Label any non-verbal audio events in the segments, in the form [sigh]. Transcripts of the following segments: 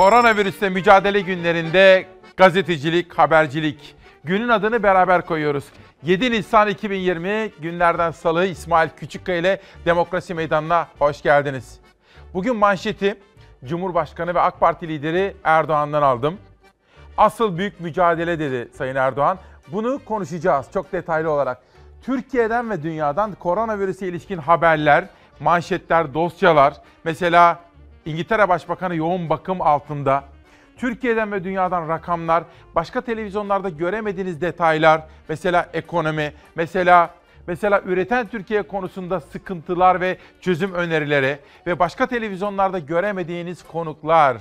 Koronavirüsle mücadele günlerinde gazetecilik, habercilik. Günün adını beraber koyuyoruz. 7 Nisan 2020 günlerden salı İsmail Küçükkaya ile Demokrasi Meydanı'na hoş geldiniz. Bugün manşeti Cumhurbaşkanı ve AK Parti lideri Erdoğan'dan aldım. Asıl büyük mücadele dedi Sayın Erdoğan. Bunu konuşacağız çok detaylı olarak. Türkiye'den ve dünyadan koronavirüse ilişkin haberler, manşetler, dosyalar. Mesela İngiltere Başbakanı yoğun bakım altında. Türkiye'den ve dünyadan rakamlar, başka televizyonlarda göremediğiniz detaylar, mesela ekonomi, mesela mesela üreten Türkiye konusunda sıkıntılar ve çözüm önerileri ve başka televizyonlarda göremediğiniz konuklar.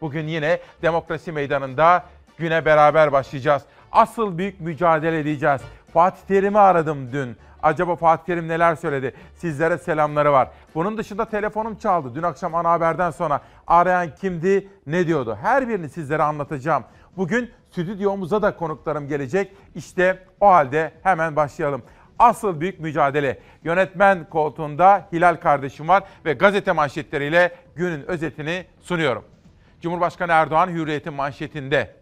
Bugün yine demokrasi meydanında güne beraber başlayacağız. Asıl büyük mücadele edeceğiz. Fatih Terim'i aradım dün. Acaba Fatih Terim neler söyledi? Sizlere selamları var. Bunun dışında telefonum çaldı. Dün akşam ana haberden sonra arayan kimdi, ne diyordu? Her birini sizlere anlatacağım. Bugün stüdyomuza da konuklarım gelecek. İşte o halde hemen başlayalım. Asıl büyük mücadele. Yönetmen koltuğunda Hilal kardeşim var ve gazete manşetleriyle günün özetini sunuyorum. Cumhurbaşkanı Erdoğan Hürriyet'in manşetinde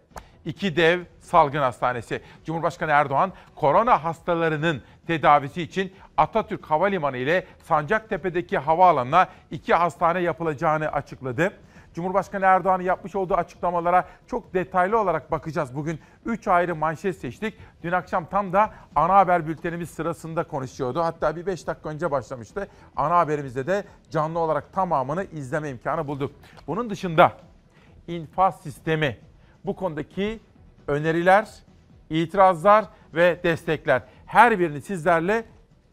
iki dev salgın hastanesi. Cumhurbaşkanı Erdoğan korona hastalarının tedavisi için Atatürk Havalimanı ile Sancaktepe'deki havaalanına iki hastane yapılacağını açıkladı. Cumhurbaşkanı Erdoğan'ın yapmış olduğu açıklamalara çok detaylı olarak bakacağız. Bugün 3 ayrı manşet seçtik. Dün akşam tam da ana haber bültenimiz sırasında konuşuyordu. Hatta bir 5 dakika önce başlamıştı. Ana haberimizde de canlı olarak tamamını izleme imkanı bulduk. Bunun dışında infaz sistemi bu konudaki öneriler, itirazlar ve destekler her birini sizlerle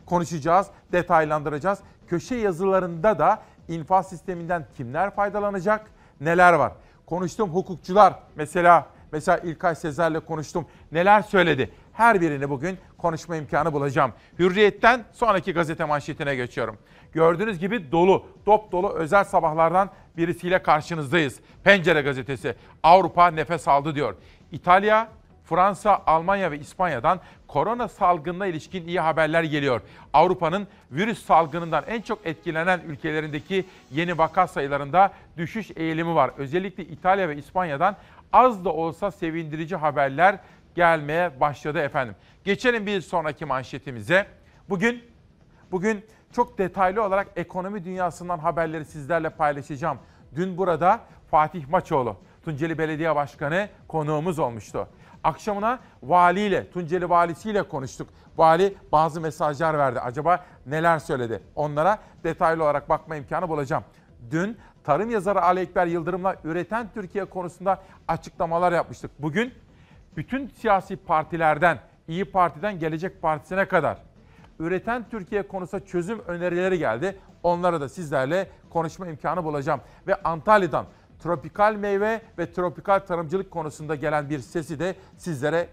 konuşacağız, detaylandıracağız. Köşe yazılarında da infaz sisteminden kimler faydalanacak, neler var? Konuştum hukukçular mesela mesela İlkay Sezer'le konuştum. Neler söyledi? Her birini bugün konuşma imkanı bulacağım. Hürriyet'ten sonraki gazete manşetine geçiyorum. Gördüğünüz gibi dolu, dop dolu özel sabahlardan birisiyle karşınızdayız. Pencere gazetesi Avrupa nefes aldı diyor. İtalya, Fransa, Almanya ve İspanya'dan korona salgınına ilişkin iyi haberler geliyor. Avrupa'nın virüs salgınından en çok etkilenen ülkelerindeki yeni vaka sayılarında düşüş eğilimi var. Özellikle İtalya ve İspanya'dan az da olsa sevindirici haberler gelmeye başladı efendim. Geçelim bir sonraki manşetimize. Bugün bugün çok detaylı olarak ekonomi dünyasından haberleri sizlerle paylaşacağım. Dün burada Fatih Maçoğlu, Tunceli Belediye Başkanı konuğumuz olmuştu. Akşamına valiyle, Tunceli valisiyle konuştuk. Vali bazı mesajlar verdi. Acaba neler söyledi? Onlara detaylı olarak bakma imkanı bulacağım. Dün tarım yazarı Ali Ekber Yıldırım'la üreten Türkiye konusunda açıklamalar yapmıştık. Bugün bütün siyasi partilerden, İyi Parti'den Gelecek Partisi'ne kadar üreten Türkiye konusunda çözüm önerileri geldi. Onlara da sizlerle konuşma imkanı bulacağım. Ve Antalya'dan tropikal meyve ve tropikal tarımcılık konusunda gelen bir sesi de sizlere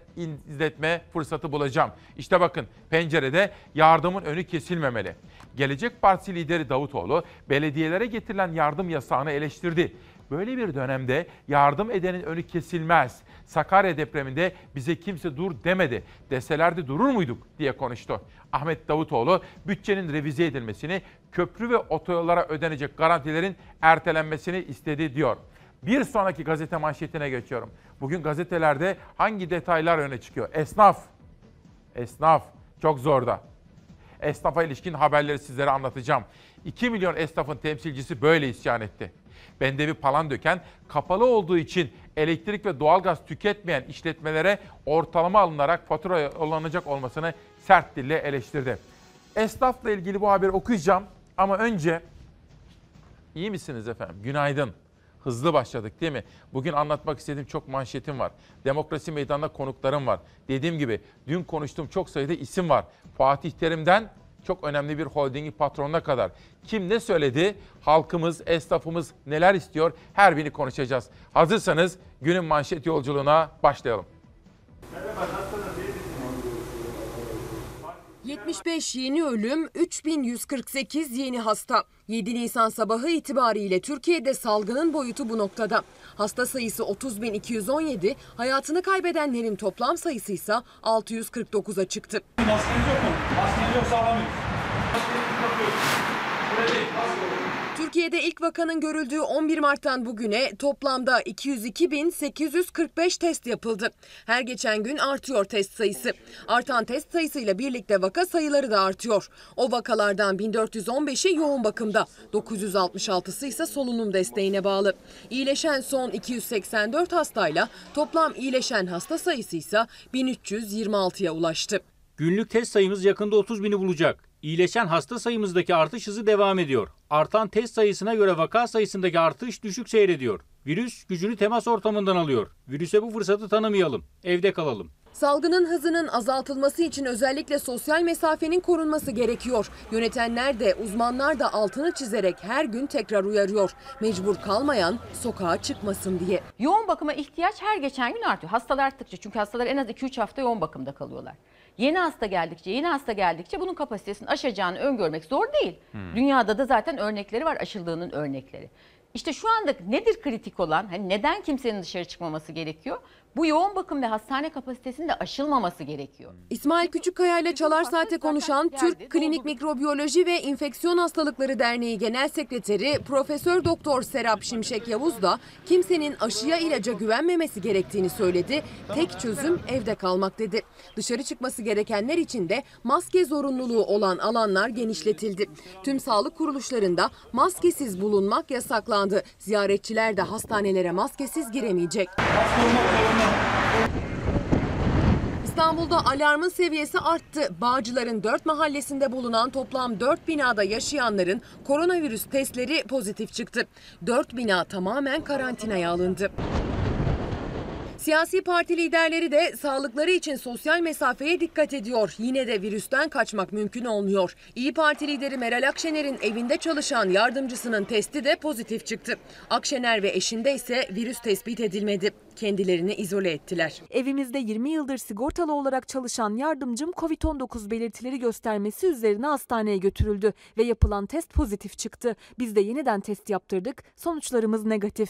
izletme fırsatı bulacağım. İşte bakın pencerede yardımın önü kesilmemeli. Gelecek Partisi lideri Davutoğlu belediyelere getirilen yardım yasağını eleştirdi. Böyle bir dönemde yardım edenin önü kesilmez. Sakarya depreminde bize kimse dur demedi. Deselerdi durur muyduk diye konuştu. Ahmet Davutoğlu bütçenin revize edilmesini, köprü ve otoyollara ödenecek garantilerin ertelenmesini istedi diyor. Bir sonraki gazete manşetine geçiyorum. Bugün gazetelerde hangi detaylar öne çıkıyor? Esnaf. Esnaf çok zorda. Esnafa ilişkin haberleri sizlere anlatacağım. 2 milyon esnafın temsilcisi böyle isyan etti. Bendevi döken kapalı olduğu için elektrik ve doğalgaz tüketmeyen işletmelere ortalama alınarak fatura yollanacak olmasını sert dille eleştirdi. Esnafla ilgili bu haberi okuyacağım ama önce iyi misiniz efendim? Günaydın. Hızlı başladık değil mi? Bugün anlatmak istediğim çok manşetim var. Demokrasi meydanında konuklarım var. Dediğim gibi dün konuştuğum çok sayıda isim var. Fatih Terim'den çok önemli bir holdingi patronuna kadar. Kim ne söyledi? Halkımız, esnafımız neler istiyor? Her birini konuşacağız. Hazırsanız günün manşet yolculuğuna başlayalım. Merhaba, 75 yeni ölüm, 3148 yeni hasta. 7 Nisan sabahı itibariyle Türkiye'de salgının boyutu bu noktada. Hasta sayısı 30.217, hayatını kaybedenlerin toplam sayısı ise 649'a çıktı. Maskeniz yok mu? Maskeniz yoksa alamıyoruz. Maskenizi takıyoruz. Burada değil, maske Türkiye'de ilk vakanın görüldüğü 11 Mart'tan bugüne toplamda 202.845 test yapıldı. Her geçen gün artıyor test sayısı. Artan test sayısıyla birlikte vaka sayıları da artıyor. O vakalardan 1415'i yoğun bakımda, 966'sı ise solunum desteğine bağlı. İyileşen son 284 hastayla toplam iyileşen hasta sayısı ise 1326'ya ulaştı. Günlük test sayımız yakında 30 bini bulacak. İyileşen hasta sayımızdaki artış hızı devam ediyor. Artan test sayısına göre vaka sayısındaki artış düşük seyrediyor. Virüs gücünü temas ortamından alıyor. Virüse bu fırsatı tanımayalım. Evde kalalım. Salgının hızının azaltılması için özellikle sosyal mesafenin korunması gerekiyor. Yönetenler de uzmanlar da altını çizerek her gün tekrar uyarıyor. Mecbur kalmayan sokağa çıkmasın diye. Yoğun bakıma ihtiyaç her geçen gün artıyor. Hastalar arttıkça çünkü hastalar en az 2-3 hafta yoğun bakımda kalıyorlar. Yeni hasta geldikçe, yeni hasta geldikçe bunun kapasitesini aşacağını öngörmek zor değil. Dünyada da zaten örnekleri var aşıldığının örnekleri. İşte şu anda nedir kritik olan? Hani neden kimsenin dışarı çıkmaması gerekiyor? Bu yoğun bakım ve hastane kapasitesinin de aşılmaması gerekiyor. İsmail Küçükkaya ile Çalar Saat'e konuşan Türk Klinik Mikrobiyoloji ve İnfeksiyon Hastalıkları Derneği Genel Sekreteri Profesör Doktor Serap Şimşek Yavuz da kimsenin aşıya ilaca güvenmemesi gerektiğini söyledi. Tek çözüm evde kalmak dedi. Dışarı çıkması gerekenler için de maske zorunluluğu olan alanlar genişletildi. Tüm sağlık kuruluşlarında maskesiz bulunmak yasaklandı. Ziyaretçiler de hastanelere maskesiz giremeyecek. İstanbul'da alarmın seviyesi arttı. Bağcılar'ın 4 mahallesinde bulunan toplam 4 binada yaşayanların koronavirüs testleri pozitif çıktı. 4 bina tamamen karantinaya alındı. Siyasi parti liderleri de sağlıkları için sosyal mesafeye dikkat ediyor. Yine de virüsten kaçmak mümkün olmuyor. İyi Parti lideri Meral Akşener'in evinde çalışan yardımcısının testi de pozitif çıktı. Akşener ve eşinde ise virüs tespit edilmedi. Kendilerini izole ettiler. Evimizde 20 yıldır sigortalı olarak çalışan yardımcım COVID-19 belirtileri göstermesi üzerine hastaneye götürüldü ve yapılan test pozitif çıktı. Biz de yeniden test yaptırdık. Sonuçlarımız negatif.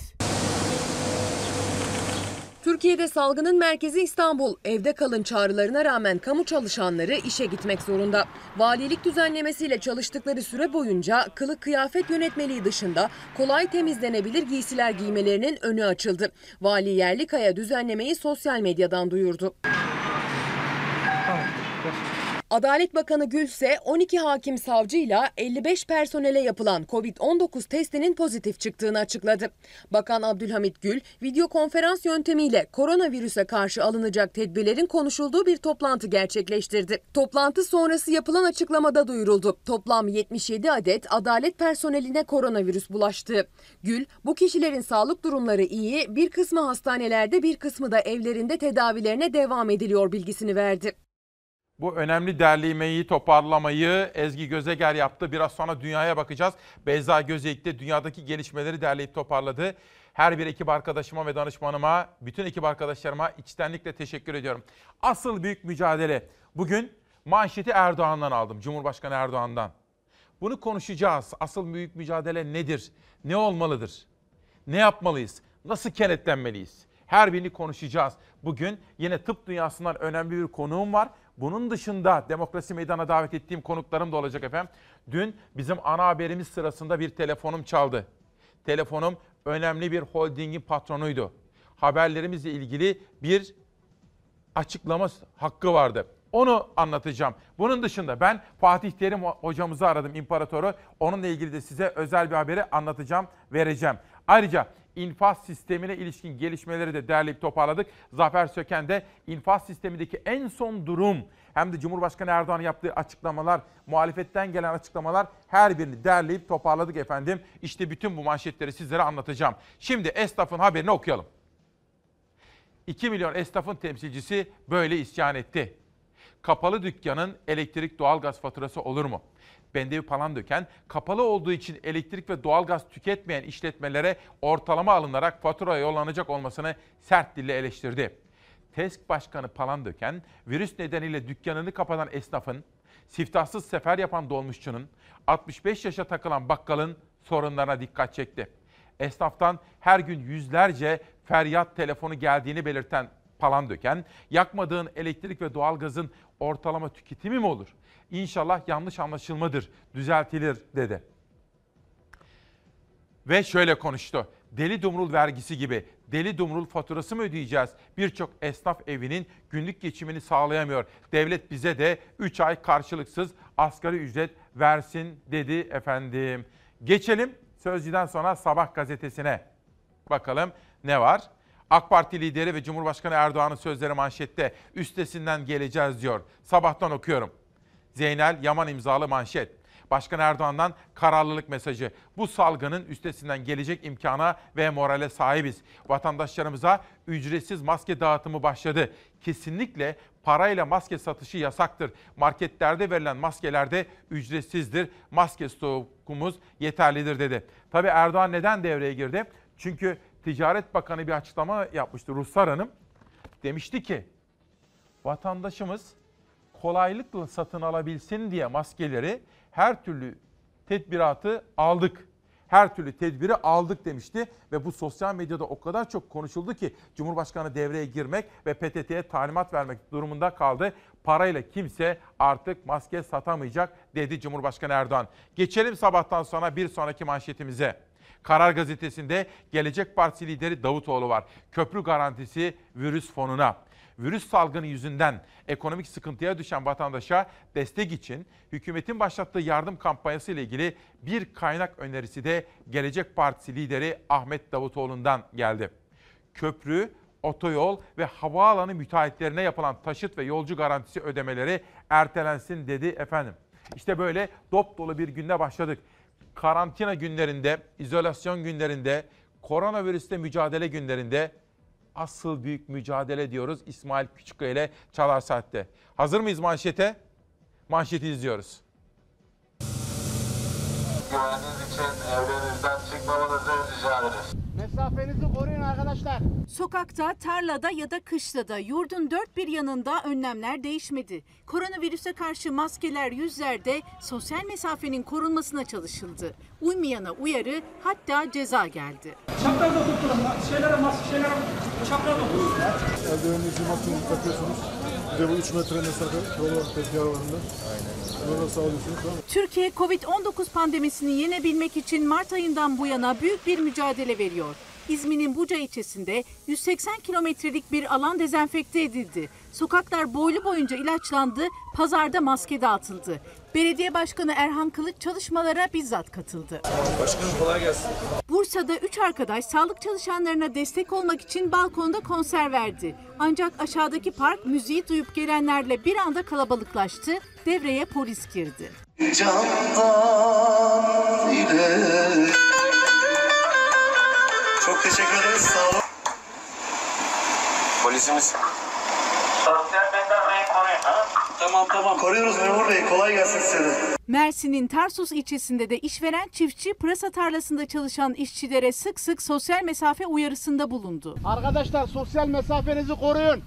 Türkiye'de salgının merkezi İstanbul. Evde kalın çağrılarına rağmen kamu çalışanları işe gitmek zorunda. Valilik düzenlemesiyle çalıştıkları süre boyunca kılık kıyafet yönetmeliği dışında kolay temizlenebilir giysiler giymelerinin önü açıldı. Vali Yerlikaya düzenlemeyi sosyal medyadan duyurdu. Adalet Bakanı Gülse 12 hakim savcıyla 55 personele yapılan COVID-19 testinin pozitif çıktığını açıkladı. Bakan Abdülhamit Gül video konferans yöntemiyle koronavirüse karşı alınacak tedbirlerin konuşulduğu bir toplantı gerçekleştirdi. Toplantı sonrası yapılan açıklamada duyuruldu. Toplam 77 adet adalet personeline koronavirüs bulaştı. Gül bu kişilerin sağlık durumları iyi, bir kısmı hastanelerde bir kısmı da evlerinde tedavilerine devam ediliyor bilgisini verdi. Bu önemli derlemeyi, toparlamayı Ezgi Gözeger yaptı. Biraz sonra dünyaya bakacağız. Beyza Gözeyik de dünyadaki gelişmeleri derleyip toparladı. Her bir ekip arkadaşıma ve danışmanıma, bütün ekip arkadaşlarıma içtenlikle teşekkür ediyorum. Asıl büyük mücadele. Bugün manşeti Erdoğan'dan aldım, Cumhurbaşkanı Erdoğan'dan. Bunu konuşacağız. Asıl büyük mücadele nedir? Ne olmalıdır? Ne yapmalıyız? Nasıl kenetlenmeliyiz? Her birini konuşacağız. Bugün yine tıp dünyasından önemli bir konuğum var. Bunun dışında demokrasi meydana davet ettiğim konuklarım da olacak efendim. Dün bizim ana haberimiz sırasında bir telefonum çaldı. Telefonum önemli bir holdingin patronuydu. Haberlerimizle ilgili bir açıklama hakkı vardı. Onu anlatacağım. Bunun dışında ben Fatih Terim hocamızı aradım, imparatoru. Onunla ilgili de size özel bir haberi anlatacağım, vereceğim. Ayrıca infaz sistemine ilişkin gelişmeleri de derleyip toparladık. Zafer Söken de infaz sistemindeki en son durum hem de Cumhurbaşkanı Erdoğan yaptığı açıklamalar, muhalefetten gelen açıklamalar her birini derleyip toparladık efendim. İşte bütün bu manşetleri sizlere anlatacağım. Şimdi esnafın haberini okuyalım. 2 milyon esnafın temsilcisi böyle isyan etti. Kapalı dükkanın elektrik doğalgaz faturası olur mu? Bendevi Palandöken, kapalı olduğu için elektrik ve doğalgaz tüketmeyen işletmelere ortalama alınarak fatura yollanacak olmasını sert dille eleştirdi. TESK Başkanı Palandöken, virüs nedeniyle dükkanını kapatan esnafın, siftahsız sefer yapan dolmuşçunun, 65 yaşa takılan bakkalın sorunlarına dikkat çekti. Esnaftan her gün yüzlerce feryat telefonu geldiğini belirten Palandöken, yakmadığın elektrik ve doğalgazın ortalama tüketimi mi olur? İnşallah yanlış anlaşılmadır, düzeltilir dedi. Ve şöyle konuştu. Deli dumrul vergisi gibi deli dumrul faturası mı ödeyeceğiz? Birçok esnaf evinin günlük geçimini sağlayamıyor. Devlet bize de 3 ay karşılıksız asgari ücret versin dedi efendim. Geçelim Sözcü'den sonra Sabah gazetesine. Bakalım ne var? AK Parti lideri ve Cumhurbaşkanı Erdoğan'ın sözleri manşette üstesinden geleceğiz diyor. Sabahtan okuyorum. Zeynel Yaman imzalı manşet. Başkan Erdoğan'dan kararlılık mesajı. Bu salgının üstesinden gelecek imkana ve morale sahibiz. Vatandaşlarımıza ücretsiz maske dağıtımı başladı. Kesinlikle parayla maske satışı yasaktır. Marketlerde verilen maskeler de ücretsizdir. Maske stokumuz yeterlidir dedi. Tabii Erdoğan neden devreye girdi? Çünkü Ticaret Bakanı bir açıklama yapmıştı Ruhsar Hanım. Demişti ki vatandaşımız kolaylıkla satın alabilsin diye maskeleri her türlü tedbiratı aldık. Her türlü tedbiri aldık demişti ve bu sosyal medyada o kadar çok konuşuldu ki Cumhurbaşkanı devreye girmek ve PTT'ye talimat vermek durumunda kaldı. Parayla kimse artık maske satamayacak dedi Cumhurbaşkanı Erdoğan. Geçelim sabahtan sonra bir sonraki manşetimize. Karar Gazetesi'nde Gelecek Partisi lideri Davutoğlu var. Köprü garantisi virüs fonuna. Virüs salgını yüzünden ekonomik sıkıntıya düşen vatandaşa destek için hükümetin başlattığı yardım kampanyası ile ilgili bir kaynak önerisi de Gelecek Partisi lideri Ahmet Davutoğlu'ndan geldi. Köprü, otoyol ve havaalanı müteahhitlerine yapılan taşıt ve yolcu garantisi ödemeleri ertelensin dedi efendim. İşte böyle dop dolu bir günde başladık. Karantina günlerinde, izolasyon günlerinde, koronavirüsle mücadele günlerinde asıl büyük mücadele diyoruz İsmail Küçükkaya ile Çalar Saat'te. Hazır mıyız manşete? Manşeti izliyoruz. Güvenliğiniz için evlerinizden çıkmamanızı rica ederiz. Mesafenizi koruyun arkadaşlar. Sokakta, tarlada ya da kışlada yurdun dört bir yanında önlemler değişmedi. Koronavirüse karşı maskeler yüzlerde sosyal mesafenin korunmasına çalışıldı. Uymayana uyarı hatta ceza geldi. Çapraz oturtun. Şeylere mas şeylere çapraz oturtun. Eldiveninizi maskenizi takıyorsunuz. Bir de bu 3 metre mesafe yolu bunda. Aynen. Bunları sağlıyorsunuz tamam? Türkiye Covid-19 pandemisini yenebilmek için Mart ayından bu yana büyük bir mücadele veriyor. İzmir'in Buca ilçesinde 180 kilometrelik bir alan dezenfekte edildi. Sokaklar boylu boyunca ilaçlandı, pazarda maske dağıtıldı. Belediye Başkanı Erhan Kılıç çalışmalara bizzat katıldı. Başkanım kolay gelsin. Bursa'da 3 arkadaş sağlık çalışanlarına destek olmak için balkonda konser verdi. Ancak aşağıdaki park müziği duyup gelenlerle bir anda kalabalıklaştı, devreye polis girdi. Candan ile Çok teşekkür ederiz. Sağ olun. Polisimiz. Tamam tamam. Koruyoruz memur bey. Kolay gelsin size de. Mersin'in Tarsus ilçesinde de işveren çiftçi pırasa tarlasında çalışan işçilere sık sık sosyal mesafe uyarısında bulundu. Arkadaşlar sosyal mesafenizi koruyun.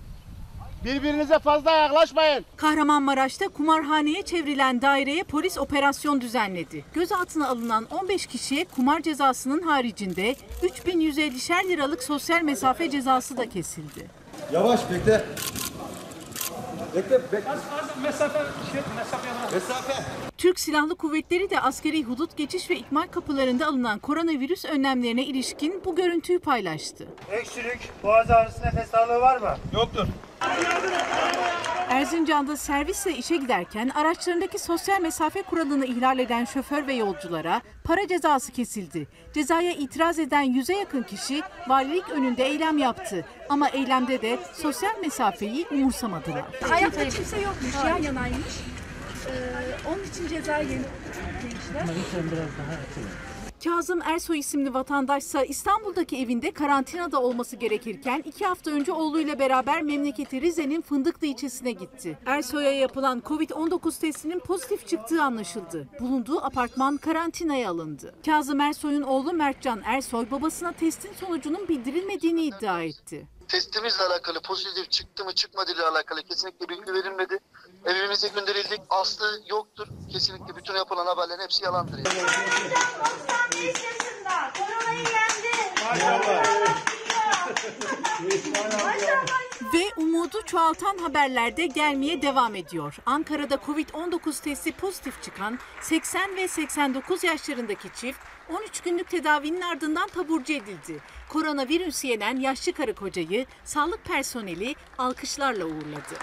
Birbirinize fazla yaklaşmayın. Kahramanmaraş'ta kumarhaneye çevrilen daireye polis operasyon düzenledi. Gözaltına alınan 15 kişiye kumar cezasının haricinde 3150'şer liralık sosyal mesafe cezası da kesildi. Yavaş bekle. Bekle bekle. Az az mesafe şey mesafe. Mesafe. Türk Silahlı Kuvvetleri de askeri hudut geçiş ve ikmal kapılarında alınan koronavirüs önlemlerine ilişkin bu görüntüyü paylaştı. Öksürük, boğaz ağrısı, nefes darlığı var mı? Yoktur. Erzincan'da servisle işe giderken araçlarındaki sosyal mesafe kuralını ihlal eden şoför ve yolculara para cezası kesildi. Cezaya itiraz eden yüze yakın kişi valilik önünde eylem yaptı. Ama eylemde de sosyal mesafeyi umursamadılar. Hayatta kimse yokmuş, yan yanaymış. Ee, onun için ceza yemişler. Kazım Ersoy isimli vatandaşsa İstanbul'daki evinde karantinada olması gerekirken iki hafta önce oğluyla beraber memleketi Rize'nin Fındıklı ilçesine gitti. Ersoy'a yapılan Covid-19 testinin pozitif çıktığı anlaşıldı. Bulunduğu apartman karantinaya alındı. Kazım Ersoy'un oğlu Mertcan Ersoy babasına testin sonucunun bildirilmediğini iddia etti. Testimizle alakalı pozitif çıktı mı çıkmadı ile alakalı kesinlikle bilgi verilmedi. Evimize gönderildik. Aslı yoktur. Kesinlikle bütün yapılan haberlerin hepsi yalandır. Yani. Ve umudu çoğaltan haberler de gelmeye devam ediyor. Ankara'da Covid-19 testi pozitif çıkan 80 ve 89 yaşlarındaki çift 13 günlük tedavinin ardından taburcu edildi. Koronavirüs yenen yaşlı karı kocayı sağlık personeli alkışlarla uğurladı.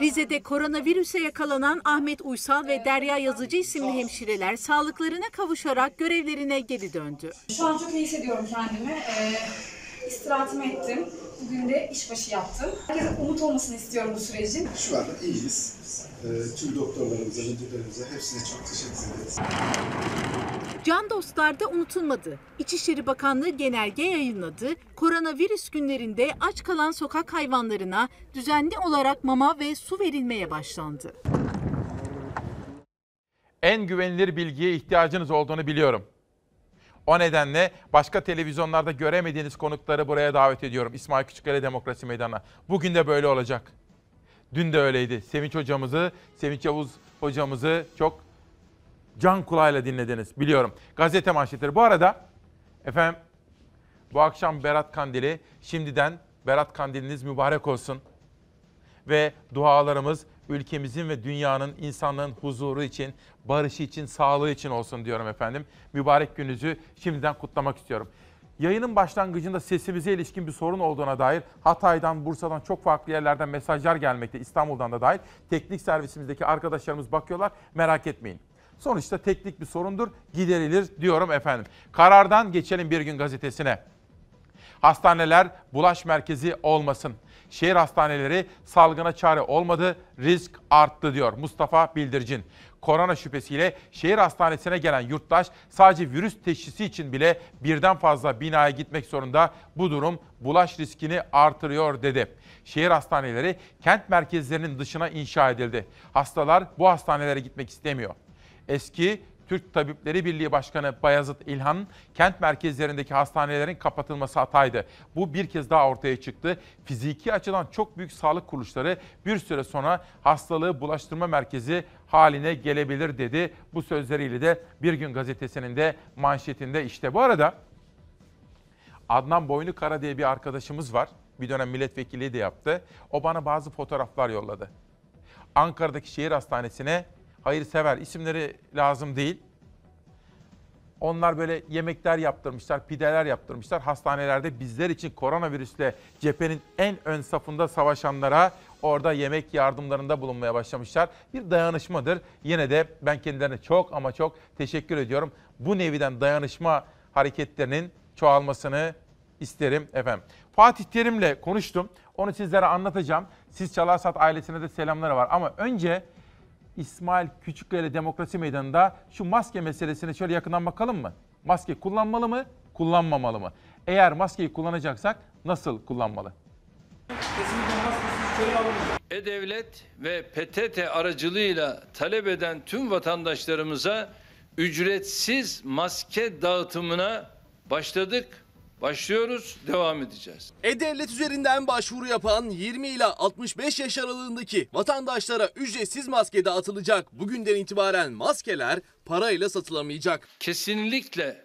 Rize'de koronavirüse yakalanan Ahmet Uysal ve Derya Yazıcı isimli hemşireler sağlıklarına kavuşarak görevlerine geri döndü. Şu an çok iyi hissediyorum kendimi. Ee, istirahatimi ettim. Bugün de işbaşı yaptım. Herkese umut olmasını istiyorum bu sürecin. Şu anda iyiyiz. Ee, tüm doktorlarımıza, müdürlerimize hepsine çok teşekkür ederiz. Can dostlar da unutulmadı. İçişleri Bakanlığı genelge yayınladı. Koronavirüs günlerinde aç kalan sokak hayvanlarına düzenli olarak mama ve su verilmeye başlandı. En güvenilir bilgiye ihtiyacınız olduğunu biliyorum. O nedenle başka televizyonlarda göremediğiniz konukları buraya davet ediyorum. İsmail Küçükkale Demokrasi Meydanı'na. Bugün de böyle olacak. Dün de öyleydi. Sevinç hocamızı, Sevinç Yavuz hocamızı çok can kulağıyla dinlediniz biliyorum. Gazete manşetleri. Bu arada efendim bu akşam Berat Kandili. Şimdiden Berat Kandiliniz mübarek olsun. Ve dualarımız ülkemizin ve dünyanın, insanlığın huzuru için, barışı için, sağlığı için olsun diyorum efendim. Mübarek gününüzü şimdiden kutlamak istiyorum. Yayının başlangıcında sesimize ilişkin bir sorun olduğuna dair Hatay'dan, Bursa'dan çok farklı yerlerden mesajlar gelmekte. İstanbul'dan da dahil. Teknik servisimizdeki arkadaşlarımız bakıyorlar. Merak etmeyin. Sonuçta teknik bir sorundur, giderilir diyorum efendim. Karardan geçelim bir gün gazetesine. Hastaneler bulaş merkezi olmasın. Şehir hastaneleri salgına çare olmadı, risk arttı diyor Mustafa Bildircin. Korona şüphesiyle şehir hastanesine gelen yurttaş sadece virüs teşhisi için bile birden fazla binaya gitmek zorunda. Bu durum bulaş riskini artırıyor dedi. Şehir hastaneleri kent merkezlerinin dışına inşa edildi. Hastalar bu hastanelere gitmek istemiyor. Eski Türk Tabipleri Birliği Başkanı Bayazıt İlhan, kent merkezlerindeki hastanelerin kapatılması hataydı. Bu bir kez daha ortaya çıktı. Fiziki açıdan çok büyük sağlık kuruluşları bir süre sonra hastalığı bulaştırma merkezi haline gelebilir dedi. Bu sözleriyle de Bir Gün Gazetesi'nin de manşetinde işte. Bu arada Adnan Boynukara diye bir arkadaşımız var. Bir dönem milletvekili de yaptı. O bana bazı fotoğraflar yolladı. Ankara'daki şehir hastanesine hayırsever isimleri lazım değil. Onlar böyle yemekler yaptırmışlar, pideler yaptırmışlar. Hastanelerde bizler için koronavirüsle cephenin en ön safında savaşanlara orada yemek yardımlarında bulunmaya başlamışlar. Bir dayanışmadır. Yine de ben kendilerine çok ama çok teşekkür ediyorum. Bu neviden dayanışma hareketlerinin çoğalmasını isterim efendim. Fatih Terim'le konuştum. Onu sizlere anlatacağım. Siz Çalarsat ailesine de selamları var. Ama önce İsmail Küçükkaya Demokrasi Meydanı'nda şu maske meselesine şöyle yakından bakalım mı? Maske kullanmalı mı, kullanmamalı mı? Eğer maskeyi kullanacaksak nasıl kullanmalı? E-Devlet ve PTT aracılığıyla talep eden tüm vatandaşlarımıza ücretsiz maske dağıtımına başladık. Başlıyoruz, devam edeceğiz. E-Devlet üzerinden başvuru yapan 20 ila 65 yaş aralığındaki vatandaşlara ücretsiz maske dağıtılacak. Bugünden itibaren maskeler parayla satılamayacak. Kesinlikle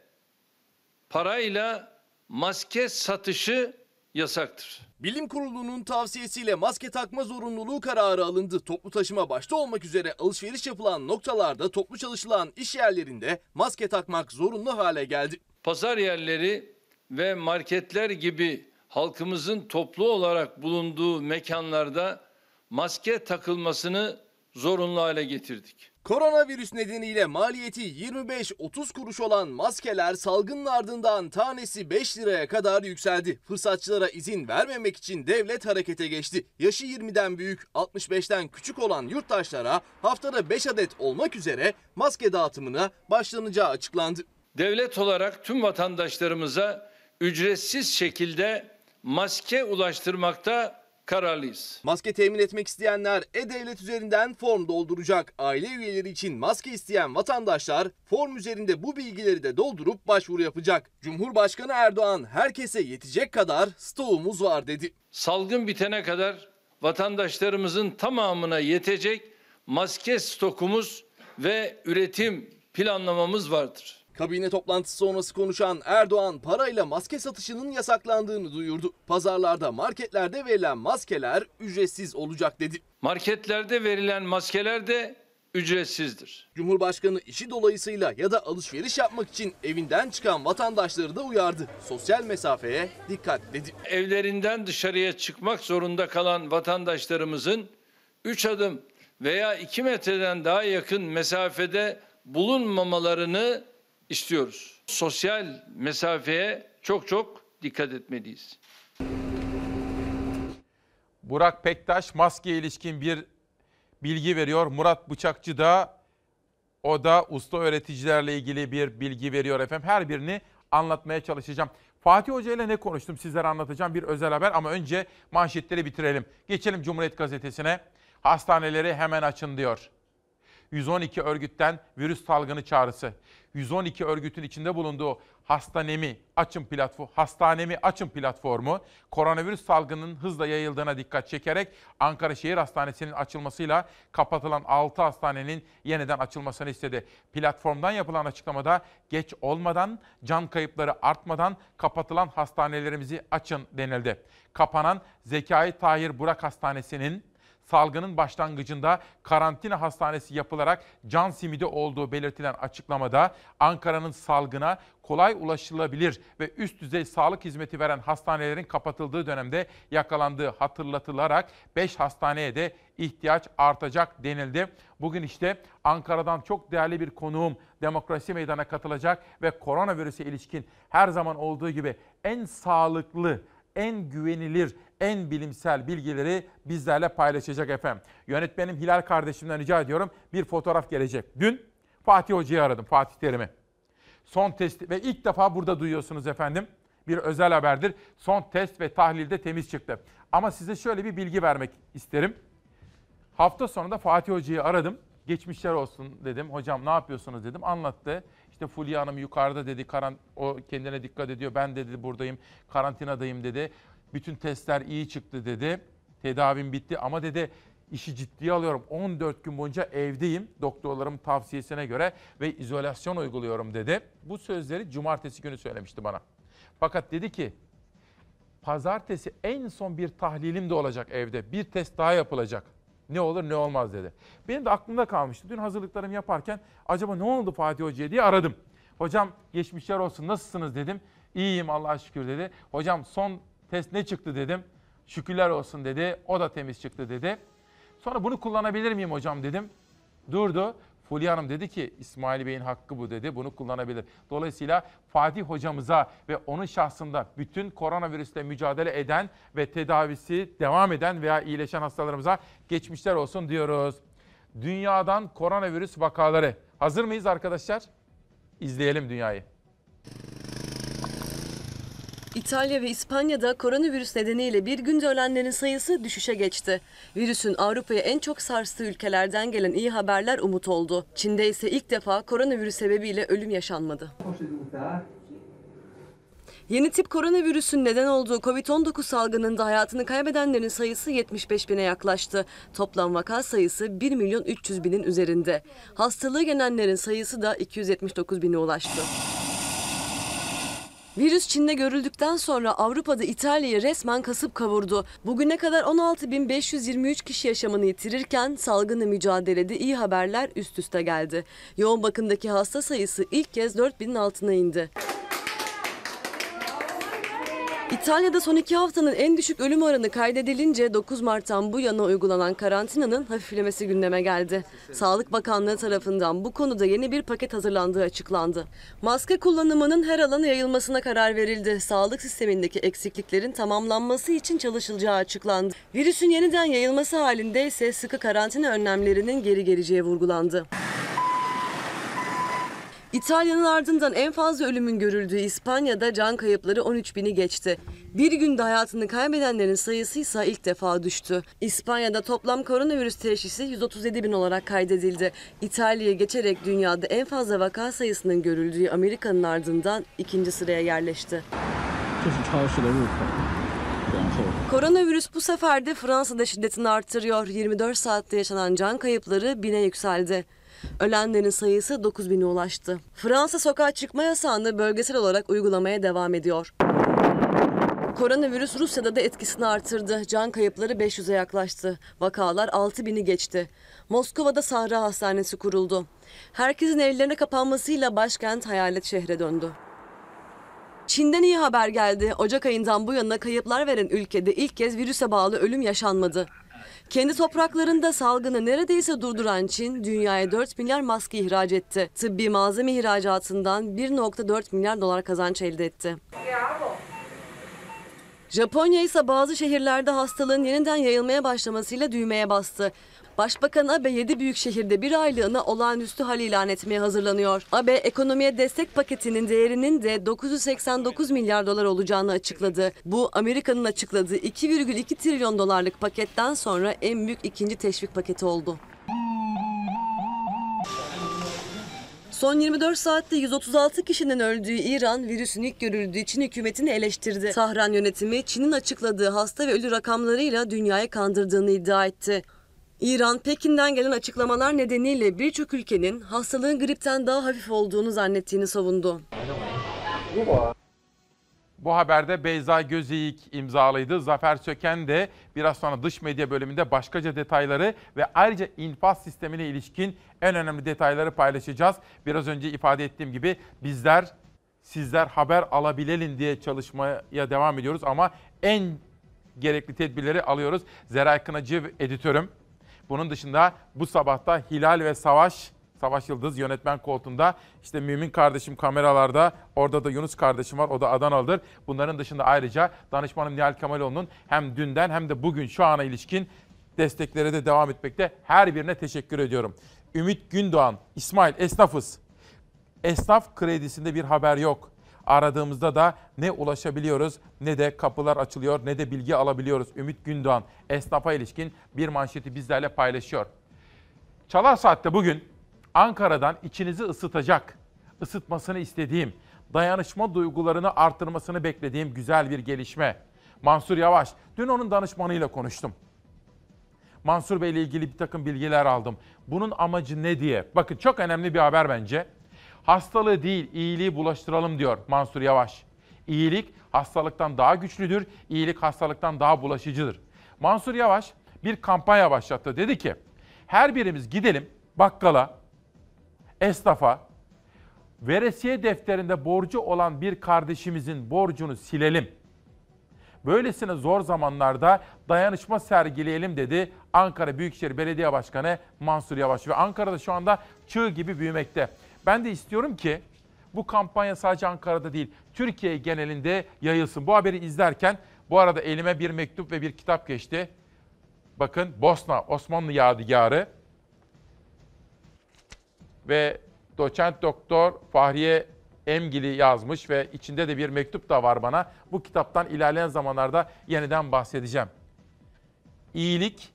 parayla maske satışı yasaktır. Bilim Kurulu'nun tavsiyesiyle maske takma zorunluluğu kararı alındı. Toplu taşıma başta olmak üzere alışveriş yapılan noktalarda toplu çalışılan iş yerlerinde maske takmak zorunlu hale geldi. Pazar yerleri ve marketler gibi halkımızın toplu olarak bulunduğu mekanlarda maske takılmasını zorunlu hale getirdik. Koronavirüs nedeniyle maliyeti 25-30 kuruş olan maskeler salgının ardından tanesi 5 liraya kadar yükseldi. Fırsatçılara izin vermemek için devlet harekete geçti. Yaşı 20'den büyük, 65'ten küçük olan yurttaşlara haftada 5 adet olmak üzere maske dağıtımına başlanacağı açıklandı. Devlet olarak tüm vatandaşlarımıza ücretsiz şekilde maske ulaştırmakta kararlıyız. Maske temin etmek isteyenler E-Devlet üzerinden form dolduracak. Aile üyeleri için maske isteyen vatandaşlar form üzerinde bu bilgileri de doldurup başvuru yapacak. Cumhurbaşkanı Erdoğan herkese yetecek kadar stoğumuz var dedi. Salgın bitene kadar vatandaşlarımızın tamamına yetecek maske stokumuz ve üretim planlamamız vardır. Kabine toplantısı sonrası konuşan Erdoğan parayla maske satışının yasaklandığını duyurdu. Pazarlarda, marketlerde verilen maskeler ücretsiz olacak dedi. Marketlerde verilen maskeler de ücretsizdir. Cumhurbaşkanı işi dolayısıyla ya da alışveriş yapmak için evinden çıkan vatandaşları da uyardı. Sosyal mesafeye dikkat dedi. Evlerinden dışarıya çıkmak zorunda kalan vatandaşlarımızın 3 adım veya 2 metreden daha yakın mesafede bulunmamalarını istiyoruz. Sosyal mesafeye çok çok dikkat etmeliyiz. Burak Pektaş maske ilişkin bir bilgi veriyor. Murat Bıçakçı da o da usta öğreticilerle ilgili bir bilgi veriyor efendim. Her birini anlatmaya çalışacağım. Fatih Hoca ile ne konuştum sizlere anlatacağım bir özel haber ama önce manşetleri bitirelim. Geçelim Cumhuriyet Gazetesi'ne. Hastaneleri hemen açın diyor. 112 örgütten virüs salgını çağrısı. 112 örgütün içinde bulunduğu Hastanemi Açın platformu, Hastanemi Açın platformu koronavirüs salgının hızla yayıldığına dikkat çekerek Ankara Şehir Hastanesi'nin açılmasıyla kapatılan 6 hastanenin yeniden açılmasını istedi. Platformdan yapılan açıklamada geç olmadan, can kayıpları artmadan kapatılan hastanelerimizi açın denildi. Kapanan Zekai Tahir Burak Hastanesi'nin salgının başlangıcında karantina hastanesi yapılarak can simidi olduğu belirtilen açıklamada Ankara'nın salgına kolay ulaşılabilir ve üst düzey sağlık hizmeti veren hastanelerin kapatıldığı dönemde yakalandığı hatırlatılarak 5 hastaneye de ihtiyaç artacak denildi. Bugün işte Ankara'dan çok değerli bir konuğum demokrasi meydana katılacak ve koronavirüse ilişkin her zaman olduğu gibi en sağlıklı, en güvenilir, en bilimsel bilgileri bizlerle paylaşacak efendim. Yönetmenim Hilal kardeşimden rica ediyorum bir fotoğraf gelecek. Dün Fatih Hoca'yı aradım, Fatih Terim'i. Son test ve ilk defa burada duyuyorsunuz efendim. Bir özel haberdir. Son test ve tahlilde temiz çıktı. Ama size şöyle bir bilgi vermek isterim. Hafta sonunda Fatih Hoca'yı aradım. Geçmişler olsun dedim. Hocam ne yapıyorsunuz dedim. Anlattı. İşte Fulya Hanım yukarıda dedi. Karan o kendine dikkat ediyor. Ben de dedi buradayım. Karantinadayım dedi. Bütün testler iyi çıktı dedi. Tedavim bitti ama dedi işi ciddiye alıyorum. 14 gün boyunca evdeyim doktorlarımın tavsiyesine göre ve izolasyon uyguluyorum dedi. Bu sözleri cumartesi günü söylemişti bana. Fakat dedi ki pazartesi en son bir tahlilim de olacak evde. Bir test daha yapılacak. Ne olur ne olmaz dedi. Benim de aklımda kalmıştı. Dün hazırlıklarımı yaparken acaba ne oldu Fatih Hoca'ya diye aradım. Hocam geçmişler olsun nasılsınız dedim. İyiyim Allah'a şükür dedi. Hocam son test ne çıktı dedim. Şükürler olsun dedi. O da temiz çıktı dedi. Sonra bunu kullanabilir miyim hocam dedim. Durdu. Fulya Hanım dedi ki İsmail Bey'in hakkı bu dedi. Bunu kullanabilir. Dolayısıyla Fatih hocamıza ve onun şahsında bütün koronavirüsle mücadele eden ve tedavisi devam eden veya iyileşen hastalarımıza geçmişler olsun diyoruz. Dünyadan koronavirüs vakaları. Hazır mıyız arkadaşlar? İzleyelim dünyayı. İtalya ve İspanya'da koronavirüs nedeniyle bir günde ölenlerin sayısı düşüşe geçti. Virüsün Avrupa'ya en çok sarstığı ülkelerden gelen iyi haberler umut oldu. Çin'de ise ilk defa koronavirüs sebebiyle ölüm yaşanmadı. Yeni tip koronavirüsün neden olduğu Covid-19 salgınında hayatını kaybedenlerin sayısı 75 bine yaklaştı. Toplam vaka sayısı 1 milyon 300 binin üzerinde. Hastalığı yenenlerin sayısı da 279 bine ulaştı. Virüs Çin'de görüldükten sonra Avrupa'da İtalya'yı resmen kasıp kavurdu. Bugüne kadar 16.523 kişi yaşamını yitirirken salgını mücadelede iyi haberler üst üste geldi. Yoğun bakımdaki hasta sayısı ilk kez 4000'in altına indi. İtalya'da son iki haftanın en düşük ölüm oranı kaydedilince 9 Mart'tan bu yana uygulanan karantinanın hafiflemesi gündeme geldi. Sağlık Bakanlığı tarafından bu konuda yeni bir paket hazırlandığı açıklandı. Maske kullanımının her alana yayılmasına karar verildi. Sağlık sistemindeki eksikliklerin tamamlanması için çalışılacağı açıklandı. Virüsün yeniden yayılması halinde ise sıkı karantina önlemlerinin geri geleceği vurgulandı. İtalya'nın ardından en fazla ölümün görüldüğü İspanya'da can kayıpları 13 bini geçti. Bir günde hayatını kaybedenlerin sayısı ise ilk defa düştü. İspanya'da toplam koronavirüs teşhisi 137 bin olarak kaydedildi. İtalya'ya geçerek dünyada en fazla vaka sayısının görüldüğü Amerika'nın ardından ikinci sıraya yerleşti. Koronavirüs bu sefer de Fransa'da şiddetini arttırıyor. 24 saatte yaşanan can kayıpları bine yükseldi. Ölenlerin sayısı 9000'e ulaştı. Fransa sokağa çıkma yasağını bölgesel olarak uygulamaya devam ediyor. Koronavirüs Rusya'da da etkisini artırdı. Can kayıpları 500'e yaklaştı. Vakalar 6000'i geçti. Moskova'da Sahra Hastanesi kuruldu. Herkesin evlerine kapanmasıyla başkent hayalet şehre döndü. Çin'den iyi haber geldi. Ocak ayından bu yana kayıplar veren ülkede ilk kez virüse bağlı ölüm yaşanmadı. Kendi topraklarında salgını neredeyse durduran Çin, dünyaya 4 milyar maske ihraç etti. Tıbbi malzeme ihracatından 1.4 milyar dolar kazanç elde etti. Japonya ise bazı şehirlerde hastalığın yeniden yayılmaya başlamasıyla düğmeye bastı. Başbakan Abe 7 büyük şehirde bir aylığına olağanüstü hal ilan etmeye hazırlanıyor. Abe ekonomiye destek paketinin değerinin de 989 milyar dolar olacağını açıkladı. Bu Amerika'nın açıkladığı 2,2 trilyon dolarlık paketten sonra en büyük ikinci teşvik paketi oldu. Son 24 saatte 136 kişinin öldüğü İran virüsün ilk görüldüğü Çin hükümetini eleştirdi. Tahran yönetimi Çin'in açıkladığı hasta ve ölü rakamlarıyla dünyayı kandırdığını iddia etti. İran, Pekin'den gelen açıklamalar nedeniyle birçok ülkenin hastalığın gripten daha hafif olduğunu zannettiğini savundu. Bu haberde Beyza Gözeyik imzalıydı. Zafer Söken de biraz sonra dış medya bölümünde başkaca detayları ve ayrıca infaz sistemine ilişkin en önemli detayları paylaşacağız. Biraz önce ifade ettiğim gibi bizler sizler haber alabilelim diye çalışmaya devam ediyoruz ama en gerekli tedbirleri alıyoruz. Zeray Kınacı editörüm. Bunun dışında bu sabahta Hilal ve Savaş Savaş Yıldız yönetmen koltuğunda. İşte Mümin kardeşim kameralarda. Orada da Yunus kardeşim var. O da Adanalıdır. Bunların dışında ayrıca danışmanım Nihal Kemaloğlu'nun hem dünden hem de bugün şu ana ilişkin destekleri de devam etmekte. Her birine teşekkür ediyorum. Ümit Gündoğan, İsmail esnafız. Esnaf kredisinde bir haber yok. Aradığımızda da ne ulaşabiliyoruz ne de kapılar açılıyor ne de bilgi alabiliyoruz. Ümit Gündoğan esnafa ilişkin bir manşeti bizlerle paylaşıyor. Çalar Saat'te bugün Ankara'dan içinizi ısıtacak, ısıtmasını istediğim, dayanışma duygularını artırmasını beklediğim güzel bir gelişme. Mansur Yavaş, dün onun danışmanıyla konuştum. Mansur Bey ile ilgili bir takım bilgiler aldım. Bunun amacı ne diye. Bakın çok önemli bir haber bence. Hastalığı değil, iyiliği bulaştıralım diyor Mansur Yavaş. İyilik hastalıktan daha güçlüdür, iyilik hastalıktan daha bulaşıcıdır. Mansur Yavaş bir kampanya başlattı. Dedi ki, her birimiz gidelim bakkala, esnafa, veresiye defterinde borcu olan bir kardeşimizin borcunu silelim. Böylesine zor zamanlarda dayanışma sergileyelim dedi Ankara Büyükşehir Belediye Başkanı Mansur Yavaş. Ve Ankara'da şu anda çığ gibi büyümekte. Ben de istiyorum ki bu kampanya sadece Ankara'da değil, Türkiye genelinde yayılsın. Bu haberi izlerken bu arada elime bir mektup ve bir kitap geçti. Bakın Bosna Osmanlı Yadigarı ve doçent doktor Fahriye Emgili yazmış ve içinde de bir mektup da var bana. Bu kitaptan ilerleyen zamanlarda yeniden bahsedeceğim. İyilik,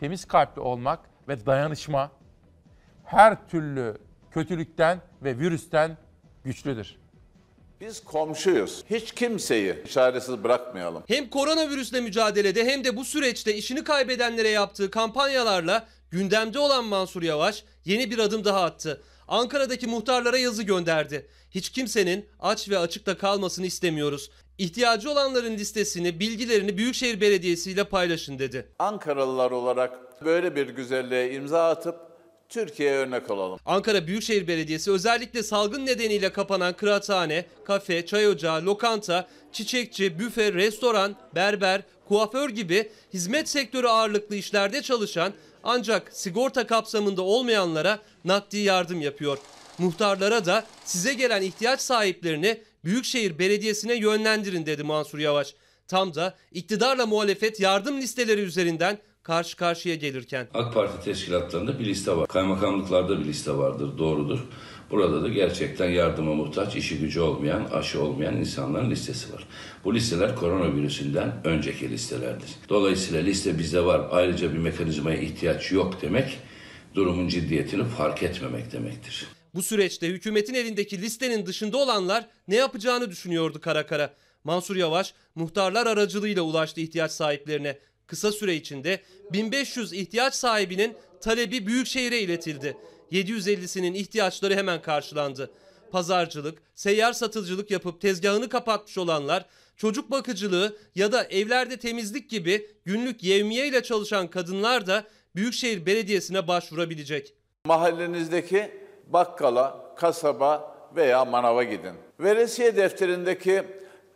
temiz kalpli olmak ve dayanışma her türlü kötülükten ve virüsten güçlüdür. Biz komşuyuz. Hiç kimseyi çaresiz bırakmayalım. Hem koronavirüsle mücadelede hem de bu süreçte işini kaybedenlere yaptığı kampanyalarla gündemde olan Mansur Yavaş yeni bir adım daha attı. Ankara'daki muhtarlara yazı gönderdi. Hiç kimsenin aç ve açıkta kalmasını istemiyoruz. İhtiyacı olanların listesini, bilgilerini Büyükşehir Belediyesi ile paylaşın dedi. Ankaralılar olarak böyle bir güzelliğe imza atıp Türkiye'ye örnek olalım. Ankara Büyükşehir Belediyesi özellikle salgın nedeniyle kapanan kıraathane, kafe, çay ocağı, lokanta, çiçekçi, büfe, restoran, berber, kuaför gibi hizmet sektörü ağırlıklı işlerde çalışan ancak sigorta kapsamında olmayanlara nakdi yardım yapıyor. Muhtarlara da size gelen ihtiyaç sahiplerini Büyükşehir Belediyesi'ne yönlendirin dedi Mansur Yavaş. Tam da iktidarla muhalefet yardım listeleri üzerinden karşı karşıya gelirken. AK Parti teşkilatlarında bir liste var. Kaymakamlıklarda bir liste vardır, doğrudur. Burada da gerçekten yardıma muhtaç, işi gücü olmayan, aşı olmayan insanların listesi var. Bu listeler koronavirüsünden önceki listelerdir. Dolayısıyla liste bizde var, ayrıca bir mekanizmaya ihtiyaç yok demek, durumun ciddiyetini fark etmemek demektir. Bu süreçte hükümetin elindeki listenin dışında olanlar ne yapacağını düşünüyordu kara kara. Mansur Yavaş muhtarlar aracılığıyla ulaştı ihtiyaç sahiplerine. Kısa süre içinde 1500 ihtiyaç sahibinin talebi Büyükşehir'e iletildi. 750'sinin ihtiyaçları hemen karşılandı. Pazarcılık, seyyar satıcılık yapıp tezgahını kapatmış olanlar, çocuk bakıcılığı ya da evlerde temizlik gibi günlük yevmiye ile çalışan kadınlar da Büyükşehir Belediyesi'ne başvurabilecek. Mahallenizdeki bakkala, kasaba veya manava gidin. Veresiye defterindeki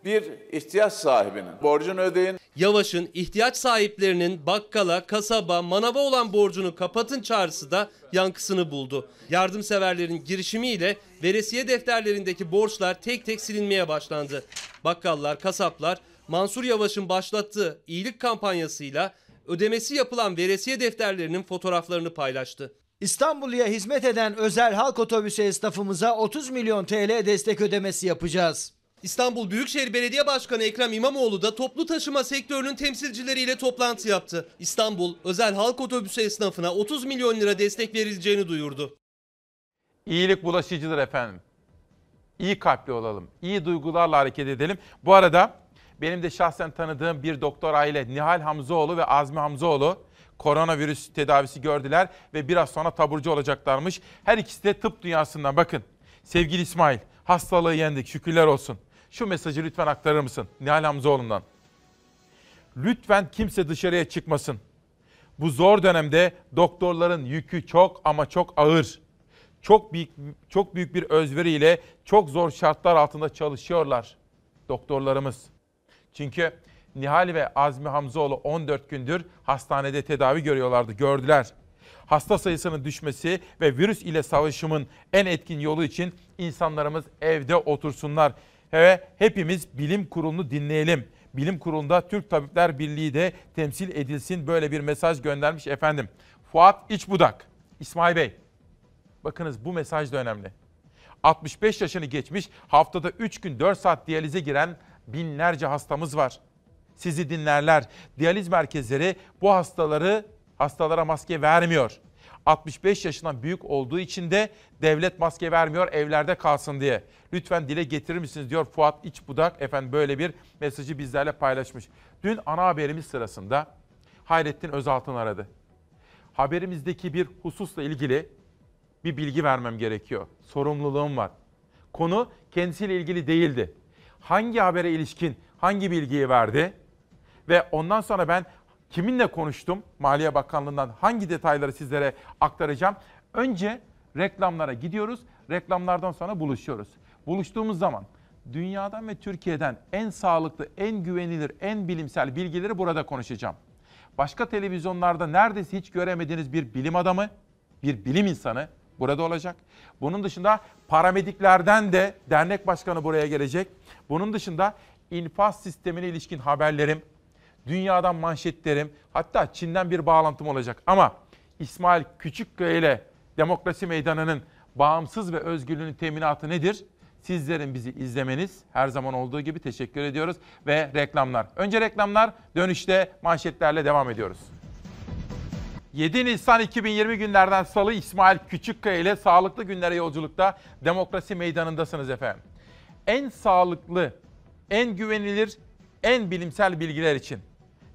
bir ihtiyaç sahibinin borcunu ödeyin. Yavaş'ın ihtiyaç sahiplerinin bakkala, kasaba, manava olan borcunu kapatın çağrısı da yankısını buldu. Yardımseverlerin girişimiyle veresiye defterlerindeki borçlar tek tek silinmeye başlandı. Bakkallar, kasaplar Mansur Yavaş'ın başlattığı iyilik kampanyasıyla ödemesi yapılan veresiye defterlerinin fotoğraflarını paylaştı. İstanbul'a hizmet eden özel halk otobüsü esnafımıza 30 milyon TL destek ödemesi yapacağız. İstanbul Büyükşehir Belediye Başkanı Ekrem İmamoğlu da toplu taşıma sektörünün temsilcileriyle toplantı yaptı. İstanbul özel halk otobüsü esnafına 30 milyon lira destek verileceğini duyurdu. İyilik bulaşıcıdır efendim. İyi kalpli olalım. iyi duygularla hareket edelim. Bu arada benim de şahsen tanıdığım bir doktor aile Nihal Hamzoğlu ve Azmi Hamzoğlu koronavirüs tedavisi gördüler ve biraz sonra taburcu olacaklarmış. Her ikisi de tıp dünyasından bakın. Sevgili İsmail, hastalığı yendik şükürler olsun. Şu mesajı lütfen aktarır mısın Nihal Hamzoğlu'ndan? Lütfen kimse dışarıya çıkmasın. Bu zor dönemde doktorların yükü çok ama çok ağır. Çok büyük çok büyük bir özveriyle çok zor şartlar altında çalışıyorlar doktorlarımız. Çünkü Nihal ve Azmi Hamzoğlu 14 gündür hastanede tedavi görüyorlardı, gördüler. Hasta sayısının düşmesi ve virüs ile savaşımın en etkin yolu için insanlarımız evde otursunlar. Ve hepimiz bilim kurulunu dinleyelim. Bilim kurulunda Türk Tabipler Birliği de temsil edilsin böyle bir mesaj göndermiş efendim. Fuat İçbudak, İsmail Bey. Bakınız bu mesaj da önemli. 65 yaşını geçmiş haftada 3 gün 4 saat diyalize giren binlerce hastamız var. Sizi dinlerler. Diyaliz merkezleri bu hastaları hastalara maske vermiyor. 65 yaşından büyük olduğu için de devlet maske vermiyor evlerde kalsın diye. Lütfen dile getirir misiniz diyor Fuat İçbudak. Efendim böyle bir mesajı bizlerle paylaşmış. Dün ana haberimiz sırasında Hayrettin Özaltın aradı. Haberimizdeki bir hususla ilgili bir bilgi vermem gerekiyor. Sorumluluğum var. Konu kendisiyle ilgili değildi. Hangi habere ilişkin hangi bilgiyi verdi? Ve ondan sonra ben kiminle konuştum? Maliye Bakanlığı'ndan hangi detayları sizlere aktaracağım? Önce reklamlara gidiyoruz. Reklamlardan sonra buluşuyoruz. Buluştuğumuz zaman dünyadan ve Türkiye'den en sağlıklı, en güvenilir, en bilimsel bilgileri burada konuşacağım. Başka televizyonlarda neredeyse hiç göremediğiniz bir bilim adamı, bir bilim insanı burada olacak. Bunun dışında paramediklerden de dernek başkanı buraya gelecek. Bunun dışında infaz sistemine ilişkin haberlerim, dünyadan manşetlerim, hatta Çin'den bir bağlantım olacak. Ama İsmail Küçükkaya ile Demokrasi Meydanı'nın bağımsız ve özgürlüğünün teminatı nedir? Sizlerin bizi izlemeniz her zaman olduğu gibi teşekkür ediyoruz ve reklamlar. Önce reklamlar, dönüşte manşetlerle devam ediyoruz. 7 Nisan 2020 günlerden salı İsmail Küçükkaya ile sağlıklı günlere yolculukta Demokrasi Meydanı'ndasınız efendim. En sağlıklı, en güvenilir, en bilimsel bilgiler için.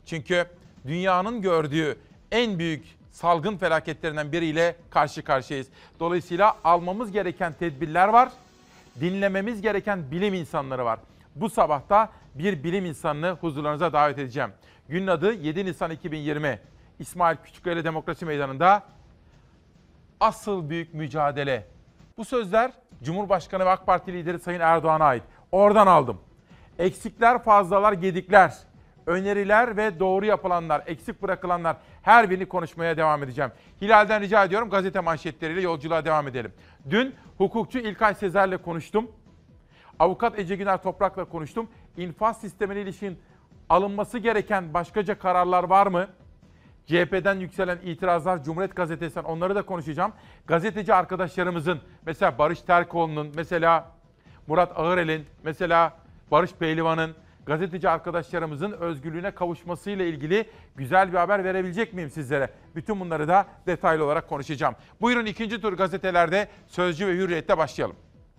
Çünkü dünyanın gördüğü en büyük salgın felaketlerinden biriyle karşı karşıyayız. Dolayısıyla almamız gereken tedbirler var. Dinlememiz gereken bilim insanları var. Bu sabahta bir bilim insanını huzurlarınıza davet edeceğim. Günün adı 7 Nisan 2020. İsmail Küçükkaya Demokrasi Meydanı'nda asıl büyük mücadele. Bu sözler Cumhurbaşkanı ve AK Parti lideri Sayın Erdoğan'a ait. Oradan aldım. Eksikler, fazlalar, gedikler, öneriler ve doğru yapılanlar, eksik bırakılanlar her birini konuşmaya devam edeceğim. Hilal'den rica ediyorum gazete manşetleriyle yolculuğa devam edelim. Dün hukukçu İlkay Sezer'le konuştum. Avukat Ece Güner Toprak'la konuştum. İnfaz sistemine ilişkin alınması gereken başkaca kararlar var mı? CHP'den yükselen itirazlar Cumhuriyet Gazetesi'nden onları da konuşacağım. Gazeteci arkadaşlarımızın mesela Barış Terkoğlu'nun, mesela Murat Ağırel'in, mesela Barış Pehlivan'ın, gazeteci arkadaşlarımızın özgürlüğüne kavuşmasıyla ilgili güzel bir haber verebilecek miyim sizlere? Bütün bunları da detaylı olarak konuşacağım. Buyurun ikinci tur gazetelerde Sözcü ve Hürriyet'te başlayalım.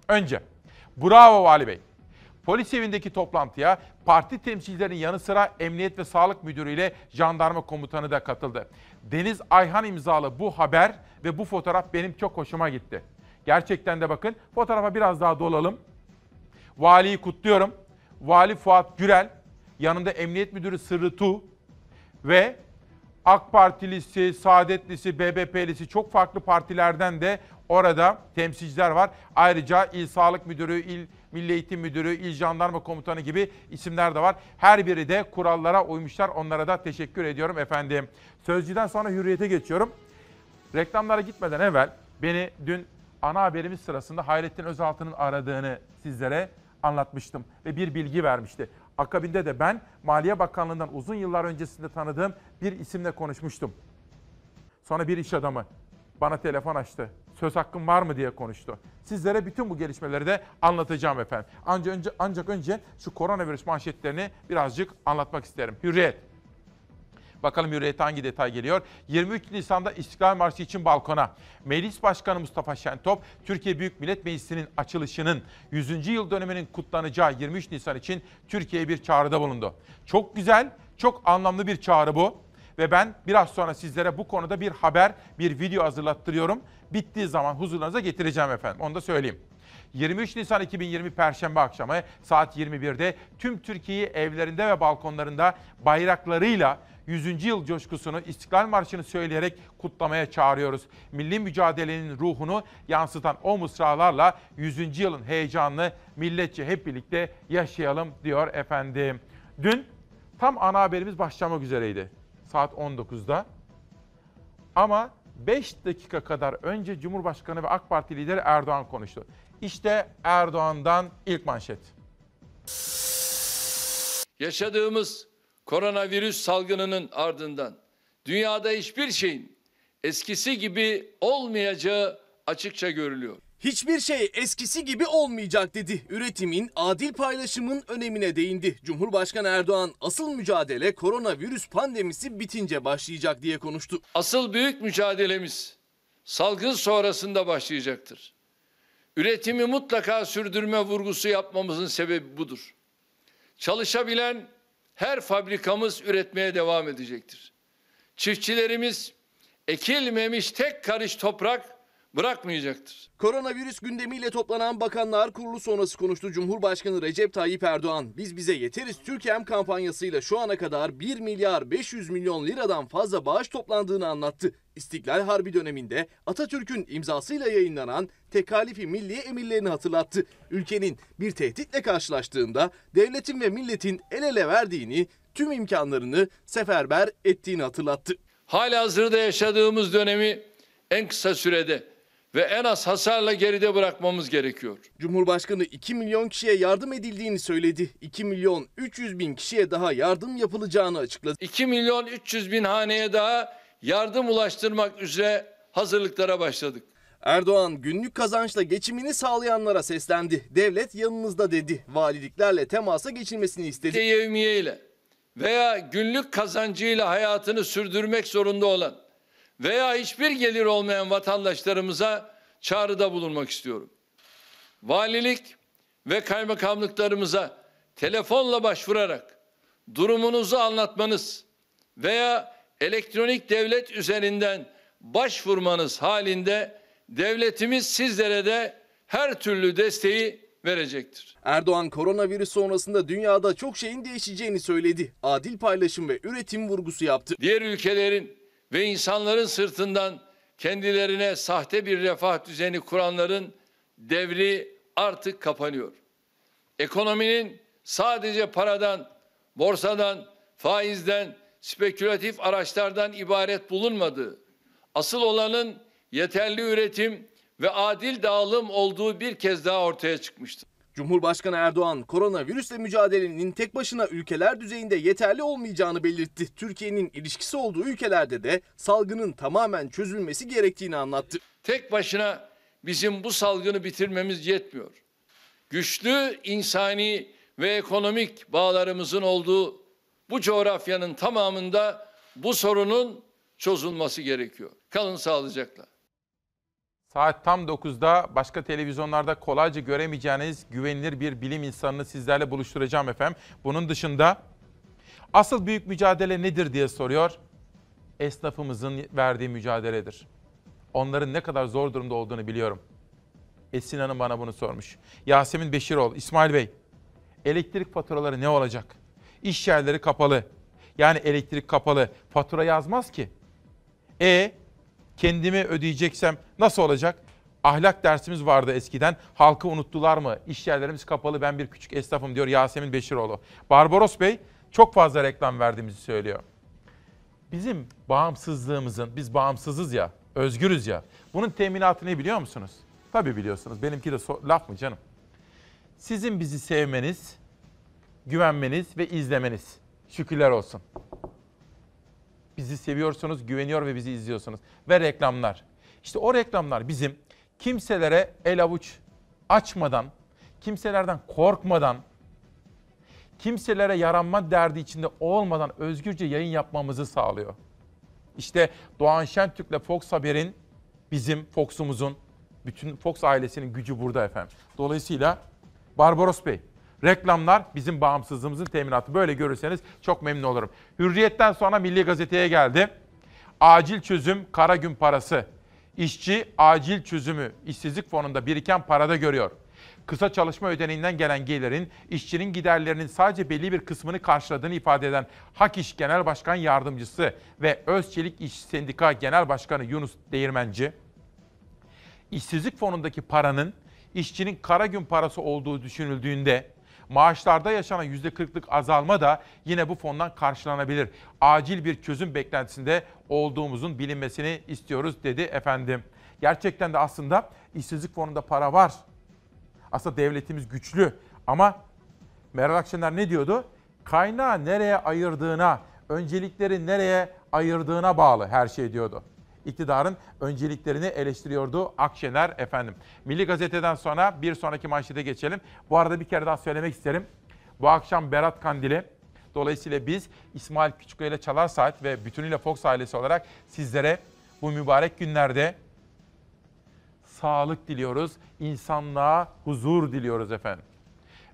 Önce, bravo Vali Bey. Polis evindeki toplantıya parti temsilcilerinin yanı sıra Emniyet ve Sağlık Müdürü ile jandarma komutanı da katıldı. Deniz Ayhan imzalı bu haber ve bu fotoğraf benim çok hoşuma gitti. Gerçekten de bakın fotoğrafa biraz daha dolalım. Valiyi kutluyorum. Vali Fuat Gürel, yanında Emniyet Müdürü Sırrı Tu ve AK Partilisi, Saadetlisi, BBP'lisi çok farklı partilerden de orada temsilciler var. Ayrıca İl Sağlık Müdürü, İl Milli Eğitim Müdürü, İl Jandarma Komutanı gibi isimler de var. Her biri de kurallara uymuşlar. Onlara da teşekkür ediyorum efendim. Sözcüden sonra hürriyete geçiyorum. Reklamlara gitmeden evvel beni dün ana haberimiz sırasında Hayrettin Özaltı'nın aradığını sizlere anlatmıştım ve bir bilgi vermişti. Akabinde de ben Maliye Bakanlığı'ndan uzun yıllar öncesinde tanıdığım bir isimle konuşmuştum. Sonra bir iş adamı bana telefon açtı. Söz hakkım var mı diye konuştu. Sizlere bütün bu gelişmeleri de anlatacağım efendim. Ancak önce, ancak önce şu koronavirüs manşetlerini birazcık anlatmak isterim. Hürriyet. Bakalım Hürriyet'e hangi detay geliyor? 23 Nisan'da İstiklal Marşı için balkona. Meclis Başkanı Mustafa Şentop, Türkiye Büyük Millet Meclisi'nin açılışının 100. yıl döneminin kutlanacağı 23 Nisan için Türkiye'ye bir çağrıda bulundu. Çok güzel, çok anlamlı bir çağrı bu. Ve ben biraz sonra sizlere bu konuda bir haber, bir video hazırlattırıyorum. Bittiği zaman huzurlarınıza getireceğim efendim. Onu da söyleyeyim. 23 Nisan 2020 Perşembe akşamı saat 21'de tüm Türkiye'yi evlerinde ve balkonlarında bayraklarıyla 100. yıl coşkusunu, İstiklal Marşı'nı söyleyerek kutlamaya çağırıyoruz. Milli mücadelenin ruhunu yansıtan o mısralarla 100. yılın heyecanını milletçe hep birlikte yaşayalım diyor efendim. Dün tam ana haberimiz başlamak üzereydi. Saat 19'da. Ama 5 dakika kadar önce Cumhurbaşkanı ve AK Parti lideri Erdoğan konuştu. İşte Erdoğan'dan ilk manşet. Yaşadığımız koronavirüs salgınının ardından dünyada hiçbir şeyin eskisi gibi olmayacağı açıkça görülüyor. Hiçbir şey eskisi gibi olmayacak dedi. Üretimin, adil paylaşımın önemine değindi. Cumhurbaşkanı Erdoğan asıl mücadele koronavirüs pandemisi bitince başlayacak diye konuştu. Asıl büyük mücadelemiz salgın sonrasında başlayacaktır. Üretimi mutlaka sürdürme vurgusu yapmamızın sebebi budur. Çalışabilen her fabrikamız üretmeye devam edecektir. Çiftçilerimiz ekilmemiş tek karış toprak bırakmayacaktır. Koronavirüs gündemiyle toplanan Bakanlar Kurulu sonrası konuştu Cumhurbaşkanı Recep Tayyip Erdoğan. Biz bize yeteriz Türkiye'm kampanyasıyla şu ana kadar 1 milyar 500 milyon liradan fazla bağış toplandığını anlattı. İstiklal Harbi döneminde Atatürk'ün imzasıyla yayınlanan Tekalifi Milliye emirlerini hatırlattı. Ülkenin bir tehditle karşılaştığında devletin ve milletin el ele verdiğini, tüm imkanlarını seferber ettiğini hatırlattı. Halihazırda yaşadığımız dönemi en kısa sürede ve en az hasarla geride bırakmamız gerekiyor. Cumhurbaşkanı 2 milyon kişiye yardım edildiğini söyledi. 2 milyon 300 bin kişiye daha yardım yapılacağını açıkladı. 2 milyon 300 bin haneye daha yardım ulaştırmak üzere hazırlıklara başladık. Erdoğan günlük kazançla geçimini sağlayanlara seslendi. Devlet yanınızda dedi. Valiliklerle temasa geçilmesini istedi. Yevmiye ile veya günlük kazancıyla hayatını sürdürmek zorunda olan veya hiçbir gelir olmayan vatandaşlarımıza çağrıda bulunmak istiyorum. Valilik ve kaymakamlıklarımıza telefonla başvurarak durumunuzu anlatmanız veya elektronik devlet üzerinden başvurmanız halinde devletimiz sizlere de her türlü desteği verecektir. Erdoğan koronavirüs sonrasında dünyada çok şeyin değişeceğini söyledi. Adil paylaşım ve üretim vurgusu yaptı. Diğer ülkelerin ve insanların sırtından kendilerine sahte bir refah düzeni kuranların devri artık kapanıyor. Ekonominin sadece paradan, borsadan, faizden, spekülatif araçlardan ibaret bulunmadığı, asıl olanın yeterli üretim ve adil dağılım olduğu bir kez daha ortaya çıkmıştır. Cumhurbaşkanı Erdoğan koronavirüsle mücadelenin tek başına ülkeler düzeyinde yeterli olmayacağını belirtti. Türkiye'nin ilişkisi olduğu ülkelerde de salgının tamamen çözülmesi gerektiğini anlattı. Tek başına bizim bu salgını bitirmemiz yetmiyor. Güçlü insani ve ekonomik bağlarımızın olduğu bu coğrafyanın tamamında bu sorunun çözülmesi gerekiyor. Kalın sağlıcakla. Saat tam 9'da başka televizyonlarda kolayca göremeyeceğiniz güvenilir bir bilim insanını sizlerle buluşturacağım efendim. Bunun dışında asıl büyük mücadele nedir diye soruyor. Esnafımızın verdiği mücadeledir. Onların ne kadar zor durumda olduğunu biliyorum. Esin Hanım bana bunu sormuş. Yasemin Beşiroğlu, İsmail Bey, elektrik faturaları ne olacak? İş yerleri kapalı. Yani elektrik kapalı. Fatura yazmaz ki. E kendimi ödeyeceksem nasıl olacak? Ahlak dersimiz vardı eskiden. Halkı unuttular mı? İş yerlerimiz kapalı. Ben bir küçük esnafım diyor Yasemin Beşiroğlu. Barbaros Bey çok fazla reklam verdiğimizi söylüyor. Bizim bağımsızlığımızın, biz bağımsızız ya, özgürüz ya. Bunun teminatı ne biliyor musunuz? Tabii biliyorsunuz. Benimki de so- laf mı canım? Sizin bizi sevmeniz, güvenmeniz ve izlemeniz. Şükürler olsun. Bizi seviyorsunuz, güveniyor ve bizi izliyorsunuz. Ve reklamlar. İşte o reklamlar bizim kimselere el avuç açmadan, kimselerden korkmadan, kimselere yaranma derdi içinde olmadan özgürce yayın yapmamızı sağlıyor. İşte Doğan Şentürk'le Fox Haber'in, bizim Fox'umuzun, bütün Fox ailesinin gücü burada efendim. Dolayısıyla Barbaros Bey, reklamlar bizim bağımsızlığımızın teminatı. Böyle görürseniz çok memnun olurum. Hürriyetten sonra Milli Gazete'ye geldi. Acil çözüm kara gün parası. İşçi acil çözümü işsizlik fonunda biriken parada görüyor. Kısa çalışma ödeneğinden gelen gelirin işçinin giderlerinin sadece belli bir kısmını karşıladığını ifade eden Hak İş Genel Başkan Yardımcısı ve Özçelik İş Sendika Genel Başkanı Yunus Değirmenci, işsizlik fonundaki paranın işçinin kara gün parası olduğu düşünüldüğünde maaşlarda yaşanan %40'lık azalma da yine bu fondan karşılanabilir. Acil bir çözüm beklentisinde olduğumuzun bilinmesini istiyoruz dedi efendim. Gerçekten de aslında işsizlik fonunda para var. Aslında devletimiz güçlü ama Meral Akşener ne diyordu? Kaynağı nereye ayırdığına, öncelikleri nereye ayırdığına bağlı her şey diyordu. İktidarın önceliklerini eleştiriyordu Akşener efendim. Milli Gazete'den sonra bir sonraki manşete geçelim. Bu arada bir kere daha söylemek isterim. Bu akşam Berat Kandili. Dolayısıyla biz İsmail Küçüköy ile Çalar Saat ve bütünüyle Fox ailesi olarak sizlere bu mübarek günlerde sağlık diliyoruz. insanlığa huzur diliyoruz efendim.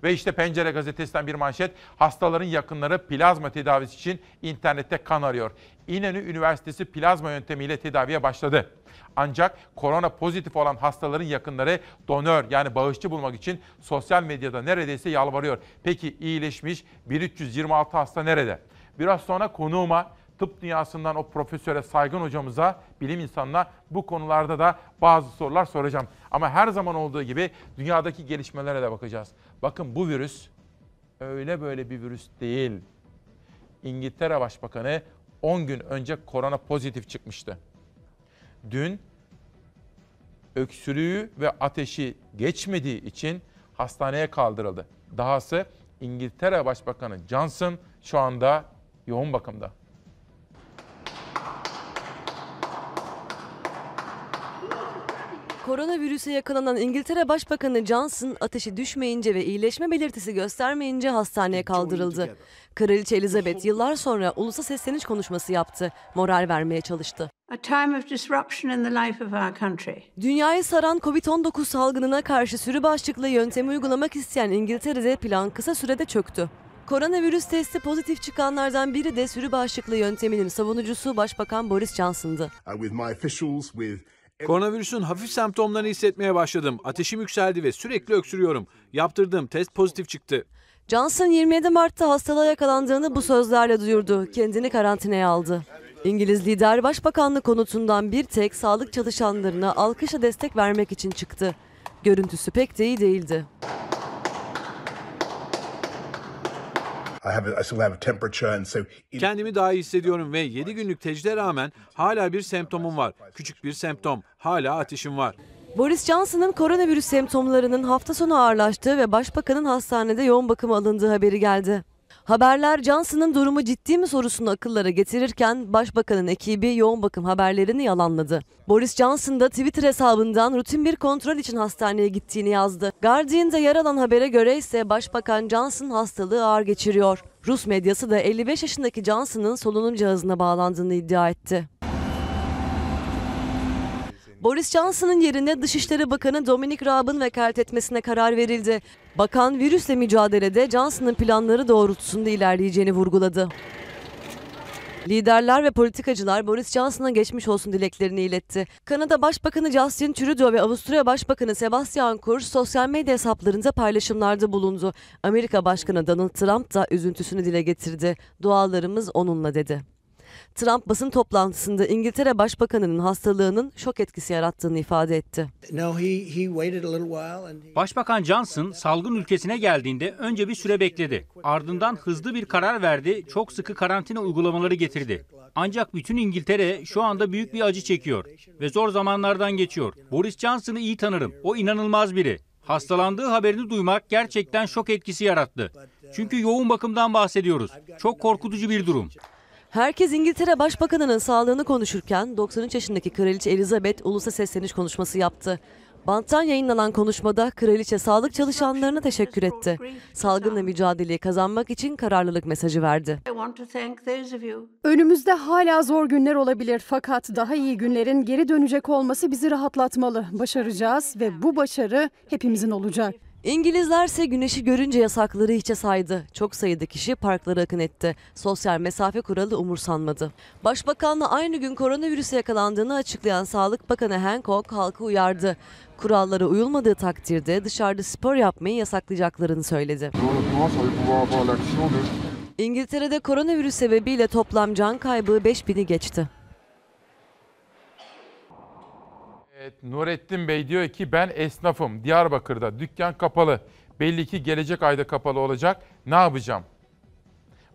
Ve işte Pencere gazetesinden bir manşet. Hastaların yakınları plazma tedavisi için internette kan arıyor. İnönü Üniversitesi plazma yöntemiyle tedaviye başladı. Ancak korona pozitif olan hastaların yakınları donör yani bağışçı bulmak için sosyal medyada neredeyse yalvarıyor. Peki iyileşmiş 1326 hasta nerede? Biraz sonra konuğuma tıp dünyasından o profesöre saygın hocamıza, bilim insanına bu konularda da bazı sorular soracağım. Ama her zaman olduğu gibi dünyadaki gelişmelere de bakacağız. Bakın bu virüs öyle böyle bir virüs değil. İngiltere Başbakanı 10 gün önce korona pozitif çıkmıştı. Dün öksürüğü ve ateşi geçmediği için hastaneye kaldırıldı. Dahası İngiltere Başbakanı Johnson şu anda yoğun bakımda. Koronavirüse yakalanan İngiltere Başbakanı Johnson ateşi düşmeyince ve iyileşme belirtisi göstermeyince hastaneye kaldırıldı. Kraliçe Elizabeth yıllar sonra ulusa sesleniş konuşması yaptı. Moral vermeye çalıştı. A time of disruption in the life of our country. Dünyayı saran Covid-19 salgınına karşı sürü bağışıklığı yöntemi uygulamak isteyen İngiltere'de plan kısa sürede çöktü. Koronavirüs testi pozitif çıkanlardan biri de sürü bağışıklığı yönteminin savunucusu Başbakan Boris Johnson'dı. Koronavirüsün hafif semptomlarını hissetmeye başladım. Ateşim yükseldi ve sürekli öksürüyorum. Yaptırdığım test pozitif çıktı. Johnson 27 Mart'ta hastalığa yakalandığını bu sözlerle duyurdu. Kendini karantinaya aldı. İngiliz lider başbakanlık konutundan bir tek sağlık çalışanlarına alkışla destek vermek için çıktı. Görüntüsü pek de iyi değildi. Kendimi daha iyi hissediyorum ve 7 günlük tecride rağmen hala bir semptomum var. Küçük bir semptom. Hala ateşim var. Boris Johnson'ın koronavirüs semptomlarının hafta sonu ağırlaştığı ve başbakanın hastanede yoğun bakıma alındığı haberi geldi. Haberler Johnson'ın durumu ciddi mi sorusunu akıllara getirirken başbakanın ekibi yoğun bakım haberlerini yalanladı. Boris Johnson da Twitter hesabından rutin bir kontrol için hastaneye gittiğini yazdı. Guardian'da yer alan habere göre ise Başbakan Johnson hastalığı ağır geçiriyor. Rus medyası da 55 yaşındaki Johnson'ın solunum cihazına bağlandığını iddia etti. Boris Johnson'ın yerine Dışişleri Bakanı Dominic Raab'ın vekalet etmesine karar verildi. Bakan virüsle mücadelede Johnson'ın planları doğrultusunda ilerleyeceğini vurguladı. Liderler ve politikacılar Boris Johnson'a geçmiş olsun dileklerini iletti. Kanada Başbakanı Justin Trudeau ve Avusturya Başbakanı Sebastian Kurz sosyal medya hesaplarında paylaşımlarda bulundu. Amerika Başkanı Donald Trump da üzüntüsünü dile getirdi. Dualarımız onunla dedi. Trump basın toplantısında İngiltere Başbakanı'nın hastalığının şok etkisi yarattığını ifade etti. Başbakan Johnson salgın ülkesine geldiğinde önce bir süre bekledi. Ardından hızlı bir karar verdi, çok sıkı karantina uygulamaları getirdi. Ancak bütün İngiltere şu anda büyük bir acı çekiyor ve zor zamanlardan geçiyor. Boris Johnson'ı iyi tanırım. O inanılmaz biri. Hastalandığı haberini duymak gerçekten şok etkisi yarattı. Çünkü yoğun bakımdan bahsediyoruz. Çok korkutucu bir durum. Herkes İngiltere Başbakanı'nın sağlığını konuşurken 93 yaşındaki Kraliçe Elizabeth ulusa sesleniş konuşması yaptı. Banttan yayınlanan konuşmada kraliçe sağlık çalışanlarına teşekkür etti. Salgınla mücadeleyi kazanmak için kararlılık mesajı verdi. Önümüzde hala zor günler olabilir fakat daha iyi günlerin geri dönecek olması bizi rahatlatmalı. Başaracağız ve bu başarı hepimizin olacak. İngilizlerse güneşi görünce yasakları hiçe saydı. Çok sayıda kişi parklara akın etti. Sosyal mesafe kuralı umursanmadı. Başbakanla aynı gün koronavirüse yakalandığını açıklayan Sağlık Bakanı Hancock halkı uyardı. Kurallara uyulmadığı takdirde dışarıda spor yapmayı yasaklayacaklarını söyledi. İngiltere'de koronavirüs sebebiyle toplam can kaybı 5000'i geçti. Evet, Nurettin Bey diyor ki ben esnafım. Diyarbakır'da dükkan kapalı. Belli ki gelecek ayda kapalı olacak. Ne yapacağım?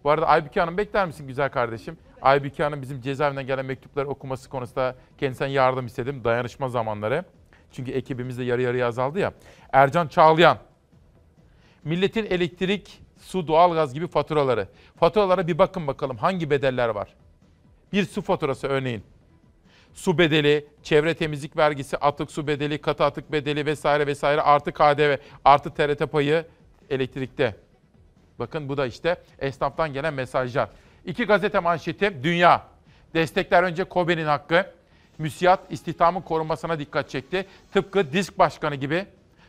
Bu arada Aybüke Hanım bekler misin güzel kardeşim? Aybüke Hanım bizim cezaevinden gelen mektupları okuması konusunda kendisinden yardım istedim. Dayanışma zamanları. Çünkü ekibimiz de yarı yarıya azaldı ya. Ercan Çağlayan. Milletin elektrik, su, doğalgaz gibi faturaları. Faturalara bir bakın bakalım hangi bedeller var? Bir su faturası örneğin su bedeli, çevre temizlik vergisi, atık su bedeli, katı atık bedeli vesaire vesaire artı KDV, artı TRT payı elektrikte. Bakın bu da işte esnaftan gelen mesajlar. İki gazete manşeti Dünya. Destekler önce Kobe'nin hakkı. Müsiyat istihdamın korunmasına dikkat çekti. Tıpkı Disk Başkanı gibi,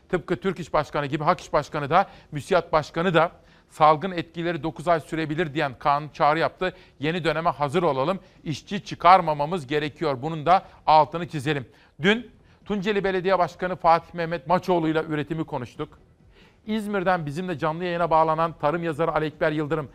tıpkı Türk İş Başkanı gibi Hak İş Başkanı da, Müsiyat Başkanı da salgın etkileri 9 ay sürebilir diyen Kaan çağrı yaptı. Yeni döneme hazır olalım. İşçi çıkarmamamız gerekiyor. Bunun da altını çizelim. Dün Tunceli Belediye Başkanı Fatih Mehmet Maçoğlu ile üretimi konuştuk. İzmir'den bizimle canlı yayına bağlanan tarım yazarı Ali Ekber Yıldırım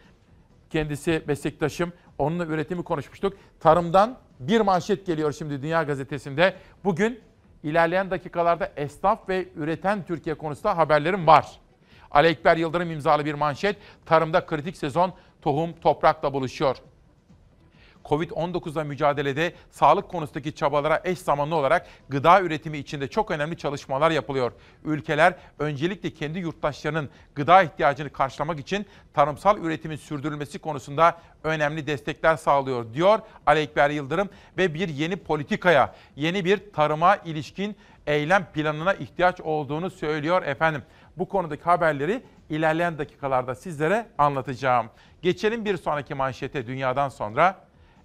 kendisi meslektaşım. Onunla üretimi konuşmuştuk. Tarımdan bir manşet geliyor şimdi Dünya Gazetesi'nde. Bugün ilerleyen dakikalarda esnaf ve üreten Türkiye konusunda haberlerim var. Ali Ekber Yıldırım imzalı bir manşet. Tarımda kritik sezon tohum toprakla buluşuyor. Covid-19'la mücadelede sağlık konusundaki çabalara eş zamanlı olarak gıda üretimi içinde çok önemli çalışmalar yapılıyor. Ülkeler öncelikle kendi yurttaşlarının gıda ihtiyacını karşılamak için tarımsal üretimin sürdürülmesi konusunda önemli destekler sağlıyor diyor Ali Ekber Yıldırım ve bir yeni politikaya, yeni bir tarıma ilişkin eylem planına ihtiyaç olduğunu söylüyor efendim. Bu konudaki haberleri ilerleyen dakikalarda sizlere anlatacağım. Geçelim bir sonraki manşete dünyadan sonra.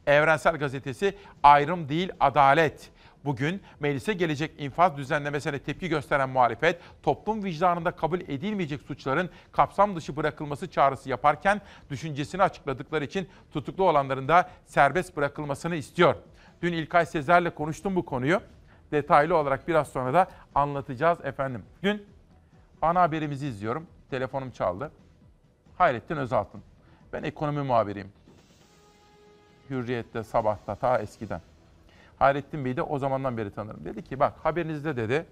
Evrensel Gazetesi ayrım değil adalet. Bugün meclise gelecek infaz düzenlemesine tepki gösteren muhalefet, toplum vicdanında kabul edilmeyecek suçların kapsam dışı bırakılması çağrısı yaparken düşüncesini açıkladıkları için tutuklu olanların da serbest bırakılmasını istiyor. Dün İlkay Sezer'le konuştum bu konuyu. Detaylı olarak biraz sonra da anlatacağız efendim. Dün ana haberimizi izliyorum. Telefonum çaldı. Hayrettin Özaltın. Ben ekonomi muhabiriyim. Hürriyet'te, Sabah'ta ta eskiden. Hayrettin Bey'i de o zamandan beri tanırım. Dedi ki bak haberinizde dedi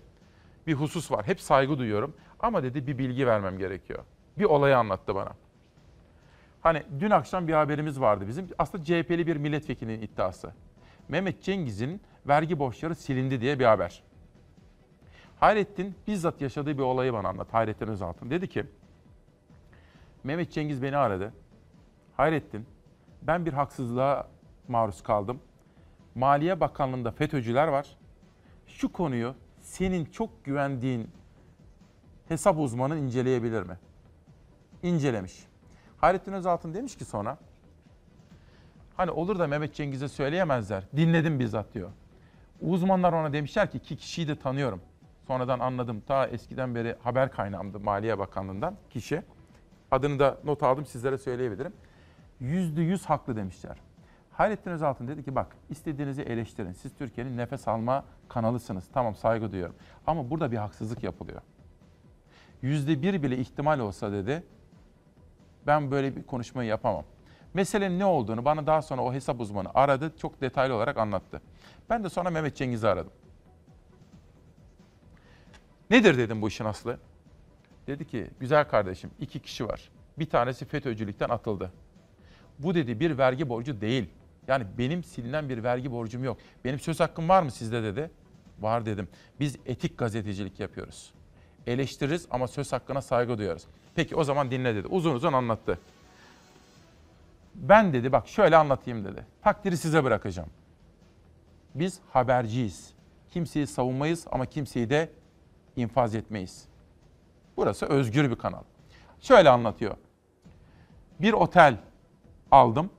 bir husus var. Hep saygı duyuyorum ama dedi bir bilgi vermem gerekiyor. Bir olayı anlattı bana. Hani dün akşam bir haberimiz vardı bizim. Aslında CHP'li bir milletvekilinin iddiası. Mehmet Cengiz'in vergi borçları silindi diye bir haber. Hayrettin bizzat yaşadığı bir olayı bana anlat. Hayrettin Özaltın. Dedi ki Mehmet Cengiz beni aradı. Hayrettin ben bir haksızlığa maruz kaldım. Maliye Bakanlığı'nda FETÖ'cüler var. Şu konuyu senin çok güvendiğin hesap uzmanı inceleyebilir mi? İncelemiş. Hayrettin Özaltın demiş ki sonra, hani olur da Mehmet Cengiz'e söyleyemezler. Dinledim bizzat diyor. Uzmanlar ona demişler ki iki kişiyi de tanıyorum. Sonradan anladım. Ta eskiden beri haber kaynağımdı Maliye Bakanlığı'ndan kişi. Adını da not aldım sizlere söyleyebilirim. Yüzde yüz haklı demişler. Hayrettin Özaltın dedi ki bak istediğinizi eleştirin. Siz Türkiye'nin nefes alma kanalısınız. Tamam saygı duyuyorum. Ama burada bir haksızlık yapılıyor. Yüzde bir bile ihtimal olsa dedi ben böyle bir konuşmayı yapamam. Meselenin ne olduğunu bana daha sonra o hesap uzmanı aradı. Çok detaylı olarak anlattı. Ben de sonra Mehmet Cengiz'i aradım. Nedir dedim bu işin aslı? Dedi ki güzel kardeşim iki kişi var. Bir tanesi FETÖ'cülükten atıldı. Bu dedi bir vergi borcu değil. Yani benim silinen bir vergi borcum yok. Benim söz hakkım var mı sizde dedi. Var dedim. Biz etik gazetecilik yapıyoruz. Eleştiririz ama söz hakkına saygı duyuyoruz. Peki o zaman dinle dedi. Uzun uzun anlattı. Ben dedi bak şöyle anlatayım dedi. Takdiri size bırakacağım. Biz haberciyiz. Kimseyi savunmayız ama kimseyi de infaz etmeyiz. Burası özgür bir kanal. Şöyle anlatıyor. Bir otel aldım.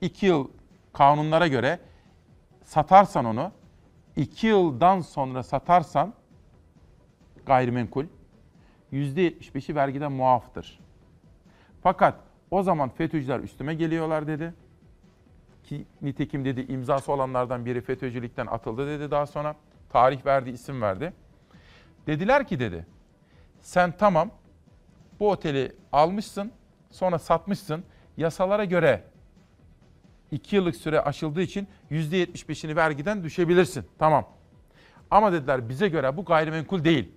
İki yıl kanunlara göre satarsan onu, iki yıldan sonra satarsan gayrimenkul %75'i vergiden muaftır. Fakat o zaman FETÖ'cüler üstüme geliyorlar dedi. Ki nitekim dedi imzası olanlardan biri FETÖ'cülükten atıldı dedi daha sonra. Tarih verdi, isim verdi. Dediler ki dedi, sen tamam bu oteli almışsın, sonra satmışsın. Yasalara göre 2 yıllık süre aşıldığı için %75'ini vergiden düşebilirsin. Tamam. Ama dediler bize göre bu gayrimenkul değil.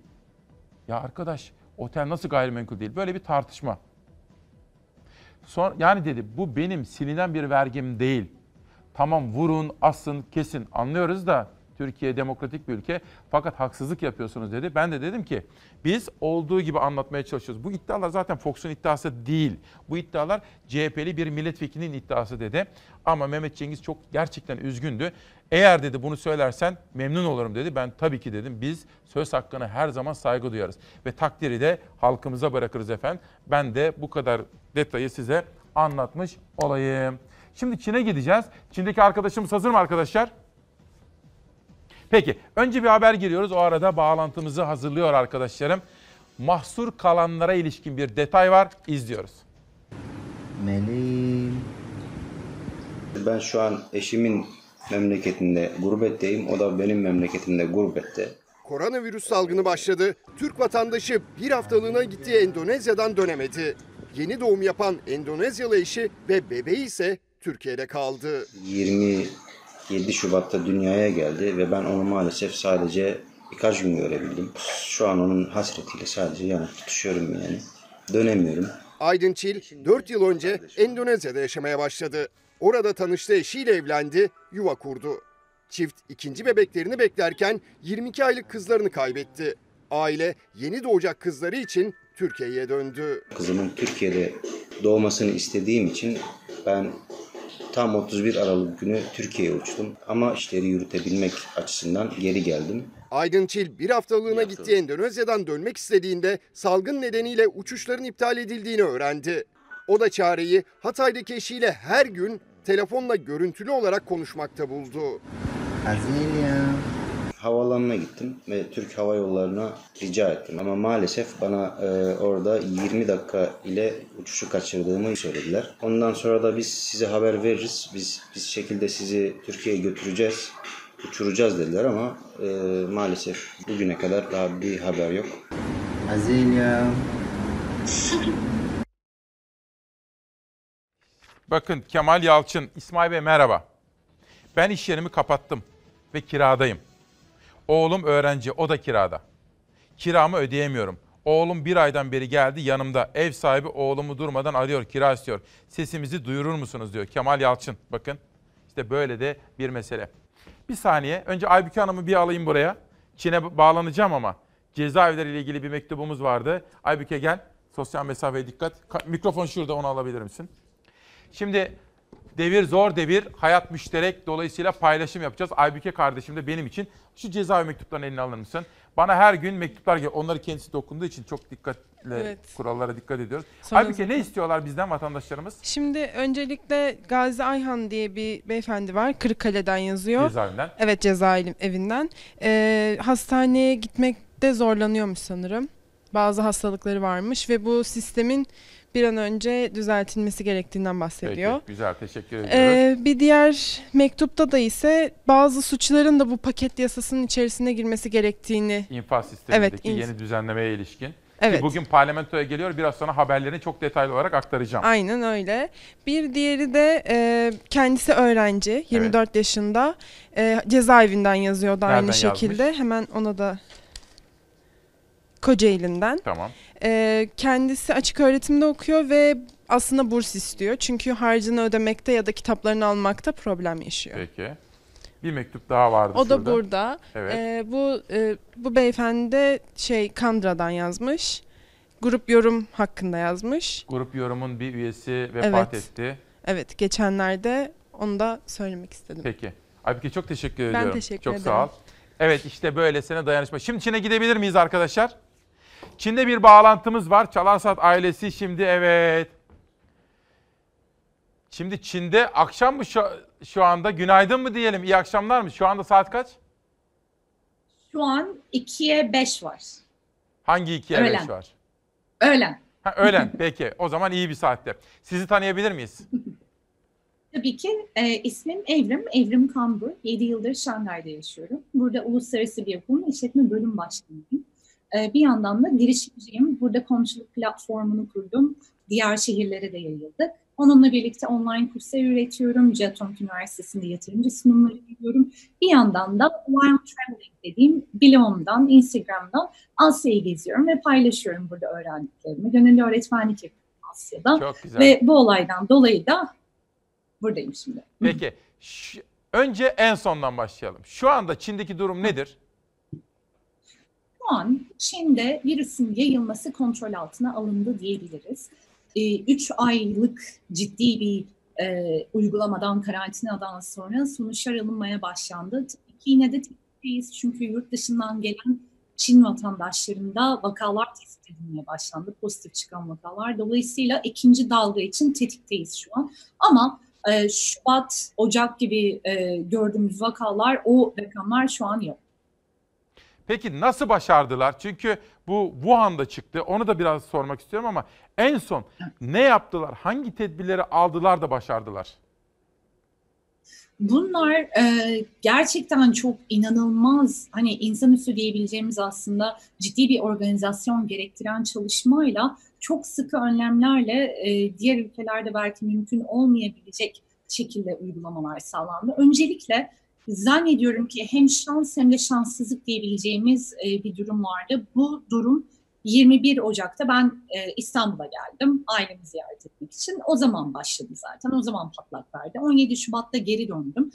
Ya arkadaş otel nasıl gayrimenkul değil? Böyle bir tartışma. Son, yani dedi bu benim silinen bir vergim değil. Tamam vurun, asın, kesin anlıyoruz da Türkiye demokratik bir ülke fakat haksızlık yapıyorsunuz dedi. Ben de dedim ki biz olduğu gibi anlatmaya çalışıyoruz. Bu iddialar zaten Fox'un iddiası değil. Bu iddialar CHP'li bir milletvekilinin iddiası dedi. Ama Mehmet Cengiz çok gerçekten üzgündü. Eğer dedi bunu söylersen memnun olurum dedi. Ben tabii ki dedim biz söz hakkına her zaman saygı duyarız. Ve takdiri de halkımıza bırakırız efendim. Ben de bu kadar detayı size anlatmış olayım. Şimdi Çin'e gideceğiz. Çin'deki arkadaşımız hazır mı arkadaşlar? Peki önce bir haber giriyoruz. O arada bağlantımızı hazırlıyor arkadaşlarım. Mahsur kalanlara ilişkin bir detay var. İzliyoruz. Meleğim. Ben şu an eşimin memleketinde gurbetteyim. O da benim memleketimde gurbette. Koronavirüs salgını başladı. Türk vatandaşı bir haftalığına gittiği Endonezya'dan dönemedi. Yeni doğum yapan Endonezyalı eşi ve bebeği ise Türkiye'de kaldı. 27 Şubat'ta dünyaya geldi ve ben onu maalesef sadece birkaç gün görebildim. Şu an onun hasretiyle sadece yanıp tutuşuyorum yani. Dönemiyorum. Aydın Çil 4 yıl önce Endonezya'da yaşamaya başladı. Orada tanıştığı eşiyle evlendi, yuva kurdu. Çift ikinci bebeklerini beklerken 22 aylık kızlarını kaybetti. Aile yeni doğacak kızları için Türkiye'ye döndü. Kızımın Türkiye'de doğmasını istediğim için ben tam 31 Aralık günü Türkiye'ye uçtum. Ama işleri yürütebilmek açısından geri geldim. Aydın Çil bir haftalığına gittiği Endonezya'dan dönmek istediğinde salgın nedeniyle uçuşların iptal edildiğini öğrendi. O da çareyi Hatay'daki eşiyle her gün telefonla görüntülü olarak konuşmakta buldu. Havaalanına gittim ve Türk Hava Yolları'na rica ettim. Ama maalesef bana e, orada 20 dakika ile uçuşu kaçırdığımı söylediler. Ondan sonra da biz size haber veririz. Biz biz şekilde sizi Türkiye'ye götüreceğiz, uçuracağız dediler ama e, maalesef bugüne kadar daha bir haber yok. Azilya. Bakın Kemal Yalçın, İsmail Bey merhaba. Ben iş yerimi kapattım ve kiradayım. Oğlum öğrenci, o da kirada. Kiramı ödeyemiyorum. Oğlum bir aydan beri geldi yanımda. Ev sahibi oğlumu durmadan arıyor, kira istiyor. Sesimizi duyurur musunuz diyor Kemal Yalçın. Bakın işte böyle de bir mesele. Bir saniye. Önce Aybüke Hanım'ı bir alayım buraya. Çin'e bağlanacağım ama cezaevleri ile ilgili bir mektubumuz vardı. Aybüke gel. Sosyal mesafeye dikkat. Ka- Mikrofon şurada onu alabilir misin? Şimdi Devir zor devir, hayat müşterek. Dolayısıyla paylaşım yapacağız. Aybüke kardeşim de benim için şu cezaevi mektuplarını eline alır mısın? Bana her gün mektuplar geliyor. Onları kendisi de okunduğu için çok dikkatle Evet. kurallara dikkat ediyoruz. Sonra Aybüke ne istiyorlar bizden vatandaşlarımız? Şimdi öncelikle Gazi Ayhan diye bir beyefendi var. Kırıkkale'den yazıyor. Cezaevinden. Evet cezaevi evinden. Ee, hastaneye gitmekte zorlanıyormuş sanırım. Bazı hastalıkları varmış ve bu sistemin bir an önce düzeltilmesi gerektiğinden bahsediyor. Peki, güzel teşekkür ediyoruz. Ee, bir diğer mektupta da ise bazı suçların da bu paket yasasının içerisine girmesi gerektiğini İnfaz sistemindeki Evet, inf- yeni düzenlemeye ilişkin. Evet. Ki bugün parlamentoya geliyor. Biraz sonra haberlerini çok detaylı olarak aktaracağım. Aynen öyle. Bir diğeri de e, kendisi öğrenci, 24 yaşında. E, cezaevinden yazıyor da Nereden aynı şekilde. yazmış? Hemen ona da Kocaeli'nden. Tamam. E, kendisi açık öğretimde okuyor ve aslında burs istiyor. Çünkü harcını ödemekte ya da kitaplarını almakta problem yaşıyor. Peki. Bir mektup daha vardı O da şurada. burada. Evet. E, bu e, bu beyefendi de şey Kandıra'dan yazmış. Grup yorum hakkında yazmış. Grup yorumun bir üyesi vefat Evet. etti. Evet, geçenlerde onu da söylemek istedim. Peki. Aybüke çok teşekkür Ben ediyorum. teşekkür çok ederim. sağ ol. Evet işte böylesine dayanışma. Şimdi Çin'e gidebilir miyiz arkadaşlar? Çin'de bir bağlantımız var. Çalarsat ailesi şimdi evet. Şimdi Çin'de akşam mı şu, şu anda? Günaydın mı diyelim? İyi akşamlar mı? Şu anda saat kaç? Şu an 2'ye 5 var. Hangi iki evet Öğlen. var? Öğlen. Ha, öğlen. [laughs] Peki. O zaman iyi bir saatte. Sizi tanıyabilir miyiz? Tabii ki e, ismim Evrim, Evrim Kambur. 7 yıldır Şangay'da yaşıyorum. Burada uluslararası bir yapımın işletme bölüm başkanıyım. E, bir yandan da girişimciyim. Burada komşuluk platformunu kurdum. Diğer şehirlere de yayıldık. Onunla birlikte online kurslar üretiyorum. Jeton Üniversitesi'nde yatırımcı sunumları veriyorum. Bir yandan da Wild Traveling dediğim blogumdan, Instagram'dan Asya'yı geziyorum ve paylaşıyorum burada öğrendiklerimi. Gönüllü öğretmenlik yapıyorum Asya'da. Çok güzel. Ve bu olaydan dolayı da buradayım şimdi. Peki. Önce en sondan başlayalım. Şu anda Çin'deki durum nedir? Şu an Çin'de virüsün yayılması kontrol altına alındı diyebiliriz. 3 aylık ciddi bir e, uygulamadan, karantinadan sonra sonuçlar alınmaya başlandı. Tabii ki yine de tetikteyiz çünkü yurt dışından gelen Çin vatandaşlarında vakalar tespit edilmeye başlandı. Pozitif çıkan vakalar. Dolayısıyla ikinci dalga için tetikteyiz şu an. Ama e, Şubat, Ocak gibi e, gördüğümüz vakalar, o rakamlar şu an yok. Peki nasıl başardılar? Çünkü bu Wuhan'da çıktı. Onu da biraz sormak istiyorum ama en son ne yaptılar? Hangi tedbirleri aldılar da başardılar? Bunlar e, gerçekten çok inanılmaz hani insanüstü diyebileceğimiz aslında ciddi bir organizasyon gerektiren çalışmayla çok sıkı önlemlerle e, diğer ülkelerde belki mümkün olmayabilecek şekilde uygulamalar sağlandı. Öncelikle zannediyorum ki hem şans hem de şanssızlık diyebileceğimiz e, bir durum vardı. Bu durum 21 Ocak'ta ben e, İstanbul'a geldim ailemi ziyaret etmek için. O zaman başladı zaten. O zaman patlak verdi. 17 Şubat'ta geri döndüm.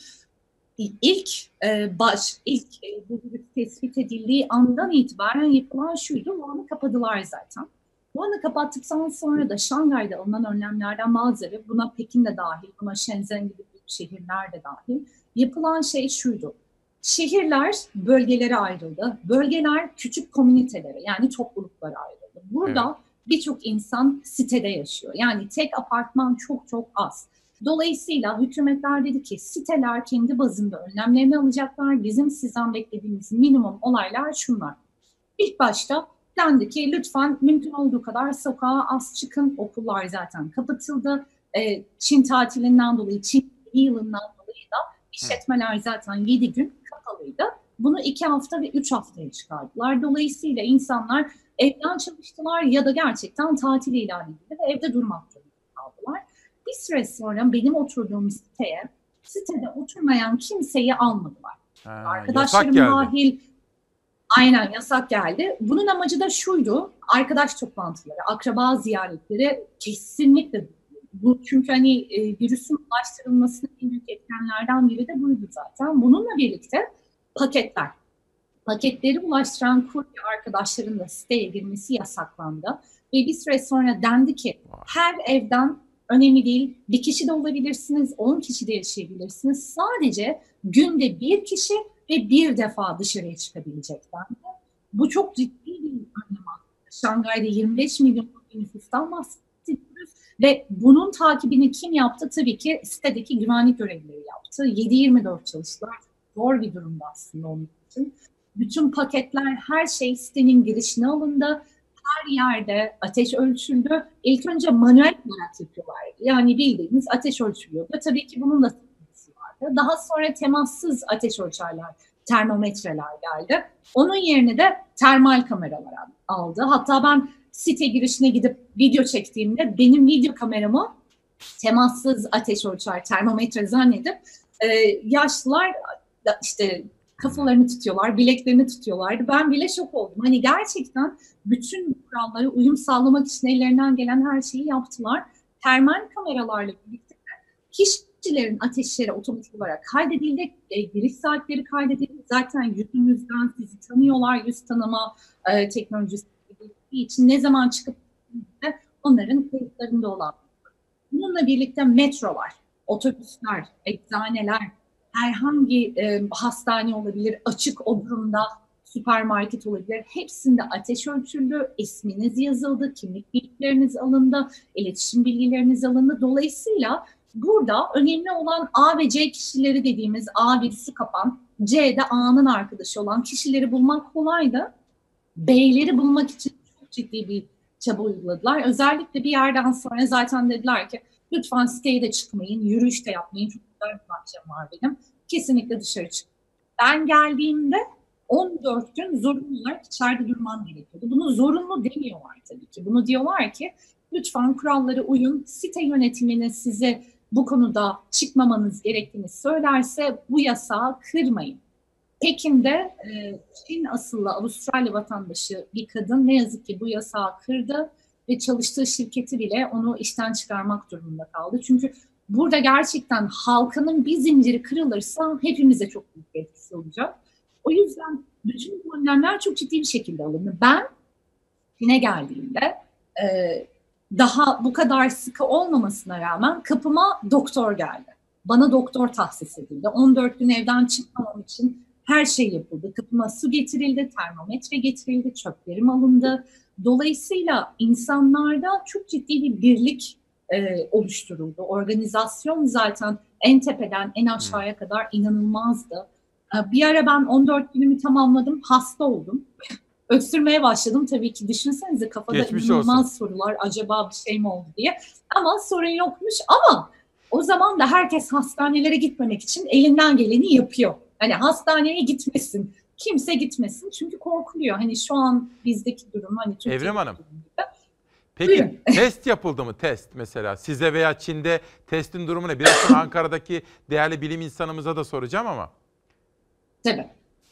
İlk e, baş, ilk e, bu virüs tespit edildiği andan itibaren yapılan şuydu. Wuhan'ı kapadılar zaten. Wuhan'ı kapattıktan sonra da Şangay'da alınan önlemlerden bazıları, buna Pekin de dahil, buna Shenzhen gibi büyük şehirler de dahil, yapılan şey şuydu. Şehirler bölgelere ayrıldı. Bölgeler küçük komünitelere yani topluluklara ayrıldı. Burada birçok insan sitede yaşıyor. Yani tek apartman çok çok az. Dolayısıyla hükümetler dedi ki siteler kendi bazında önlemlerini alacaklar. Bizim sizden beklediğimiz minimum olaylar şunlar. İlk başta dendi ki lütfen mümkün olduğu kadar sokağa az çıkın. Okullar zaten kapatıldı. Ee, Çin tatilinden dolayı, Çin yılından işletmeler zaten 7 gün kapalıydı. Bunu 2 hafta ve 3 haftaya çıkardılar. Dolayısıyla insanlar evden çalıştılar ya da gerçekten tatil ilan edildi ve evde durmak zorunda kaldılar. Bir süre sonra benim oturduğum siteye, sitede oturmayan kimseyi almadılar. Ha, Arkadaşlarım dahil Aynen yasak geldi. Bunun amacı da şuydu. Arkadaş toplantıları, akraba ziyaretleri kesinlikle bu çünkü hani e, virüsün ulaştırılmasının en büyük etkenlerden biri de buydu zaten. Bununla birlikte paketler. Paketleri ulaştıran kurye arkadaşların da siteye girmesi yasaklandı. Ve bir süre sonra dendi ki her evden Önemli değil. Bir kişi de olabilirsiniz, 10 kişi de yaşayabilirsiniz. Sadece günde bir kişi ve bir defa dışarıya çıkabilecekler. Bu çok ciddi bir önlem. Şangay'da 25 milyon nüfustan bahsediyoruz ve bunun takibini kim yaptı? Tabii ki sitedeki güvenlik görevlileri yaptı. 7-24 çalıştılar. Zor bir durumda aslında onun için. Bütün paketler, her şey sitenin girişine alındı. Her yerde ateş ölçüldü. İlk önce manuel olarak yapıyorlar. Yani bildiğiniz ateş ölçülüyor. Ve tabii ki bunun da sıkıntısı vardı. Daha sonra temassız ateş ölçerler, termometreler geldi. Onun yerine de termal kameralar aldı. Hatta ben site girişine gidip video çektiğimde benim video kameramı temassız ateş ölçer, termometre zannedip e, yaşlılar işte kafalarını tutuyorlar, bileklerini tutuyorlardı. Ben bile şok oldum. Hani gerçekten bütün kurallara uyum sağlamak için ellerinden gelen her şeyi yaptılar. Termal kameralarla birlikte kişilerin ateşleri otomatik olarak kaydedildi. E, giriş saatleri kaydedildi. Zaten yüzünüzden sizi tanıyorlar. Yüz tanıma e, teknolojisi için ne zaman çıkıp onların kayıtlarında olan. Bununla birlikte metrolar, otobüsler, eczaneler, herhangi e, hastane olabilir, açık o durumda süpermarket olabilir. Hepsinde ateş ölçüldü, isminiz yazıldı, kimlik bilgileriniz alındı, iletişim bilgileriniz alındı. Dolayısıyla burada önemli olan A ve C kişileri dediğimiz A birisi kapan, C'de A'nın arkadaşı olan kişileri bulmak kolaydı. B'leri bulmak için ciddi bir çaba uyguladılar. Özellikle bir yerden sonra zaten dediler ki lütfen siteye de çıkmayın, yürüyüş de yapmayın. Çok güzel bir bahçem var benim. Kesinlikle dışarı çık. Ben geldiğimde 14 gün zorunlu olarak içeride durmam gerekiyordu. Bunu zorunlu demiyorlar tabii ki. Bunu diyorlar ki lütfen kurallara uyun. Site yönetimine size bu konuda çıkmamanız gerektiğini söylerse bu yasağı kırmayın. Pekin'de e, Çin asıllı Avustralya vatandaşı bir kadın ne yazık ki bu yasağı kırdı ve çalıştığı şirketi bile onu işten çıkarmak durumunda kaldı. Çünkü burada gerçekten halkının bir zinciri kırılırsa hepimize çok büyük bir etkisi olacak. O yüzden bütün bu önlemler çok ciddi bir şekilde alındı. Ben Çin'e geldiğimde e, daha bu kadar sıkı olmamasına rağmen kapıma doktor geldi. Bana doktor tahsis edildi. 14 gün evden çıkmamam için her şey yapıldı. Kapıma su getirildi, termometre getirildi, çöplerim alındı. Dolayısıyla insanlarda çok ciddi bir birlik e, oluşturuldu. Organizasyon zaten en tepeden en aşağıya kadar inanılmazdı. E, bir ara ben 14 günümü tamamladım, hasta oldum. [laughs] Öksürmeye başladım tabii ki. Düşünsenize kafada Geçmiş inanılmaz olsun. sorular. Acaba bir şey mi oldu diye. Ama sorun yokmuş ama o zaman da herkes hastanelere gitmemek için elinden geleni yapıyor. Hani hastaneye gitmesin. Kimse gitmesin çünkü korkuluyor. Hani şu an bizdeki durum hani Türkiye'deki Evrim Hanım. gibi. Peki Buyurun. [laughs] test yapıldı mı test mesela? Size veya Çin'de testin durumu ne? Biraz sonra Ankara'daki değerli bilim insanımıza da soracağım ama. Tabii.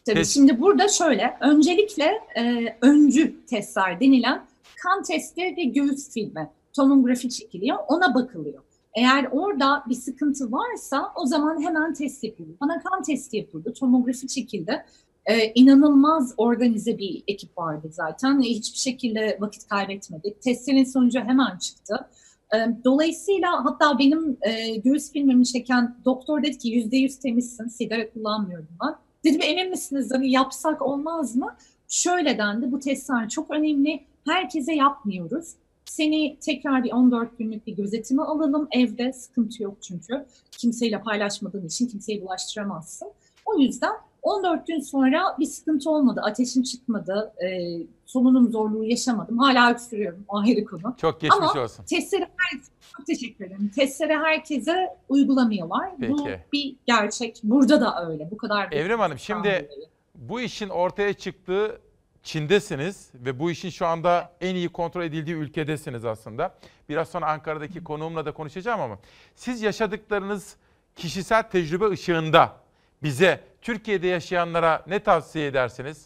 Tabii. Test- Şimdi burada şöyle, öncelikle e, öncü testler denilen kan testi ve göğüs filmi, tomografi çekiliyor, ona bakılıyor. Eğer orada bir sıkıntı varsa o zaman hemen test yapılıyor. Bana kan testi yapıldı, tomografi çekildi. Ee, inanılmaz organize bir ekip vardı zaten. Hiçbir şekilde vakit kaybetmedik. Testlerin sonucu hemen çıktı. Ee, dolayısıyla hatta benim e, göğüs filmimi çeken doktor dedi ki yüzde yüz temizsin, sigara kullanmıyorum ben. Dedim emin misiniz hani yapsak olmaz mı? Şöyle dendi bu testler çok önemli. Herkese yapmıyoruz. Seni tekrar bir 14 günlük bir gözetime alalım. Evde sıkıntı yok çünkü. Kimseyle paylaşmadığın için kimseyi bulaştıramazsın. O yüzden 14 gün sonra bir sıkıntı olmadı. Ateşim çıkmadı. E, solunum zorluğu yaşamadım. Hala öksürüyorum. O ayrı konu. Çok geçmiş Ama olsun. testleri her, çok teşekkür ederim. Testleri herkese uygulamıyorlar. Bu Peki. bir gerçek. Burada da öyle. Bu kadar. Evrim Hanım şimdi bu işin ortaya çıktığı Çin'desiniz ve bu işin şu anda en iyi kontrol edildiği ülkedesiniz aslında. Biraz sonra Ankara'daki konuğumla da konuşacağım ama siz yaşadıklarınız kişisel tecrübe ışığında bize Türkiye'de yaşayanlara ne tavsiye edersiniz?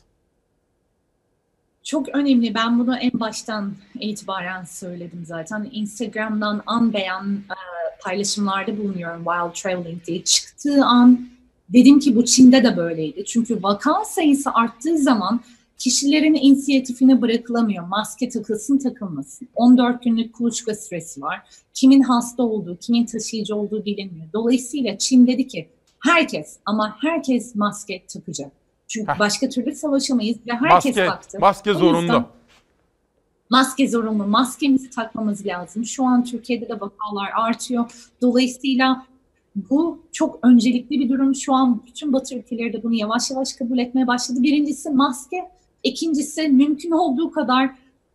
Çok önemli. Ben bunu en baştan itibaren söyledim zaten. Instagram'dan an beyan e, paylaşımlarda bulunuyorum Wild Traveling diye. Çıktığı an dedim ki bu Çin'de de böyleydi. Çünkü vaka sayısı arttığı zaman kişilerin inisiyatifine bırakılamıyor. Maske takılsın takılmasın. 14 günlük kuluçka süresi var. Kimin hasta olduğu, kimin taşıyıcı olduğu bilinmiyor. Dolayısıyla Çin dedi ki herkes ama herkes maske takacak. Çünkü başka türlü savaşamayız ve herkes Maske, taktı. maske zorunlu. Maske zorunlu. Maskemizi takmamız lazım. Şu an Türkiye'de de vakalar artıyor. Dolayısıyla bu çok öncelikli bir durum. Şu an bütün Batı ülkeleri de bunu yavaş yavaş kabul etmeye başladı. Birincisi maske. İkincisi mümkün olduğu kadar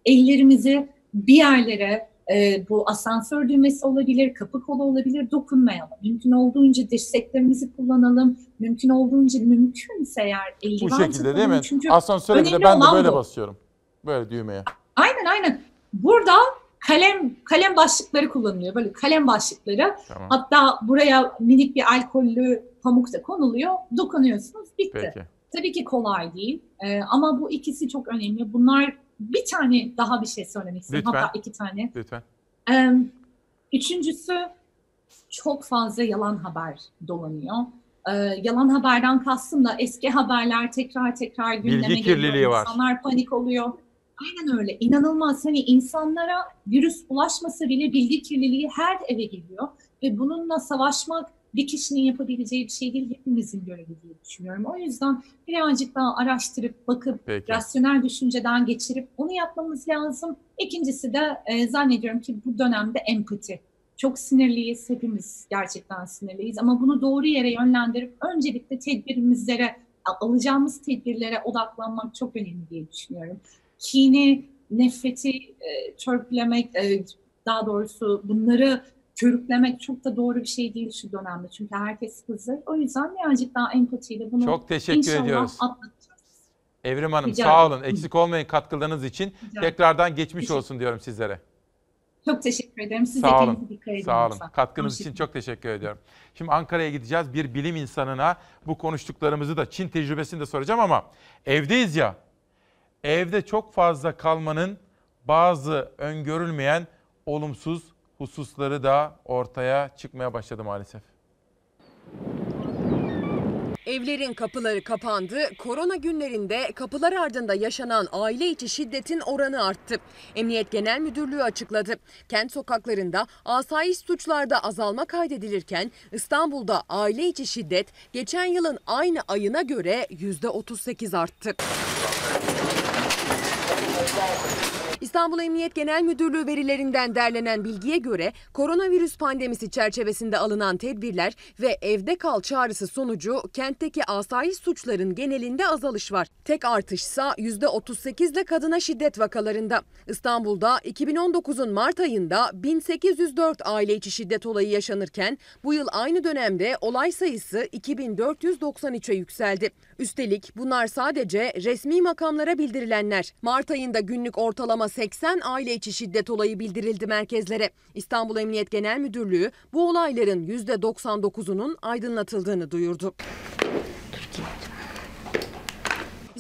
ellerimizi bir yerlere e, bu asansör düğmesi olabilir, kapı kolu olabilir dokunmayalım. Mümkün olduğunca dirseklerimizi kullanalım. Mümkün olduğunca mümkünse eğer Bu eldiven şekilde değil mi? Çünkü Asansöre bile ben de böyle bu. basıyorum. Böyle düğmeye. Aynen aynen. Burada kalem kalem başlıkları kullanılıyor. Böyle kalem başlıkları. Tamam. Hatta buraya minik bir alkollü pamuk da konuluyor. Dokunuyorsunuz. Bitti. Peki. Tabii ki kolay değil. Ee, ama bu ikisi çok önemli. Bunlar bir tane daha bir şey söylemek istiyorum. Lütfen. Hatta iki tane. Lütfen. Ee, üçüncüsü çok fazla yalan haber dolanıyor. Ee, yalan haberden kastım da eski haberler tekrar tekrar gündeme Bilgi kirliliği geliyor. var. İnsanlar panik oluyor. Aynen öyle. İnanılmaz. Hani insanlara virüs ulaşmasa bile bilgi kirliliği her eve geliyor. Ve bununla savaşmak bir kişinin yapabileceği bir şey değil. Hepimizin görevi diye düşünüyorum. O yüzden birazcık daha araştırıp, bakıp, Peki. rasyonel düşünceden geçirip onu yapmamız lazım. İkincisi de e, zannediyorum ki bu dönemde empati. Çok sinirliyiz, hepimiz gerçekten sinirliyiz ama bunu doğru yere yönlendirip öncelikle tedbirimizlere, alacağımız tedbirlere odaklanmak çok önemli diye düşünüyorum. Kini, nefreti e, törpülemek, e, daha doğrusu bunları körüklemek çok da doğru bir şey değil şu dönemde. Çünkü herkes hızlı. O yüzden birazcık daha empatiyle bunu Çok teşekkür inşallah ediyoruz. atlatacağız. Evrim Hanım Rica sağ olun. Eksik olmayın katkılarınız için. Rica. Tekrardan geçmiş Teşekkür- olsun diyorum sizlere. Çok teşekkür ederim. Siz de Sağ kendinize olun. dikkat edin. Sağ olun. lütfen. Katkınız için çok teşekkür ediyorum. Şimdi Ankara'ya gideceğiz. Bir bilim insanına bu konuştuklarımızı da Çin tecrübesini de soracağım ama evdeyiz ya. Evde çok fazla kalmanın bazı öngörülmeyen olumsuz hususları da ortaya çıkmaya başladı maalesef. Evlerin kapıları kapandı. Korona günlerinde kapılar ardında yaşanan aile içi şiddetin oranı arttı. Emniyet Genel Müdürlüğü açıkladı. Kent sokaklarında asayiş suçlarda azalma kaydedilirken İstanbul'da aile içi şiddet geçen yılın aynı ayına göre %38 arttı. İstanbul Emniyet Genel Müdürlüğü verilerinden derlenen bilgiye göre koronavirüs pandemisi çerçevesinde alınan tedbirler ve evde kal çağrısı sonucu kentteki asayiş suçların genelinde azalış var. Tek artışsa %38 ile kadına şiddet vakalarında. İstanbul'da 2019'un Mart ayında 1804 aile içi şiddet olayı yaşanırken bu yıl aynı dönemde olay sayısı 2493'e yükseldi. Üstelik bunlar sadece resmi makamlara bildirilenler. Mart ayında günlük ortalama 80 aile içi şiddet olayı bildirildi merkezlere. İstanbul Emniyet Genel Müdürlüğü bu olayların %99'unun aydınlatıldığını duyurdu.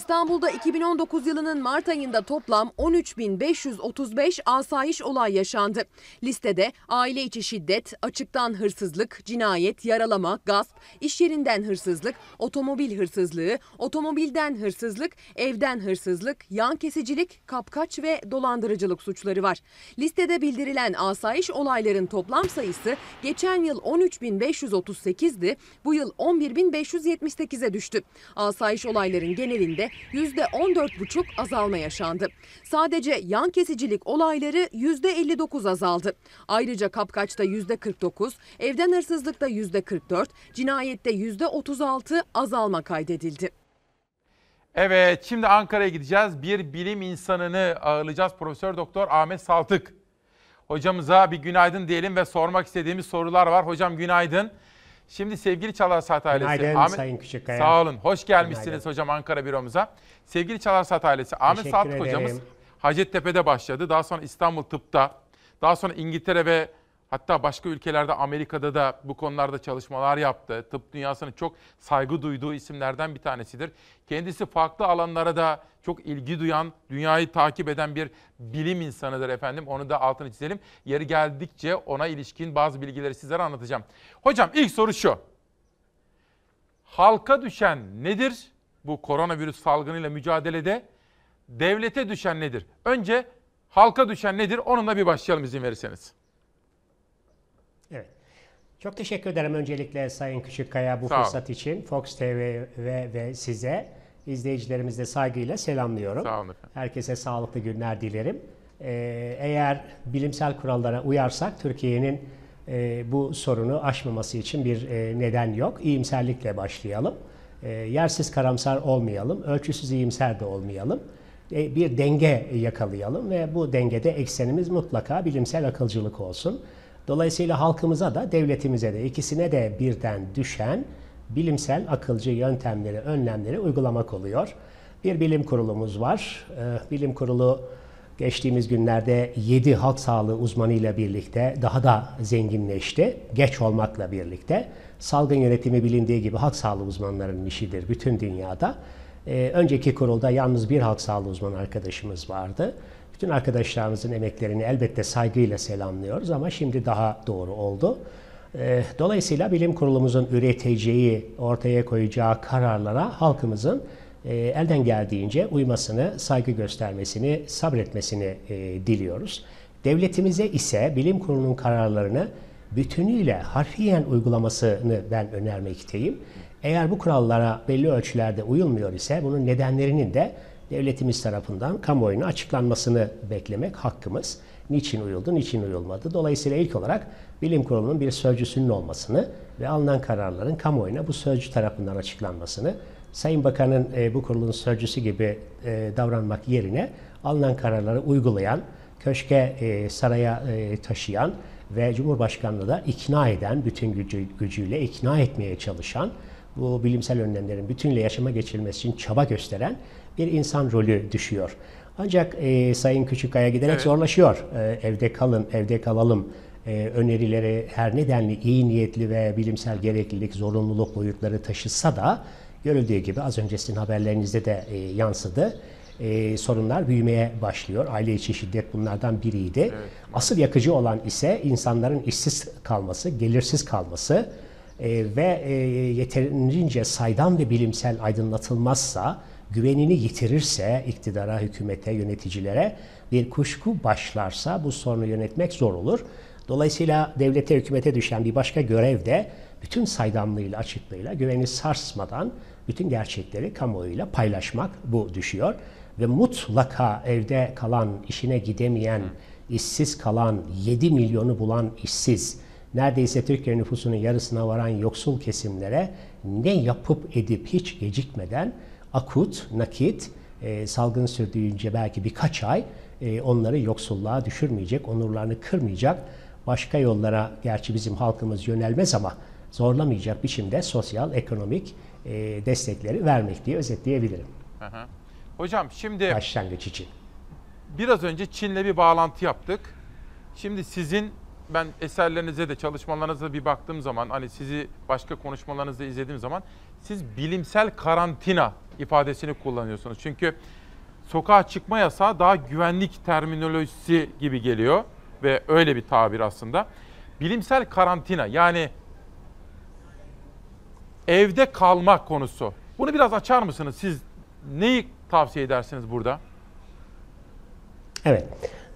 İstanbul'da 2019 yılının Mart ayında toplam 13.535 asayiş olay yaşandı. Listede aile içi şiddet, açıktan hırsızlık, cinayet, yaralama, gasp, iş yerinden hırsızlık, otomobil hırsızlığı, otomobilden hırsızlık, evden hırsızlık, yan kesicilik, kapkaç ve dolandırıcılık suçları var. Listede bildirilen asayiş olayların toplam sayısı geçen yıl 13.538'di, bu yıl 11.578'e düştü. Asayiş olayların genelinde %14,5 azalma yaşandı. Sadece yan kesicilik olayları %59 azaldı. Ayrıca kapkaçta %49, evden hırsızlıkta %44, cinayette %36 azalma kaydedildi. Evet, şimdi Ankara'ya gideceğiz. Bir bilim insanını ağırlayacağız. Profesör Doktor Ahmet Saltık. Hocamıza bir günaydın diyelim ve sormak istediğimiz sorular var. Hocam günaydın. Şimdi sevgili Çalar Saat ailesi. Günaydın Sayın Küçükkaya. Sağ olun. Hoş gelmişsiniz Günaydın. hocam Ankara büromuza. Sevgili Çalar Saat ailesi. Ahmet Teşekkür Saltık ederim. hocamız Hacettepe'de başladı. Daha sonra İstanbul Tıp'ta. Daha sonra İngiltere ve hatta başka ülkelerde Amerika'da da bu konularda çalışmalar yaptı. Tıp dünyasının çok saygı duyduğu isimlerden bir tanesidir. Kendisi farklı alanlara da çok ilgi duyan, dünyayı takip eden bir bilim insanıdır efendim. Onu da altını çizelim. Yeri geldikçe ona ilişkin bazı bilgileri sizlere anlatacağım. Hocam ilk soru şu. Halka düşen nedir bu koronavirüs salgınıyla mücadelede devlete düşen nedir? Önce halka düşen nedir? Onunla bir başlayalım izin verirseniz. Çok teşekkür ederim öncelikle Sayın Küçükkaya bu Sağ fırsat için. Fox TV ve, ve size izleyicilerimizi de saygıyla selamlıyorum. Sağ olun efendim. Herkese sağlıklı günler dilerim. Ee, eğer bilimsel kurallara uyarsak Türkiye'nin e, bu sorunu aşmaması için bir e, neden yok. İyimserlikle başlayalım. E, yersiz karamsar olmayalım, ölçüsüz iyimser de olmayalım. E, bir denge yakalayalım ve bu dengede eksenimiz mutlaka bilimsel akılcılık olsun. Dolayısıyla halkımıza da devletimize de ikisine de birden düşen bilimsel akılcı yöntemleri, önlemleri uygulamak oluyor. Bir bilim kurulumuz var. Ee, Bilim kurulu geçtiğimiz günlerde 7 halk sağlığı uzmanıyla birlikte daha da zenginleşti. Geç olmakla birlikte. Salgın yönetimi bilindiği gibi halk sağlığı uzmanlarının işidir bütün dünyada. Ee, önceki kurulda yalnız bir halk sağlığı uzmanı arkadaşımız vardı. Bütün arkadaşlarımızın emeklerini elbette saygıyla selamlıyoruz ama şimdi daha doğru oldu. Ee, Dolayısıyla bilim kurulumuzun üreteceği, ortaya koyacağı kararlara halkımızın e, elden geldiğince uymasını, saygı göstermesini, sabretmesini e, diliyoruz. Devletimize ise bilim kurulunun kararlarını bütünüyle harfiyen uygulamasını ben önermekteyim. Eğer bu kurallara belli ölçülerde uyulmuyor ise bunun nedenlerinin de devletimiz tarafından kamuoyuna açıklanmasını beklemek hakkımız. Niçin uyuldu, niçin uyulmadı? Dolayısıyla ilk olarak bilim kurulunun bir sözcüsünün olmasını ve alınan kararların kamuoyuna bu sözcü tarafından açıklanmasını, Sayın Bakan'ın e, bu kurulun sözcüsü gibi e, davranmak yerine alınan kararları uygulayan, köşke, e, saraya e, taşıyan ve Cumhurbaşkanlığı da ikna eden, bütün gücü, gücüyle ikna etmeye çalışan, bu bilimsel önlemlerin bütünle yaşama geçirilmesi için çaba gösteren bir insan rolü düşüyor. Ancak e, Sayın Küçükkaya giderek Evet. zorlaşıyor. E, evde kalın, evde kalalım e, önerileri her nedenli iyi niyetli ve bilimsel gereklilik, zorunluluk boyutları taşısa da görüldüğü gibi az önce sizin haberlerinizde de e, yansıdı. E, sorunlar büyümeye başlıyor. Aile içi şiddet bunlardan biriydi. Asıl yakıcı olan ise insanların işsiz kalması, gelirsiz kalması e, ve e, yeterince saydam ve bilimsel aydınlatılmazsa, güvenini yitirirse iktidara, hükümete, yöneticilere bir kuşku başlarsa bu sorunu yönetmek zor olur. Dolayısıyla devlete, hükümete düşen bir başka görev de bütün saydamlığıyla, açıklığıyla güveni sarsmadan bütün gerçekleri kamuoyuyla paylaşmak bu düşüyor. Ve mutlaka evde kalan, işine gidemeyen, işsiz kalan, 7 milyonu bulan işsiz, neredeyse Türkiye nüfusunun yarısına varan yoksul kesimlere ne yapıp edip hiç gecikmeden akut, nakit, e, salgın sürdüğünce belki birkaç ay e, onları yoksulluğa düşürmeyecek, onurlarını kırmayacak, başka yollara gerçi bizim halkımız yönelmez ama zorlamayacak biçimde sosyal, ekonomik e, destekleri vermek diye özetleyebilirim. Hı hı. Hocam şimdi Başlangıç için. biraz önce Çin'le bir bağlantı yaptık. Şimdi sizin ben eserlerinize de çalışmalarınıza bir baktığım zaman hani sizi başka konuşmalarınızda izlediğim zaman siz bilimsel karantina ifadesini kullanıyorsunuz. Çünkü sokağa çıkma yasağı daha güvenlik terminolojisi gibi geliyor ve öyle bir tabir aslında. Bilimsel karantina yani evde kalma konusu. Bunu biraz açar mısınız? Siz neyi tavsiye edersiniz burada? Evet.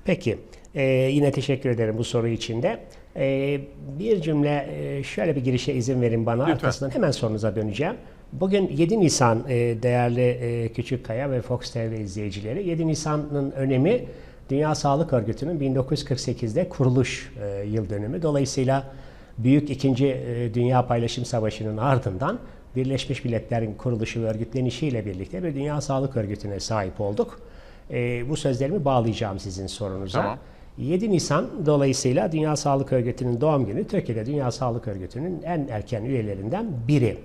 Peki. Ee, yine teşekkür ederim bu soru için de. Ee, bir cümle e, şöyle bir girişe izin verin bana. Lütfen. Arkasından hemen sorunuza döneceğim. Bugün 7 Nisan e, değerli e, Küçükkaya ve Fox TV izleyicileri. 7 Nisan'ın önemi Dünya Sağlık Örgütü'nün 1948'de kuruluş yıl dönümü. Dolayısıyla Büyük İkinci Dünya Paylaşım Savaşı'nın ardından Birleşmiş Milletler'in kuruluşu ve örgütlenişiyle birlikte bir Dünya Sağlık Örgütü'ne sahip olduk. Bu sözlerimi bağlayacağım sizin sorunuza. Tamam. 7 Nisan dolayısıyla Dünya Sağlık Örgütü'nün doğum günü Türkiye'de Dünya Sağlık Örgütü'nün en erken üyelerinden biri.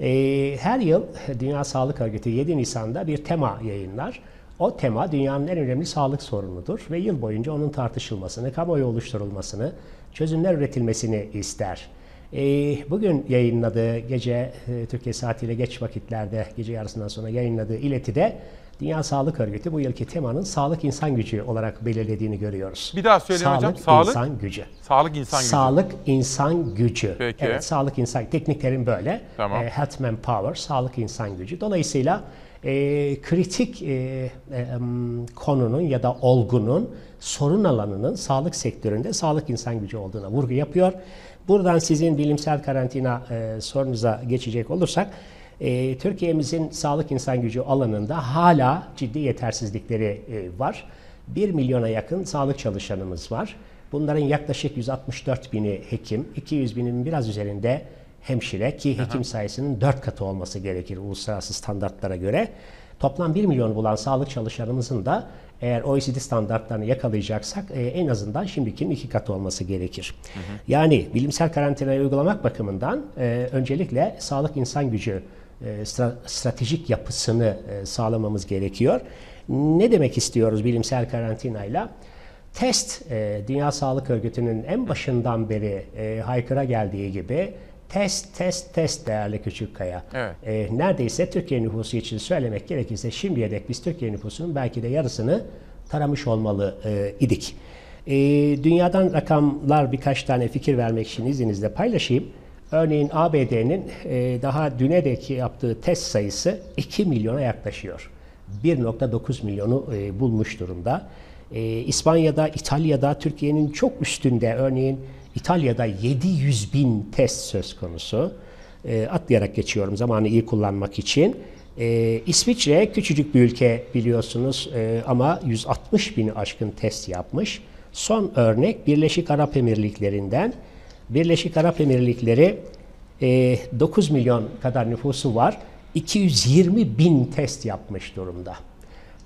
Ee, her yıl Dünya Sağlık Örgütü 7 Nisan'da bir tema yayınlar. O tema dünyanın en önemli sağlık sorunudur ve yıl boyunca onun tartışılmasını, kamuoyu oluşturulmasını, çözümler üretilmesini ister. Ee, bugün yayınladığı gece e, Türkiye saatiyle geç vakitlerde gece yarısından sonra yayınladığı iletide Dünya Sağlık Örgütü bu yılki temanın sağlık insan gücü olarak belirlediğini görüyoruz. Bir daha söyleyin sağlık, hocam. Sağlık insan gücü. Sağlık insan gücü. Sağlık insan gücü. Peki. Evet, sağlık insan teknik terim böyle. Tamam. E, health manpower, sağlık insan gücü. Dolayısıyla e, kritik e, e, konunun ya da olgunun sorun alanının sağlık sektöründe sağlık insan gücü olduğuna vurgu yapıyor. Buradan sizin bilimsel karantina e, sorunuza geçecek olursak, e, Türkiye'mizin sağlık insan gücü alanında hala ciddi yetersizlikleri e, var. 1 milyona yakın sağlık çalışanımız var. Bunların yaklaşık 164 bini hekim, 200 binin biraz üzerinde hemşire ki hekim sayısının 4 katı olması gerekir uluslararası standartlara göre. Toplam 1 milyon bulan sağlık çalışanımızın da eğer OECD standartlarını yakalayacaksak e, en azından şimdikinin iki katı olması gerekir. Yani bilimsel karantinayı uygulamak bakımından e, öncelikle sağlık insan gücü stratejik yapısını e, sağlamamız gerekiyor. Ne demek istiyoruz bilimsel karantinayla? Test, e, Dünya Sağlık Örgütü'nün en başından beri e, haykıra geldiği gibi test, test, test değerli küçük kaya. Evet. E, neredeyse Türkiye nüfusu için söylemek gerekirse şimdiye dek biz Türkiye nüfusunun belki de yarısını taramış olmalı e, idik. E, dünyadan rakamlar birkaç tane fikir vermek için izninizle paylaşayım. Örneğin ABD'nin e, daha düne dek yaptığı test sayısı 2 milyona yaklaşıyor. 1.9 milyonu e, bulmuş durumda. E, İspanya'da, İtalya'da Türkiye'nin çok üstünde örneğin İtalya'da 700 bin test söz konusu. Atlayarak geçiyorum zamanı iyi kullanmak için. İsviçre küçücük bir ülke biliyorsunuz ama 160 bini aşkın test yapmış. Son örnek Birleşik Arap Emirlikleri'nden. Birleşik Arap Emirlikleri e, 9 milyon kadar nüfusu var. 220 bin test yapmış durumda.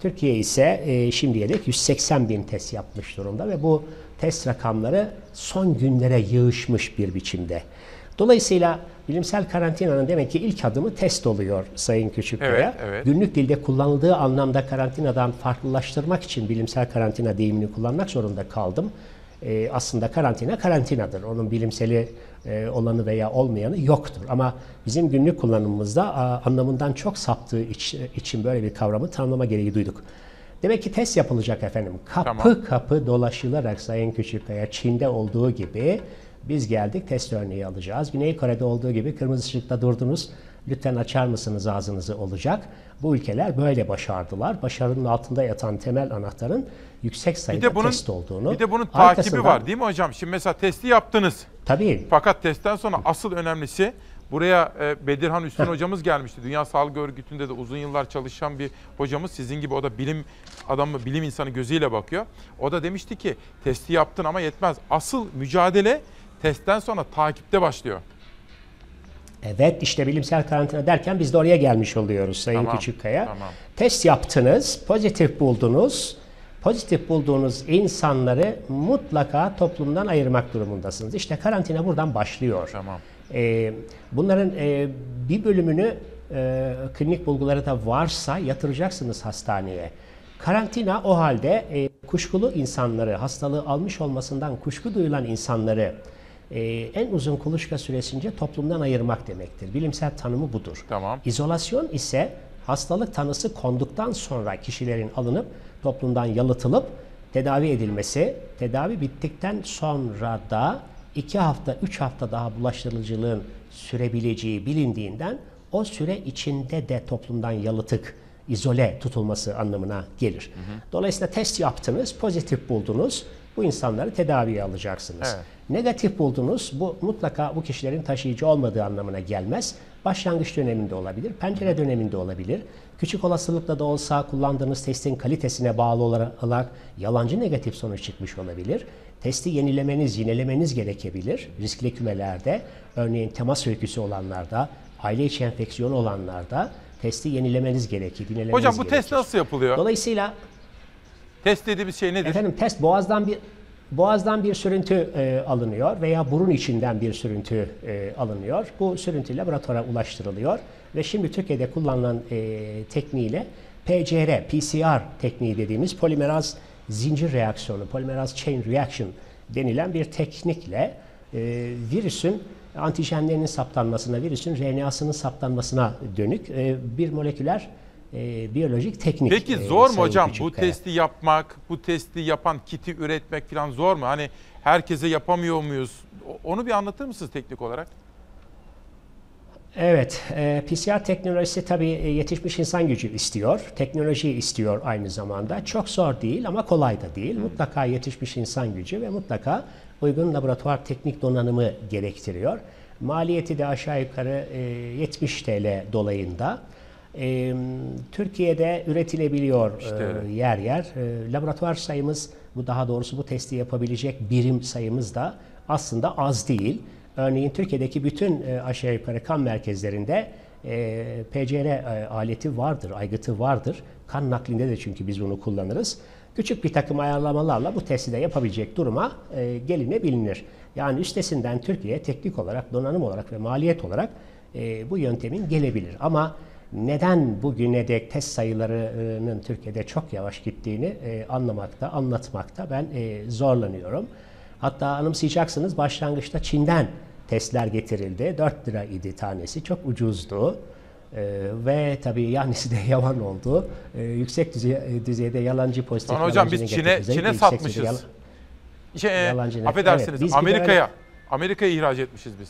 Türkiye ise e, şimdiye dek 180 bin test yapmış durumda ve bu test rakamları son günlere yığışmış bir biçimde. Dolayısıyla bilimsel karantinanın demek ki ilk adımı test oluyor Sayın Küçükkaya. Evet, evet. Günlük dilde kullanıldığı anlamda karantinadan farklılaştırmak için bilimsel karantina deyimini kullanmak zorunda kaldım. E, aslında karantina karantinadır. Onun bilimseli e, olanı veya olmayanı yoktur. Ama bizim günlük kullanımımızda a, anlamından çok saptığı iç- için böyle bir kavramı tanımlama gereği duyduk. Demek ki test yapılacak efendim. Kapı Tamam. kapı dolaşılarak Sayın Küçükkaya Çin'de olduğu gibi biz geldik test örneği alacağız. Güney Kore'de olduğu gibi kırmızı ışıkta durdunuz. Lütfen açar mısınız ağzınızı olacak. Bu ülkeler böyle başardılar. Başarının altında yatan temel anahtarın yüksek Bir sayıda de bunun test olduğunu. bir de bunun takibi var değil mi hocam? Şimdi mesela testi yaptınız. Tabii. Fakat testten sonra asıl önemlisi buraya e, Bedirhan Üstün hocamız gelmişti. Dünya Sağlık Örgütü'nde de uzun yıllar çalışan bir hocamız. Sizin gibi o da bilim adamı, bilim insanı gözüyle bakıyor. O da demişti ki testi yaptın ama yetmez. Asıl mücadele testten sonra takipte başlıyor. Evet işte bilimsel karantina derken biz de oraya gelmiş oluyoruz Sayın Tamam, Küçükkaya. tamam. Test yaptınız, pozitif buldunuz. Pozitif bulduğunuz insanları mutlaka toplumdan ayırmak durumundasınız. İşte karantina buradan başlıyor. Tamam. Ee, bunların e, bir bölümünü e, klinik bulguları da varsa yatıracaksınız hastaneye. Karantina o halde e, kuşkulu insanları, hastalığı almış olmasından kuşku duyulan insanları e, en uzun kuluçka süresince toplumdan ayırmak demektir. Bilimsel tanımı budur. Tamam. İzolasyon ise hastalık tanısı konduktan sonra kişilerin alınıp toplumdan yalıtılıp tedavi edilmesi, tedavi bittikten sonra da 2 hafta, 3 hafta daha bulaştırıcılığın sürebileceği bilindiğinden o süre içinde de toplumdan yalıtık, izole tutulması anlamına gelir. Dolayısıyla test yaptınız, pozitif buldunuz. Bu insanları tedaviye alacaksınız. Evet. Negatif buldunuz. Bu mutlaka bu kişilerin taşıyıcı olmadığı anlamına gelmez. Başlangıç döneminde olabilir, pencere döneminde olabilir. Küçük olasılıkla da olsa kullandığınız testin kalitesine bağlı olarak yalancı negatif sonuç çıkmış olabilir. Testi yenilemeniz, yinelemeniz gerekebilir riskli kümelerde. Örneğin temas öyküsü olanlarda, aile içi enfeksiyon olanlarda testi yenilemeniz gerekir, yinelemeniz Hocam bu gerekir. test nasıl yapılıyor? Dolayısıyla Test dediğimiz şey nedir? Efendim test boğazdan bir boğazdan bir sürüntü e, alınıyor veya burun içinden bir sürüntü e, alınıyor. Bu sürüntü laboratuvara ulaştırılıyor ve şimdi Türkiye'de kullanılan e, tekniğiyle PCR, PCR tekniği dediğimiz polimeraz zincir reaksiyonu, polimeraz chain reaction denilen bir teknikle e, virüsün antijenlerinin saptanmasına, virüsün RNA'sının saptanmasına dönük e, bir moleküler e, biyolojik teknik. Peki e, zor mu hocam bu testi yapmak, bu testi yapan kiti üretmek falan zor mu? Hani herkese yapamıyor muyuz? Onu bir anlatır mısınız teknik olarak? Evet, e, PCR teknolojisi tabii e, yetişmiş insan gücü istiyor, teknoloji istiyor aynı zamanda. Çok zor değil ama kolay da değil. Mutlaka yetişmiş insan gücü ve mutlaka uygun laboratuvar teknik donanımı gerektiriyor. Maliyeti de aşağı yukarı e, 70 TL dolayında. E, Türkiye'de üretilebiliyor İşte. e, yer yer. E, laboratuvar sayımız, bu daha doğrusu bu testi yapabilecek birim sayımız da aslında az değil. Örneğin Türkiye'deki bütün e, aşağı yukarı kan merkezlerinde e, PCR e, aleti vardır, aygıtı vardır. Kan naklinde de çünkü biz bunu kullanırız. Küçük bir takım ayarlamalarla bu testi de yapabilecek duruma e, gelinebilir. Yani üstesinden Türkiye teknik olarak, donanım olarak ve maliyet olarak bu yöntemin gelebilir. Ama neden bugüne dek test sayılarının Türkiye'de çok yavaş gittiğini anlamakta, anlatmakta ben zorlanıyorum. Hatta anımsayacaksınız başlangıçta Çin'den testler getirildi. 4 lira idi tanesi. Çok ucuzdu. Ee, ve tabii yanisi de [laughs] yalan oldu. Ee, yüksek düzey, düzeyde yalancı pozitif Sonra hocam biz Çin'e Çin'e satmışız. yala- Şey, e, Yalancı net- affedersiniz Evet, Amerika'ya öyle- Amerika'ya ihraç etmişiz biz.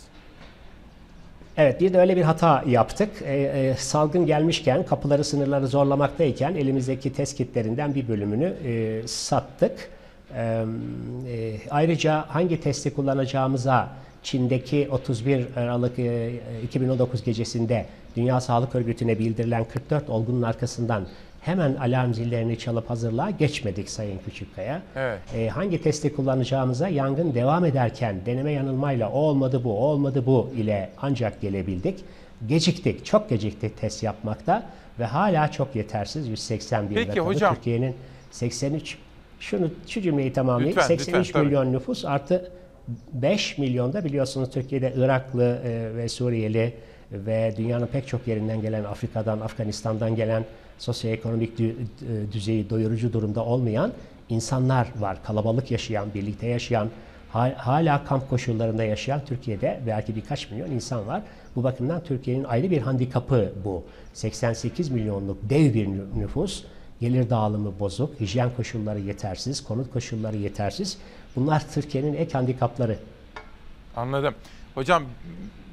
Evet bir de öyle bir hata yaptık. Ee, e, salgın gelmişken kapıları sınırları zorlamaktayken elimizdeki test kitlerinden bir bölümünü e, sattık. E, ayrıca hangi testi kullanacağımıza Çin'deki 31 Aralık e, 2019 gecesinde Dünya Sağlık Örgütü'ne bildirilen 44 olgunun arkasından hemen alarm zillerini çalıp hazırlığa geçmedik Sayın Küçükkaya. Evet. E, hangi testi kullanacağımıza yangın devam ederken deneme yanılmayla o olmadı bu, o olmadı bu ile ancak gelebildik. Geciktik, çok geciktik test yapmakta ve hala çok yetersiz 181 Peki hocam. Türkiye'nin 83 şunu şu cümleyi tamamlayayım. Lütfen, 83 lütfen, tabii. milyon nüfus artı 5 milyonda biliyorsunuz Türkiye'de Iraklı e, ve Suriyeli ve dünyanın pek çok yerinden gelen Afrika'dan, Afganistan'dan gelen sosyoekonomik e, düzeyi doyurucu durumda olmayan insanlar var. Kalabalık yaşayan, birlikte yaşayan, ha- hala kamp koşullarında yaşayan Türkiye'de belki birkaç milyon insan var. Bu bakımdan Türkiye'nin ayrı bir handikapı bu. 88 milyonluk dev bir nü- nüfus, gelir dağılımı bozuk, hijyen koşulları yetersiz, konut koşulları yetersiz. Bunlar Türkiye'nin ek handikapları. Anladım. Hocam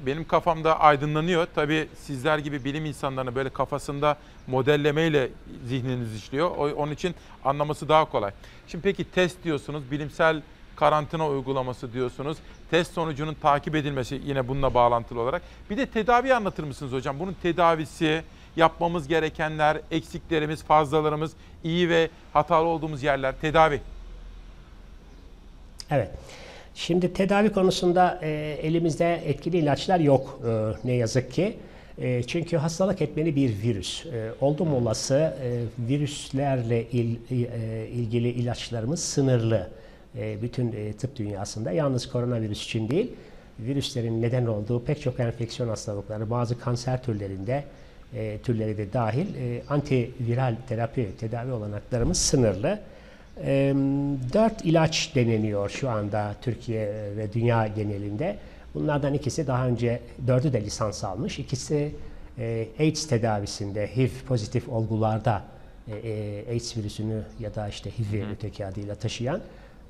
benim kafamda aydınlanıyor. Tabii sizler gibi bilim insanlarının böyle kafasında modellemeyle zihniniz işliyor. Onun için anlaması daha kolay. Şimdi peki test diyorsunuz, bilimsel karantina uygulaması diyorsunuz. Test sonucunun takip edilmesi yine bununla bağlantılı olarak. Bir de tedavi anlatır mısınız hocam? Bunun tedavisi, yapmamız gerekenler, eksiklerimiz, fazlalarımız, iyi ve hatalı olduğumuz yerler, tedavi. Evet. Şimdi tedavi konusunda e, elimizde etkili ilaçlar yok e, ne yazık ki. E, çünkü hastalık etmeni bir virüs. E, oldum olası e, virüslerle il- e, ilgili ilaçlarımız sınırlı. E, bütün e, tıp dünyasında yalnız koronavirüs için değil, virüslerin neden olduğu pek çok enfeksiyon hastalıkları, bazı kanser türlerinde e, türleri de dahil e, antiviral terapi, tedavi olanaklarımız sınırlı. E, Dört ilaç deneniyor şu anda Türkiye ve dünya genelinde. Bunlardan ikisi daha önce dördü de lisans almış. İkisi e, AIDS tedavisinde HIV pozitif olgularda e, e, AIDS virüsünü ya da işte HIV'i öteki adıyla taşıyan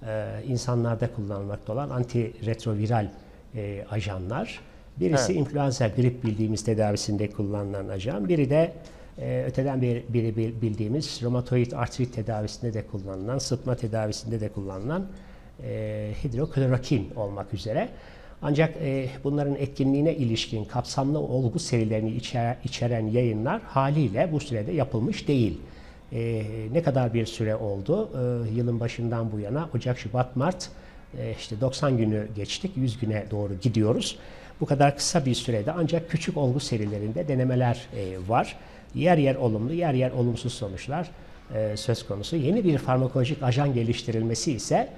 e, insanlarda kullanılmakta olan antiretroviral e, ajanlar. Birisi Evet. influenza grip bildiğimiz tedavisinde kullanılan ajan. Biri de e, öteden bir, biri bil- bildiğimiz romatoid artrit tedavisinde de kullanılan, sıtma tedavisinde de kullanılan e, hidroklorokin olmak üzere. Ancak e, bunların etkinliğine ilişkin kapsamlı olgu serilerini içer- içeren yayınlar haliyle bu sürede yapılmış değil. E, ne kadar bir süre oldu? E, yılın başından bu yana Ocak, Şubat, Mart e, işte 90 günü geçtik, 100 güne doğru gidiyoruz. Bu kadar kısa bir sürede ancak küçük olgu serilerinde denemeler e, var. Yer yer olumlu, yer yer olumsuz sonuçlar e, söz konusu. Yeni bir farmakolojik ajan geliştirilmesi ise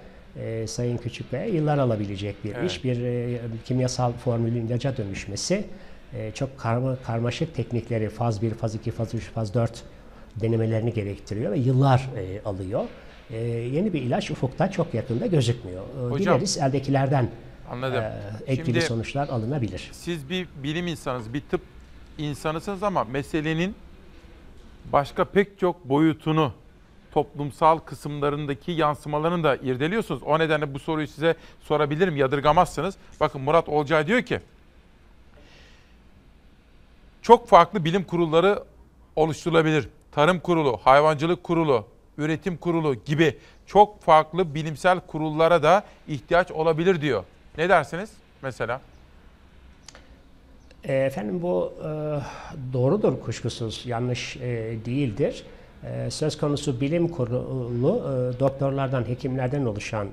e, Sayın Küçükkaya yıllar alabilecek bir Evet. iş. Bir e, kimyasal formülün ilaca dönüşmesi e, çok karma, karmaşık teknikleri faz 1, faz 2, faz 3, faz 4 denemelerini gerektiriyor ve yıllar e, alıyor. E, yeni bir ilaç ufukta çok yakında gözükmüyor. E, Hocam, Dileriz eldekilerden Anladım. e, etkili Şimdi- sonuçlar alınabilir. Siz bir bilim insanısınız, bir tıp insanısınız ama meselenin başka pek çok boyutunu, toplumsal kısımlarındaki yansımalarını da irdeliyorsunuz. O nedenle bu soruyu size sorabilirim, yadırgamazsınız. Bakın Murat Olcay diyor ki, çok farklı bilim kurulları oluşturulabilir. Tarım kurulu, hayvancılık kurulu, üretim kurulu gibi çok farklı bilimsel kurullara da ihtiyaç olabilir diyor. Ne dersiniz mesela? E, Efendim bu e, doğrudur kuşkusuz, yanlış e, değildir. Söz konusu bilim kurulu doktorlardan, hekimlerden oluşan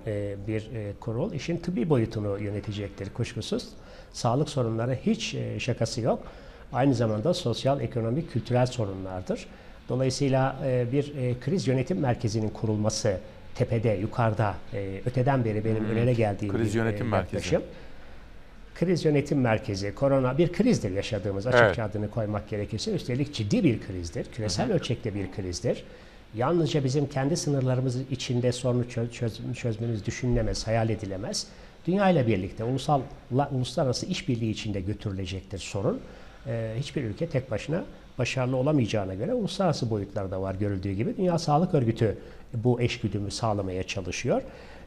bir kurul işin tıbbi boyutunu yönetecektir kuşkusuz. Sağlık sorunları hiç şakası yok. Aynı zamanda sosyal, ekonomik, kültürel sorunlardır. Dolayısıyla bir kriz yönetim merkezinin kurulması tepede, yukarıda, e, öteden beri benim Hmm. önere geldiğim Kriz bir yönetim e, merkezi. Kriz yönetim merkezi, korona bir krizdir yaşadığımız açıkça Evet. adını koymak gerekirse. Üstelik ciddi bir krizdir, küresel ölçekte bir krizdir. Yalnızca bizim kendi sınırlarımız içinde sorunu çö- çöz- çözmemiz düşünülemez, hayal edilemez. Dünya ile birlikte ulusal la- uluslararası işbirliği içinde götürülecektir sorun. Ee, hiçbir ülke tek başına başarılı olamayacağına göre uluslararası boyutlar da var görüldüğü gibi. Dünya Sağlık Örgütü bu eşgüdümü sağlamaya çalışıyor.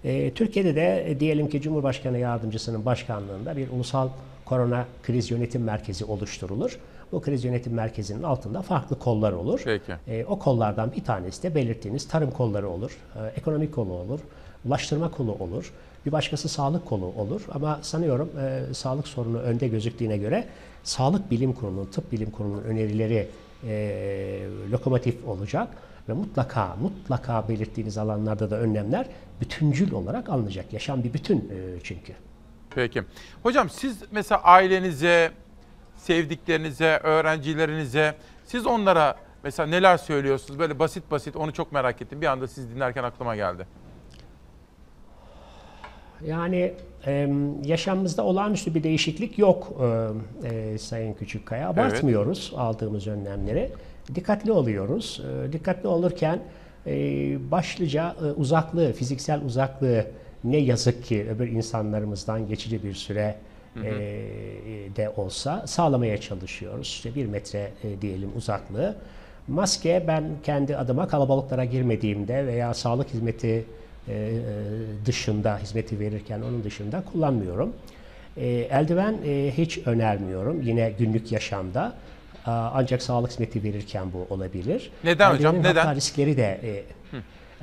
Ee, Türkiye'de de e, diyelim ki Cumhurbaşkanı Yardımcısının başkanlığında bir ulusal korona kriz yönetim merkezi oluşturulur. Bu kriz yönetim merkezinin altında farklı kollar olur. Peki. Ee, o kollardan bir tanesi de belirttiğiniz tarım kolları olur, e, ekonomik kolu olur, ulaştırma kolu olur, bir başkası sağlık kolu olur. Ama sanıyorum e, sağlık sorunu önde gözüktüğüne göre Sağlık Bilim Kurulu'nun, Tıp Bilim Kurulu'nun önerileri e, lokomotif olacak ve mutlaka mutlaka belirttiğiniz alanlarda da önlemler bütüncül olarak alınacak. Yaşam bir bütün e, çünkü. Peki. Hocam siz mesela ailenize, sevdiklerinize, öğrencilerinize siz onlara mesela neler söylüyorsunuz? Böyle basit basit onu çok merak ettim. Bir anda siz dinlerken aklıma geldi. Yani e, yaşamımızda olağanüstü bir değişiklik yok e, e, Sayın Küçükkaya. Abartmıyoruz aldığımız önlemleri. Dikkatli oluyoruz. E, dikkatli olurken e, başlıca e, uzaklığı, fiziksel uzaklığı ne yazık ki öbür insanlarımızdan geçici bir süre Hı hı. e, de olsa sağlamaya çalışıyoruz. İşte bir metre e, diyelim uzaklığı. Maske ben kendi adıma kalabalıklara girmediğimde veya sağlık hizmeti e, dışında hizmeti verirken onun dışında kullanmıyorum. E, eldiven e, hiç önermiyorum yine günlük yaşamda. Ancak sağlık hizmeti verirken bu olabilir. Neden hocam? Eldivenin Neden? Hatta riskleri de e,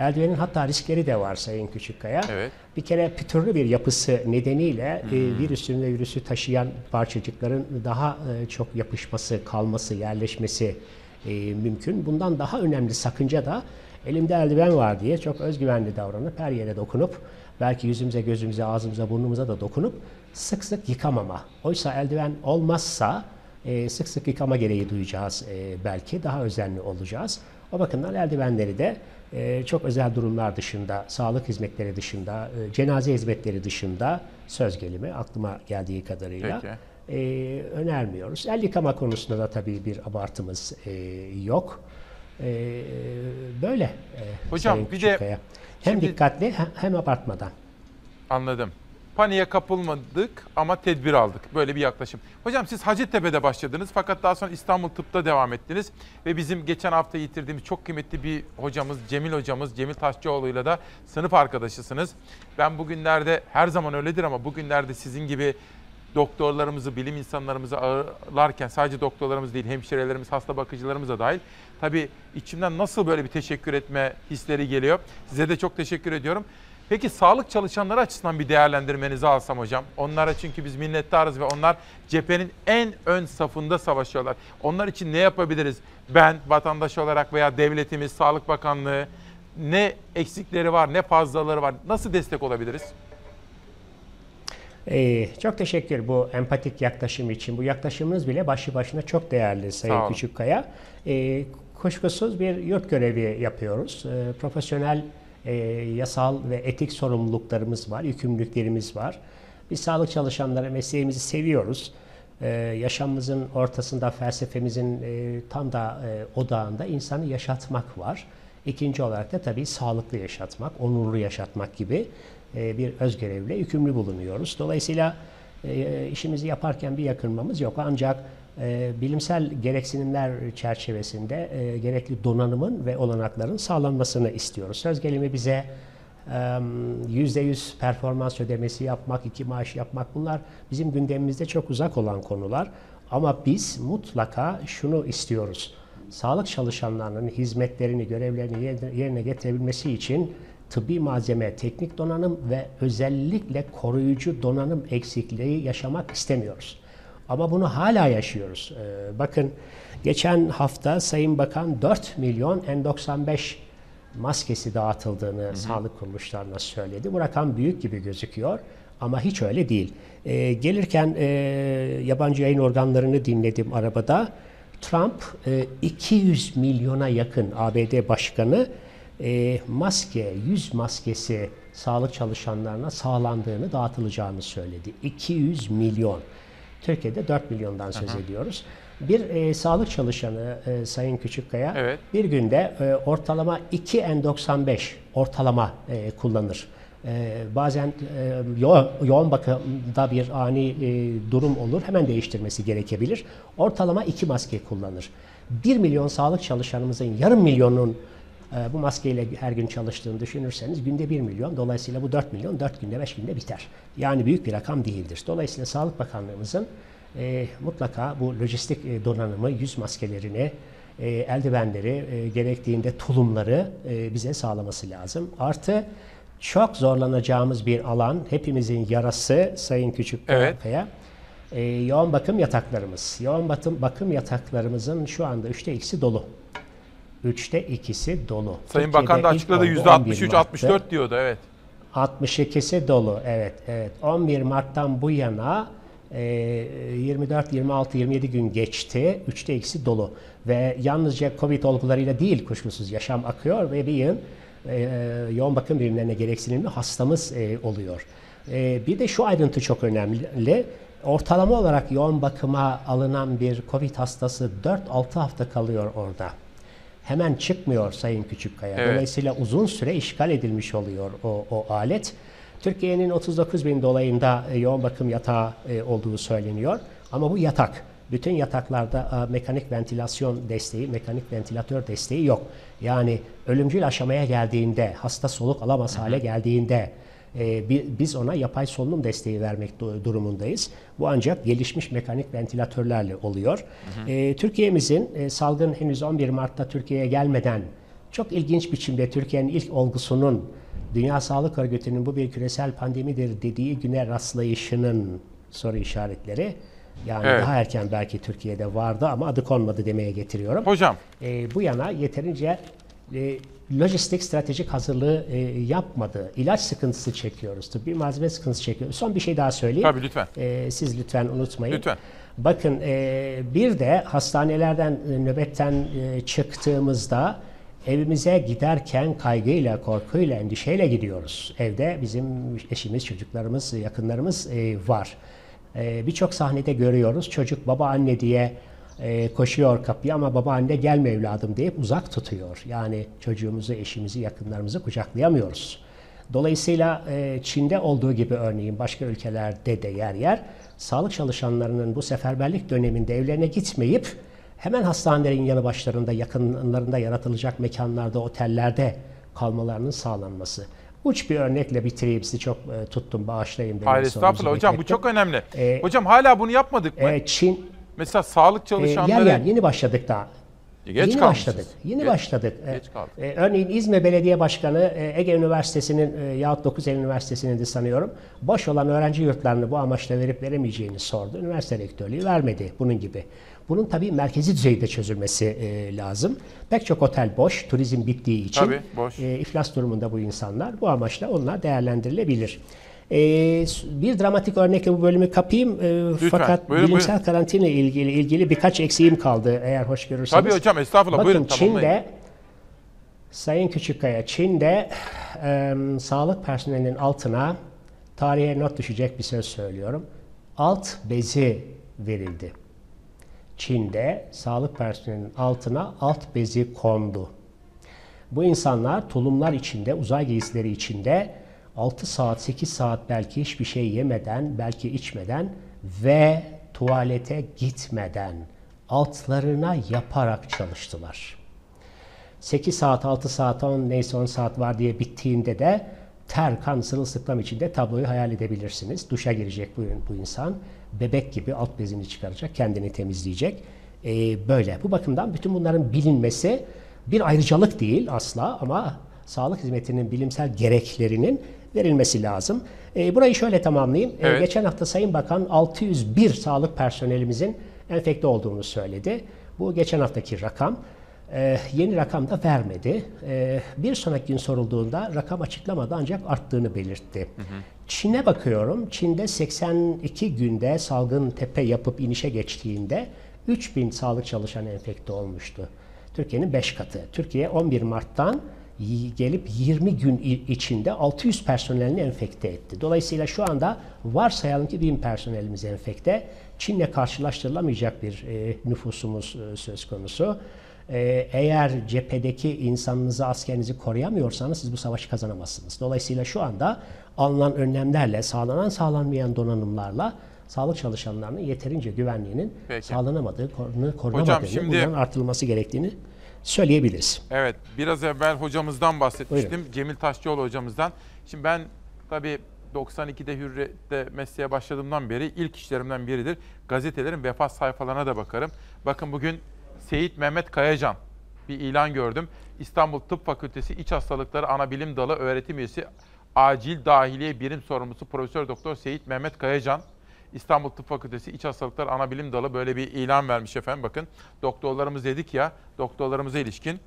eldivenin hatta riskleri de var Sayın Küçükkaya. Evet. Bir kere pütürlü bir yapısı nedeniyle e, Hmm. virüsün ve virüsü taşıyan parçacıkların daha e, çok yapışması, kalması, yerleşmesi e, mümkün. Bundan daha önemli sakınca da elimde eldiven var diye çok özgüvenli davranıp her yere dokunup belki yüzümüze, gözümüze, ağzımıza, burnumuza da dokunup sık sık yıkamama. Oysa eldiven olmazsa e, sık sık yıkama gereği duyacağız e, belki. Daha özenli olacağız. O bakımdan eldivenleri de e, çok özel durumlar dışında, sağlık hizmetleri dışında, e, cenaze hizmetleri dışında söz gelimi aklıma geldiği kadarıyla Peki. e, önermiyoruz. El yıkama konusunda da tabii bir abartımız e, yok. E, böyle. e, Hocam, Sayın bir de hem şimdi- dikkatli hem- hem abartmadan. Anladım. Paniğe kapılmadık ama tedbir aldık. Böyle bir yaklaşım. Hocam siz Hacettepe'de başladınız fakat daha sonra İstanbul Tıp'ta devam ettiniz. Ve bizim geçen hafta yitirdiğimiz çok kıymetli bir hocamız Cemil hocamız Cemil Taşçıoğlu'yla da sınıf arkadaşısınız. Ben bugünlerde her zaman öyledir ama bugünlerde sizin gibi doktorlarımızı, bilim insanlarımızı ağırlarken sadece doktorlarımız değil, hemşirelerimiz, hasta bakıcılarımız da dahil. Tabii içimden nasıl böyle bir teşekkür etme hisleri geliyor. Size de çok teşekkür ediyorum. Peki sağlık çalışanları açısından bir değerlendirmenizi alsam hocam. Onlara çünkü biz minnettarız ve onlar cephenin en ön safında savaşıyorlar. Onlar için ne yapabiliriz? Ben vatandaş olarak veya devletimiz, Sağlık Bakanlığı ne eksikleri var, ne fazlaları var? Nasıl destek olabiliriz? Ee, çok teşekkür bu empatik yaklaşım için. Bu yaklaşımınız bile başlı başına çok değerli Sayın. Küçükkaya. Ee, kuşkusuz bir yurt görevi yapıyoruz. Ee, profesyonel, e, yasal ve etik sorumluluklarımız var, yükümlülüklerimiz var. Biz sağlık çalışanları mesleğimizi seviyoruz. Ee, yaşamımızın ortasında, felsefemizin e, tam da e, odağında insanı yaşatmak var. İkinci olarak da tabii sağlıklı yaşatmak, onurlu yaşatmak gibi e, bir özgörevle yükümlü bulunuyoruz. Dolayısıyla e, işimizi yaparken bir yakınmamız yok. Ancak e, bilimsel gereksinimler çerçevesinde e, gerekli donanımın ve olanakların sağlanmasını istiyoruz. Söz gelimi bize yüzde yüz performans ödemesi yapmak, iki maaş yapmak bunlar bizim gündemimizde çok uzak olan konular. Ama biz mutlaka şunu istiyoruz. Sağlık çalışanlarının hizmetlerini, görevlerini yerine getirebilmesi için tıbbi malzeme, teknik donanım ve özellikle koruyucu donanım eksikliği yaşamak istemiyoruz. Ama bunu hala yaşıyoruz. Ee, bakın geçen hafta Sayın Bakan 4 milyon N95 maskesi dağıtıldığını sağlık kuruluşlarına söyledi. Bu rakam büyük gibi gözüküyor ama hiç öyle değil. Ee, gelirken e, yabancı yayın organlarını dinledim arabada. Trump e, 200 milyona yakın ABD başkanı e, maske, yüz maskesi sağlık çalışanlarına sağlandığını, dağıtılacağını söyledi. 200 milyon. Türkiye'de 4 milyondan söz Aha. ediyoruz. Bir e, sağlık çalışanı e, Sayın Küçükkaya Evet. bir günde e, ortalama 2 N95 ortalama e, kullanır. E, bazen e, yo- yoğun bakımda bir ani e, durum olur. Hemen değiştirmesi gerekebilir. Ortalama 2 maske kullanır. 1 milyon sağlık çalışanımızın yarım milyonun bu maskeyle her gün çalıştığını düşünürseniz günde 1 milyon. Dolayısıyla bu 4 milyon 4 günde 5 günde biter. Yani büyük bir rakam değildir. Dolayısıyla Sağlık Bakanlığımızın e, mutlaka bu lojistik e, donanımı, yüz maskelerini, e, eldivenleri, e, gerektiğinde tulumları e, bize sağlaması lazım. Artı çok zorlanacağımız bir alan, hepimizin yarası Sayın Küçük Evet. Kaya. E, yoğun bakım yataklarımız. Yoğun bakım, bakım yataklarımızın şu anda üçte ikisi dolu. Üçte ikisi dolu. Sayın Bakan da Türkiye'de açıkladı ilk oldu 11 %63 Mart'ta. 64 diyordu evet. 62'si dolu. Evet, evet. 11 Mart'tan bu yana e, 24, 26, 27 gün geçti. Üçte ikisi dolu. Ve yalnızca Covid olgularıyla değil kuşkusuz yaşam akıyor ve bir yıl e, yoğun bakım birimlerine gereksinimli hastamız e, oluyor. E, bir de şu ayrıntı çok önemli. Ortalama olarak yoğun bakıma alınan bir Covid hastası 4-6 hafta kalıyor orada. Hemen çıkmıyor Sayın Küçükkaya. Evet. Dolayısıyla uzun süre işgal edilmiş oluyor o, o alet. Türkiye'nin 39 bin dolayında e, yoğun bakım yatağı e, olduğu söyleniyor. Ama bu yatak. Bütün yataklarda e, mekanik ventilasyon desteği, mekanik ventilatör desteği yok. Yani ölümcül aşamaya geldiğinde, hasta soluk alamaz hale geldiğinde e, bi- biz ona yapay solunum desteği vermek du- durumundayız. Bu ancak gelişmiş mekanik ventilatörlerle oluyor. E, Türkiye'mizin e, salgın henüz 11 Mart'ta Türkiye'ye gelmeden çok ilginç biçimde Türkiye'nin ilk olgusunun Dünya Sağlık Örgütü'nün bu bir küresel pandemidir dediği güne rastlayışının soru işaretleri. Yani Evet. daha erken belki Türkiye'de vardı ama adı konmadı demeye getiriyorum. Hocam. bu yana yeterince e, lojistik stratejik hazırlığı e, yapmadı. İlaç sıkıntısı çekiyoruz. Tıbbi malzeme sıkıntısı çekiyoruz. Son bir şey daha söyleyeyim. Tabii, lütfen. E, siz lütfen unutmayın. Lütfen. Bakın e, bir de hastanelerden e, nöbetten e, çıktığımızda evimize giderken kaygıyla, korkuyla, endişeyle gidiyoruz. Evde bizim eşimiz, çocuklarımız, yakınlarımız e, var. E, Birçok sahnede görüyoruz çocuk baba anne diye e, koşuyor kapıya ama baba anne gelme evladım deyip uzak tutuyor. Yani çocuğumuzu, eşimizi, yakınlarımızı kucaklayamıyoruz. Dolayısıyla e, Çin'de olduğu gibi örneğin başka ülkelerde de yer yer sağlık çalışanlarının bu seferberlik döneminde evlerine gitmeyip hemen hastanelerin yanı başlarında yakınlarında yaratılacak mekanlarda, otellerde kalmalarının sağlanması. Uç bir örnekle bitireyim sizi çok e, tuttum bağışlayın beni. Hayır estağfurullah hocam bu çok önemli. E, hocam hala bunu yapmadık mı? e, Çin Mesela sağlık e, çalışanları... yer yer yeni başladık daha. Geç yeni kalmışız. başladık. Yeni Geç- başladık. E, geç kaldık. e, örneğin İzmir Belediye Başkanı e, Ege Üniversitesi'nin e, yahut 9 Eylül Üniversitesi'nin de sanıyorum boş olan öğrenci yurtlarını bu amaçla verip veremeyeceğini sordu. Üniversite rektörlüğü vermedi bunun gibi. Bunun tabii merkezi düzeyde çözülmesi e, lazım. Pek çok otel boş, turizm bittiği için Tabii, boş. e, iflas durumunda bu insanlar. Bu amaçla onlar değerlendirilebilir. E, bir dramatik örnekle bu bölümü kapayım. E, fakat buyurun, bilimsel buyurun. karantina ilgili ilgili birkaç eksiğim kaldı eğer hoş görürseniz. Tabii hocam, estağfurullah. Bakın Buyurun, tamamlayın. Çin'de Sayın Küçükkaya, Çin'de e, sağlık personelinin altına tarihe not düşecek bir söz söylüyorum. Alt bezi verildi. Çin'de sağlık personelinin altına alt bezi kondu. Bu insanlar tulumlar içinde, uzay giysileri içinde 6 saat, 8 saat belki hiçbir şey yemeden, belki içmeden ve tuvalete gitmeden altlarına yaparak çalıştılar. 8 saat, 6 saat, 10 neyse 10 saat var diye bittiğinde de ter, kan, sırılsıklam içinde tabloyu hayal edebilirsiniz. Duşa girecek bu, bu insan. bebek gibi alt bezini çıkaracak, kendini temizleyecek. E, böyle. Bu bakımdan bütün bunların bilinmesi bir ayrıcalık değil asla ama sağlık hizmetinin bilimsel gereklerinin verilmesi lazım. E, burayı şöyle tamamlayayım. E, Evet. geçen hafta Sayın Bakan 601 sağlık personelimizin enfekte olduğunu söyledi. Bu geçen haftaki rakam. E, yeni rakam da vermedi. E, bir sonraki gün sorulduğunda rakam açıklamadı ancak arttığını belirtti. Çin'e bakıyorum. Çin'de 82 günde salgın tepe yapıp inişe geçtiğinde 3000 sağlık çalışanı enfekte olmuştu. Türkiye'nin 5 katı. Türkiye 11 Mart'tan gelip 20 gün içinde 600 personelini enfekte etti. Dolayısıyla şu anda varsayalım ki 1000 personelimiz enfekte. Çin'le karşılaştırılamayacak bir e, nüfusumuz e, söz konusu. E, eğer cephedeki insanınızı, askerinizi koruyamıyorsanız siz bu savaşı kazanamazsınız. Dolayısıyla şu anda alınan önlemlerle, sağlanan sağlanmayan donanımlarla sağlık çalışanlarının yeterince güvenliğinin Peki. sağlanamadığı, korunamadığını, şimdi- bunların artırılması gerektiğini söyleyebiliriz. Evet, biraz evvel hocamızdan bahsetmiştim. Cemil Taşçıoğlu hocamızdan. Şimdi ben tabii 92'de Hürriyet'te mesleğe başladığımdan beri ilk işlerimden biridir. Gazetelerin vefat sayfalarına da bakarım. Bakın bugün Seyit Mehmet Kayacan bir ilan gördüm. İstanbul Tıp Fakültesi İç Hastalıkları Anabilim Dalı öğretim üyesi Acil Dahiliye Birim Sorumlusu Profesör Doktor Seyit Mehmet Kayacan İstanbul Tıp Fakültesi İç Hastalıklar Anabilim Dalı böyle bir ilan vermiş efendim. Bakın doktorlarımız dedik ya, doktorlarımıza ilişkin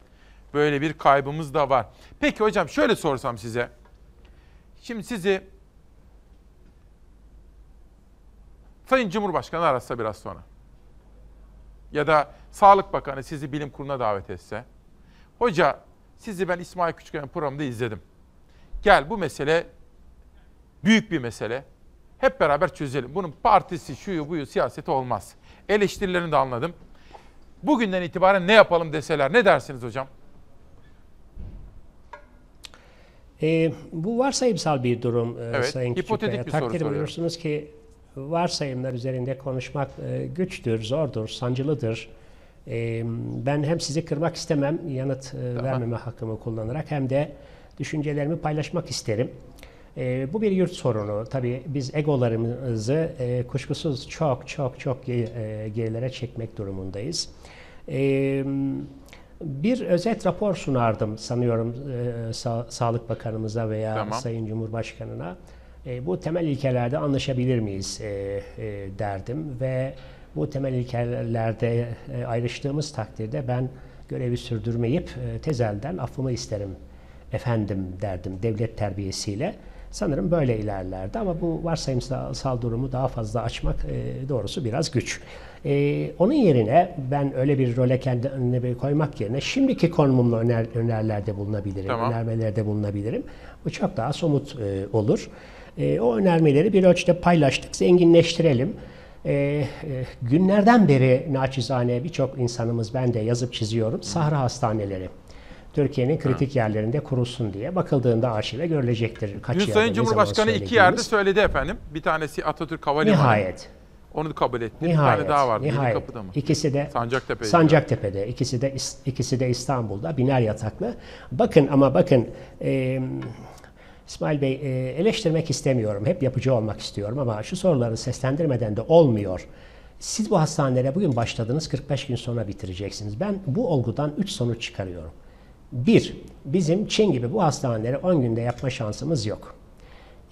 böyle bir kaybımız da var. Peki hocam şöyle sorsam size. Şimdi sizi Sayın Cumhurbaşkanı arasa biraz sonra. Ya da Sağlık Bakanı sizi bilim kuruluna davet etse. Hoca sizi ben İsmail Küçükkaya'nın programında izledim. Gel bu mesele büyük bir mesele. Hep beraber çözelim. Bunun partisi, şuyu, buyu, siyaseti olmaz. Eleştirilerini de anladım. Bugünden itibaren ne yapalım deseler ne dersiniz hocam? E, bu varsayımsal bir durum e, Evet, Sayın Küçükkaya. bir soru Takdir soruyorum. buyursunuz ki varsayımlar üzerinde konuşmak e, güçtür, zordur, sancılıdır. E, ben hem sizi kırmak istemem yanıt e, vermeme hakkımı kullanarak hem de düşüncelerimi paylaşmak isterim. E, bu bir yurt sorunu. Tabii biz egolarımızı e, kuşkusuz çok çok çok e, gerilere çekmek durumundayız. E, bir özet rapor sunardım sanıyorum e, Sa- Sağlık Bakanımıza veya Tamam. Sayın Cumhurbaşkanına. E, bu temel ilkelerde anlaşabilir miyiz e, e, derdim ve bu temel ilkelerde e, ayrıştığımız takdirde ben görevi sürdürmeyip e, tezelden affımı isterim efendim derdim devlet terbiyesiyle. Sanırım böyle ilerlerdi ama bu varsayımsal durumu daha fazla açmak e, doğrusu biraz güç. E, onun yerine ben öyle bir role kendimi bir koymak yerine şimdiki konumumla öner, önerilerde bulunabilirim, Tamam. önermelerde bulunabilirim. Bu çok daha somut e, olur. E, o önermeleri bir ölçüde paylaştık, zenginleştirelim. E, e, günlerden beri naçizane birçok insanımız ben de yazıp çiziyorum. Sahra hastaneleri. Türkiye'nin kritik yerlerinde kurulsun diye bakıldığında arşive görülecektir. Kaç Dün yerde, Sayın Cumhurbaşkanı iki yerde söyledi efendim. Bir tanesi Atatürk Havalimanı. Nihayet. Onu kabul etti. Bir Nihayet. tane daha vardı. Nihayet. Yedikapı'da mı? İkisi de Sancaktepe'ydi. Sancaktepe'de. İkisi de İs- ikisi de İstanbul'da biner yataklı. Bakın ama bakın e, İsmail Bey e, eleştirmek istemiyorum. Hep yapıcı olmak istiyorum ama şu soruları seslendirmeden de olmuyor. Siz bu hastanelere bugün başladınız 45 gün sonra bitireceksiniz. Ben bu olgudan 3 sonuç çıkarıyorum. Bir, bizim Çin gibi bu hastaneleri 10 günde yapma şansımız yok.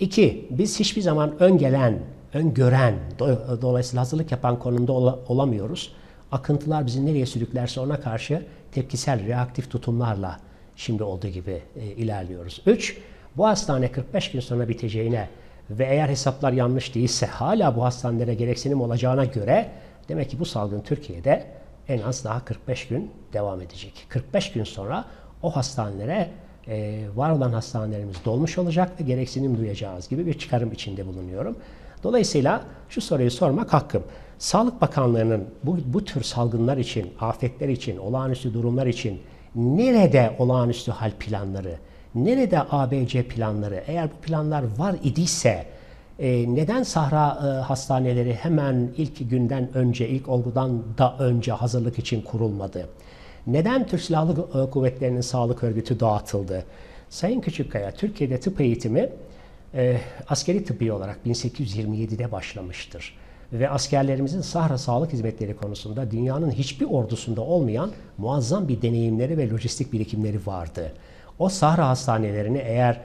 İki, biz hiçbir zaman ön gelen, ön gören, do- dolayısıyla hazırlık yapan konumda ola- olamıyoruz. Akıntılar bizi nereye sürüklerse ona karşı tepkisel, reaktif tutumlarla şimdi olduğu gibi e, ilerliyoruz. Üç, bu hastane 45 gün sonra biteceğine ve eğer hesaplar yanlış değilse hala bu hastanelere gereksinim olacağına göre demek ki bu salgın Türkiye'de en az daha 45 gün devam edecek. 45 gün sonra o hastanelere e, var olan hastanelerimiz dolmuş olacak ve gereksinim duyacağız gibi bir çıkarım içinde bulunuyorum. Dolayısıyla şu soruyu sormak hakkım. Sağlık Bakanlığı'nın bu, bu tür salgınlar için, afetler için, olağanüstü durumlar için nerede olağanüstü hal planları, nerede ABC planları, eğer bu planlar var idiyse e, neden Sahra e, hastaneleri hemen ilk günden önce, ilk olgudan da önce hazırlık için kurulmadı? Neden Türk Silahlı e, Kuvvetleri'nin sağlık örgütü dağıtıldı? Sayın Küçükkaya, Türkiye'de tıp eğitimi e, askeri tıbbi olarak 1827'de başlamıştır. ve askerlerimizin Sahra sağlık hizmetleri konusunda dünyanın hiçbir ordusunda olmayan muazzam bir deneyimleri ve lojistik birikimleri vardı. O Sahra hastanelerini eğer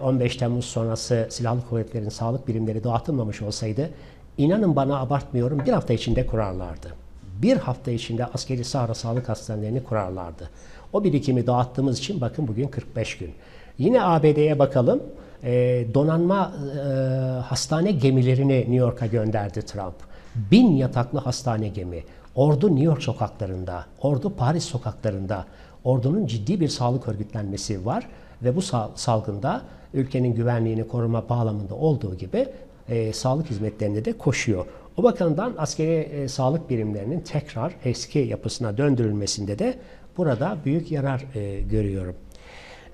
15 Temmuz sonrası silahlı kuvvetlerin sağlık birimleri dağıtılmamış olsaydı inanın bana abartmıyorum bir hafta içinde kurarlardı. Bir hafta içinde askeri Sahra sağlık hastanelerini kurarlardı. O birikimi dağıttığımız için bakın bugün 45 gün. Yine ABD'ye bakalım. E, donanma e, hastane gemilerini New York'a gönderdi Trump. Bin yataklı hastane gemi. Ordu New York sokaklarında, ordu Paris sokaklarında. Ordunun ciddi bir sağlık örgütlenmesi var ve bu salgında ülkenin güvenliğini koruma bağlamında olduğu gibi e, sağlık hizmetlerinde de koşuyor. O bakımdan askeri e, sağlık birimlerinin tekrar eski yapısına döndürülmesinde de burada büyük yarar e, görüyorum.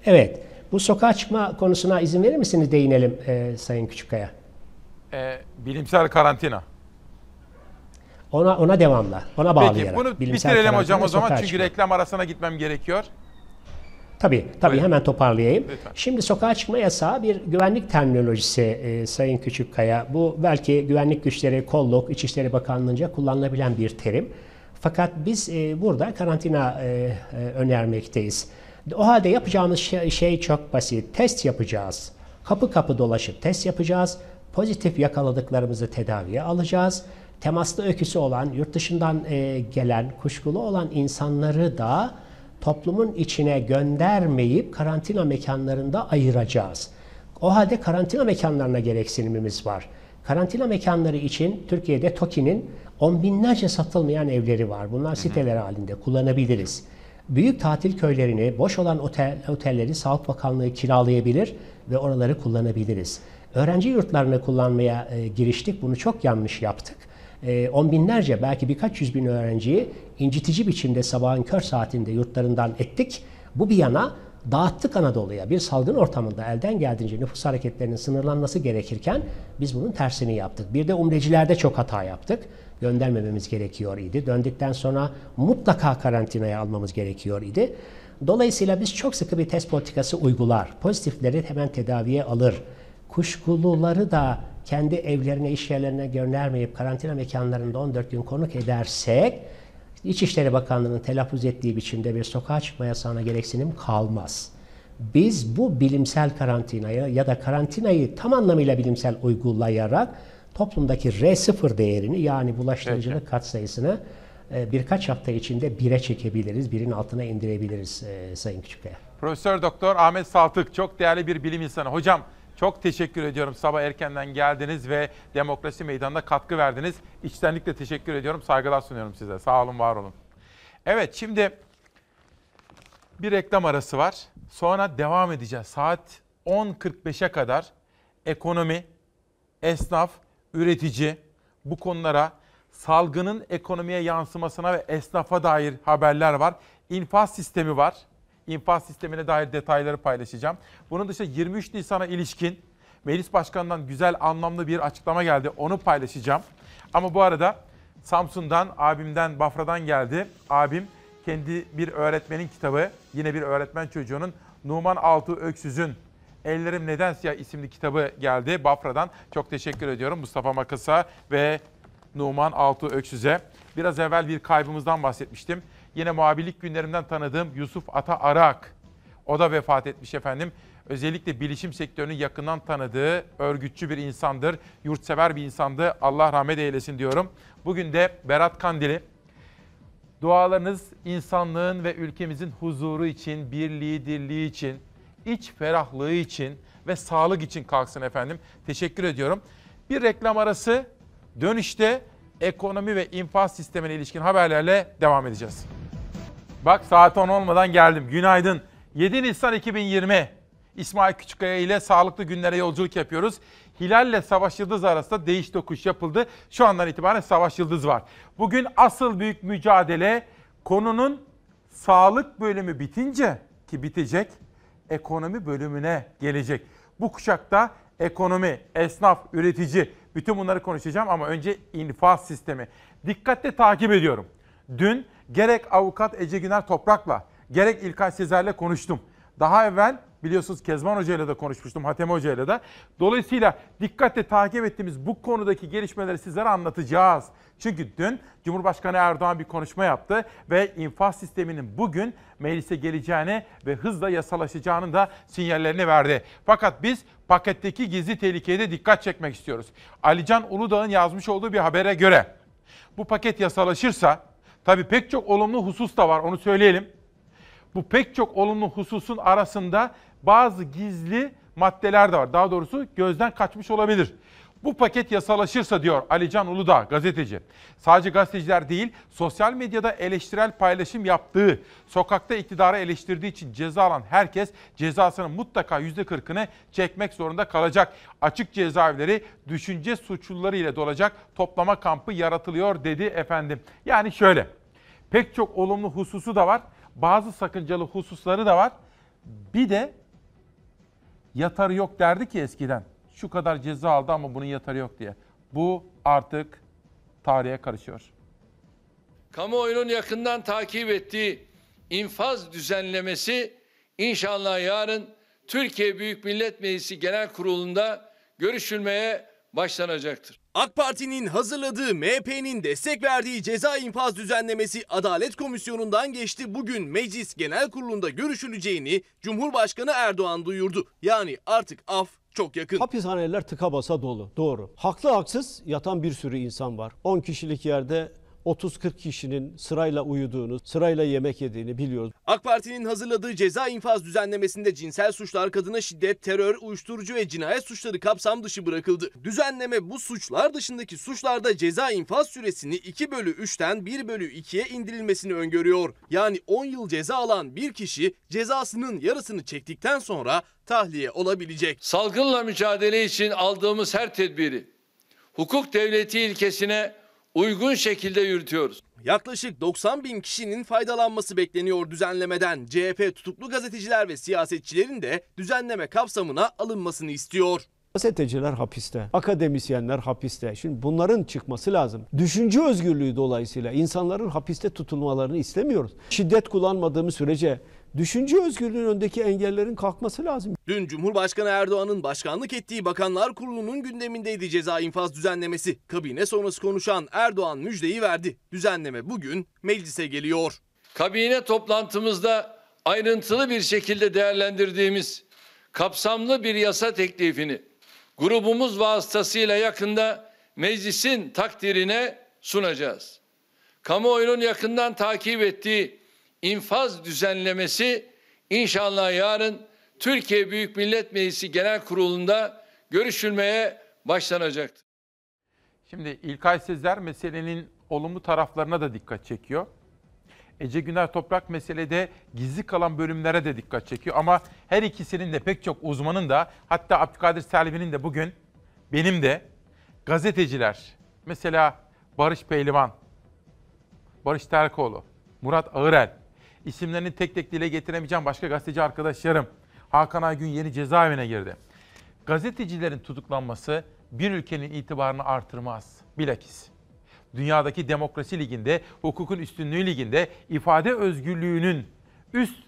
Evet, bu sokağa çıkma konusuna izin verir misiniz değinelim e, Sayın Küçükkaya? E, bilimsel karantina. Ona ona devamla, ona bağlayarak. Peki bunu bilimsel bitirelim hocam o zaman çünkü çıkma. reklam arasına gitmem gerekiyor. Tabii, tabii Buyurun. hemen toparlayayım. Lütfen. Şimdi sokağa çıkma yasağı bir güvenlik terminolojisi e, Sayın Küçükkaya. Bu belki güvenlik güçleri, kolluk, İçişleri Bakanlığı'nca kullanılabilen bir terim. Fakat biz e, burada karantina e, e, önermekteyiz. O halde yapacağımız şey, şey çok basit. Test yapacağız. Kapı kapı dolaşıp test yapacağız. Pozitif yakaladıklarımızı tedaviye alacağız. Temaslı öyküsü olan, yurt dışından e, gelen, kuşkulu olan insanları da toplumun içine göndermeyip karantina mekanlarında ayıracağız. O halde karantina mekanlarına gereksinimimiz var. Karantina mekanları için Türkiye'de TOKİ'nin on binlerce satılmayan evleri var. Bunlar siteler halinde kullanabiliriz. Büyük tatil köylerini, boş olan otel, otelleri Sağlık Bakanlığı kiralayabilir ve oraları kullanabiliriz. Öğrenci yurtlarını kullanmaya e, giriştik. Bunu çok yanlış yaptık. E, on binlerce belki birkaç yüz bin öğrenciyi incitici biçimde sabahın kör saatinde yurtlarından ettik. Bu bir yana dağıttık Anadolu'ya. Bir salgın ortamında elden geldiğince nüfus hareketlerinin sınırlanması gerekirken biz bunun tersini yaptık. Bir de umrecilerde çok hata yaptık. Göndermememiz gerekiyor idi. Döndükten sonra mutlaka karantinaya almamız gerekiyor idi. Dolayısıyla biz çok sıkı bir test politikası uygular. Pozitifleri hemen tedaviye alır. Kuşkuluları da kendi evlerine, iş yerlerine göndermeyip karantina mekanlarında 14 gün konuk edersek İçişleri Bakanlığı'nın telaffuz ettiği biçimde bir sokağa çıkma yasağına gereksinim kalmaz. Biz bu bilimsel karantinayı ya da karantinayı tam anlamıyla bilimsel uygulayarak toplumdaki R0 değerini yani bulaştırıcılık Peki. katsayısını e, birkaç hafta içinde bire çekebiliriz, birin altına indirebiliriz e, Sayın Küçükkaya. Profesör Doktor Ahmet Saltık çok değerli bir bilim insanı. Hocam çok teşekkür ediyorum. Sabah erkenden geldiniz ve demokrasi meydanına katkı verdiniz. İçtenlikle teşekkür ediyorum. Saygılar sunuyorum size. Sağ olun, var olun. Evet, şimdi bir reklam arası var. Sonra devam edeceğiz. Saat 10.45'e kadar ekonomi, esnaf, üretici bu konulara salgının ekonomiye yansımasına ve esnafa dair haberler var. İnfaz sistemi var. İnfaz sistemine dair detayları paylaşacağım. Bunun dışında 23 Nisan'a ilişkin Meclis Başkanı'ndan güzel anlamlı bir açıklama geldi. Onu paylaşacağım. Ama bu arada Samsun'dan, abimden, Bafra'dan geldi. Abim kendi bir öğretmenin kitabı, yine bir öğretmen çocuğunun Numan Altı Öksüz'ün Ellerim Neden Siyah isimli kitabı geldi Bafra'dan. Çok teşekkür ediyorum Mustafa Makas'a ve Numan Altı Öksüz'e. Biraz evvel bir kaybımızdan bahsetmiştim. Yine muhabirlik günlerimden tanıdığım Yusuf Ata Arak. O da vefat etmiş efendim. Özellikle bilişim sektörünü yakından tanıdığı örgütçü bir insandır. Yurtsever bir insandı. Allah rahmet eylesin diyorum. Bugün de Berat Kandili. Dualarınız insanlığın ve ülkemizin huzuru için, birliği, dirliği için, iç ferahlığı için ve sağlık için kalksın efendim. Teşekkür ediyorum. Bir reklam arası dönüşte ekonomi ve infaz sistemine ilişkin haberlerle devam edeceğiz. Bak saat 10 olmadan geldim. Günaydın. 7 Nisan 2020. İsmail Küçükkaya ile sağlıklı günlere yolculuk yapıyoruz. Hilal ile Savaş Yıldız arasında değiş tokuş yapıldı. Şu andan itibaren Savaş Yıldız var. Bugün asıl büyük mücadele konunun sağlık bölümü bitince ki bitecek ekonomi bölümüne gelecek. Bu kuşakta ekonomi, esnaf, üretici bütün bunları konuşacağım ama önce infaz sistemi. Dikkatle takip ediyorum. Dün gerek avukat Ece Güner Toprak'la gerek İlkay Sezer'le konuştum. Daha evvel Biliyorsunuz Kezban Hoca ile de konuşmuştum, Hatem Hoca ile de. Dolayısıyla dikkatle takip ettiğimiz bu konudaki gelişmeleri sizlere anlatacağız. Çünkü dün Cumhurbaşkanı Erdoğan bir konuşma yaptı ve infaz sisteminin bugün meclise geleceğini ve hızla yasalaşacağının da sinyallerini verdi. Fakat biz paketteki gizli tehlikeye de dikkat çekmek istiyoruz. Alican Uludağ'ın yazmış olduğu bir habere göre bu paket yasalaşırsa tabii pek çok olumlu husus da var onu söyleyelim. Bu pek çok olumlu hususun arasında bazı gizli maddeler de var. Daha doğrusu gözden kaçmış olabilir. Bu paket yasalaşırsa diyor Alican Uludağ gazeteci. Sadece gazeteciler değil sosyal medyada eleştirel paylaşım yaptığı, sokakta iktidarı eleştirdiği için ceza alan herkes cezasının mutlaka %40'ını çekmek zorunda kalacak. Açık cezaevleri düşünce suçluları ile dolacak toplama kampı yaratılıyor dedi efendim. Yani şöyle pek çok olumlu hususu da var. Bazı sakıncalı hususları da var. Bir de yatarı yok derdi ki eskiden. Şu kadar ceza aldı ama bunun yatarı yok diye. Bu artık tarihe karışıyor. Kamuoyunun yakından takip ettiği infaz düzenlemesi inşallah yarın Türkiye Büyük Millet Meclisi Genel Kurulu'nda görüşülmeye başlanacaktır. AK Parti'nin hazırladığı MHP'nin destek verdiği ceza infaz düzenlemesi Adalet Komisyonu'ndan geçti. Bugün Meclis Genel Kurulu'nda görüşüleceğini Cumhurbaşkanı Erdoğan duyurdu. Yani artık af çok yakın. Hapishaneler tıka basa dolu. Doğru. Haklı haksız yatan bir sürü insan var. 10 kişilik yerde 30-40 kişinin sırayla uyuduğunu, sırayla yemek yediğini biliyoruz. AK Parti'nin hazırladığı ceza infaz düzenlemesinde cinsel suçlar, kadına şiddet, terör, uyuşturucu ve cinayet suçları kapsam dışı bırakıldı. Düzenleme bu suçlar dışındaki suçlarda ceza infaz süresini 2 bölü 3'ten 1 bölü 2'ye indirilmesini öngörüyor. Yani 10 yıl ceza alan bir kişi cezasının yarısını çektikten sonra tahliye olabilecek. Salgınla mücadele için aldığımız her tedbiri hukuk devleti ilkesine uygun şekilde yürütüyoruz. Yaklaşık 90 bin kişinin faydalanması bekleniyor düzenlemeden. CHP tutuklu gazeteciler ve siyasetçilerin de düzenleme kapsamına alınmasını istiyor. Gazeteciler hapiste, akademisyenler hapiste. Şimdi bunların çıkması lazım. Düşünce özgürlüğü dolayısıyla insanların hapiste tutulmalarını istemiyoruz. Şiddet kullanmadığımız sürece düşünce özgürlüğünün öndeki engellerin kalkması lazım. Dün Cumhurbaşkanı Erdoğan'ın başkanlık ettiği Bakanlar Kurulu'nun gündemindeydi ceza infaz düzenlemesi. Kabine sonrası konuşan Erdoğan müjdeyi verdi. Düzenleme bugün meclise geliyor. Kabine toplantımızda ayrıntılı bir şekilde değerlendirdiğimiz kapsamlı bir yasa teklifini grubumuz vasıtasıyla yakında meclisin takdirine sunacağız. Kamuoyunun yakından takip ettiği infaz düzenlemesi inşallah yarın Türkiye Büyük Millet Meclisi Genel Kurulu'nda görüşülmeye başlanacaktır. Şimdi İlkay Sezer meselenin olumlu taraflarına da dikkat çekiyor. Ece Güner Toprak meselede gizli kalan bölümlere de dikkat çekiyor. Ama her ikisinin de pek çok uzmanın da hatta Abdülkadir Selvi'nin de bugün benim de gazeteciler mesela Barış Pehlivan, Barış Terkoğlu, Murat Ağırel isimlerini tek tek dile getiremeyeceğim başka gazeteci arkadaşlarım. Hakan Aygün yeni cezaevine girdi. Gazetecilerin tutuklanması bir ülkenin itibarını artırmaz. Bilakis dünyadaki demokrasi liginde, hukukun üstünlüğü liginde ifade özgürlüğünün üst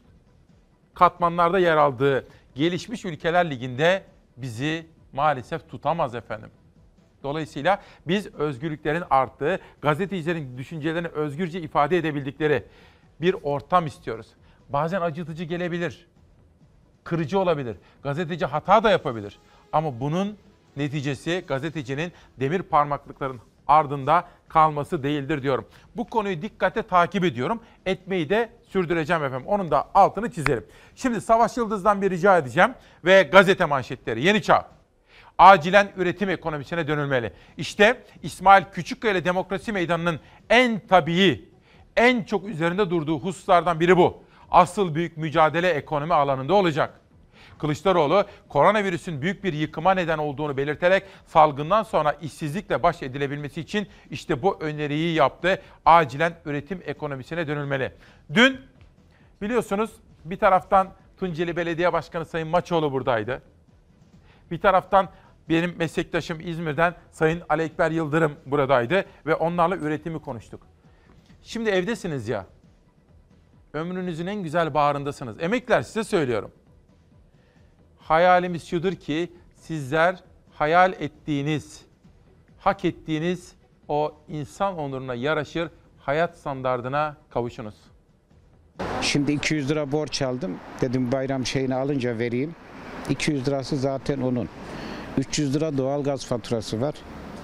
katmanlarda yer aldığı gelişmiş ülkeler liginde bizi maalesef tutamaz efendim. Dolayısıyla biz özgürlüklerin arttığı, gazetecilerin düşüncelerini özgürce ifade edebildikleri bir ortam istiyoruz. Bazen acıtıcı gelebilir, kırıcı olabilir, gazeteci hata da yapabilir. Ama bunun neticesi gazetecinin demir parmaklıkların ardında kalması değildir diyorum. Bu konuyu dikkatle takip ediyorum. Etmeyi de sürdüreceğim efendim. Onun da altını çizerim. Şimdi Savaş Yıldız'dan bir rica edeceğim ve gazete manşetleri. Yeni Çağ. Acilen üretim ekonomisine dönülmeli. İşte İsmail Küçükkaya ile Demokrasi Meydanı'nın en tabii, en çok üzerinde durduğu hususlardan biri bu. Asıl büyük mücadele ekonomi alanında olacak. Kılıçdaroğlu koronavirüsün büyük bir yıkıma neden olduğunu belirterek salgından sonra işsizlikle baş edilebilmesi için işte bu öneriyi yaptı. Acilen üretim ekonomisine dönülmeli. Dün biliyorsunuz bir taraftan Tunceli Belediye Başkanı Sayın Maçoğlu buradaydı. Bir taraftan benim meslektaşım İzmir'den Sayın Ali Ekber Yıldırım buradaydı ve onlarla üretimi konuştuk. Şimdi evdesiniz ya. Ömrünüzün en güzel baharındasınız. Emekler size söylüyorum. Hayalimiz şudur ki sizler hayal ettiğiniz, hak ettiğiniz o insan onuruna yaraşır hayat standardına kavuşunuz. Şimdi 200 lira borç aldım. Dedim bayram şeyini alınca vereyim. 200 lirası zaten onun. 300 lira doğalgaz faturası var.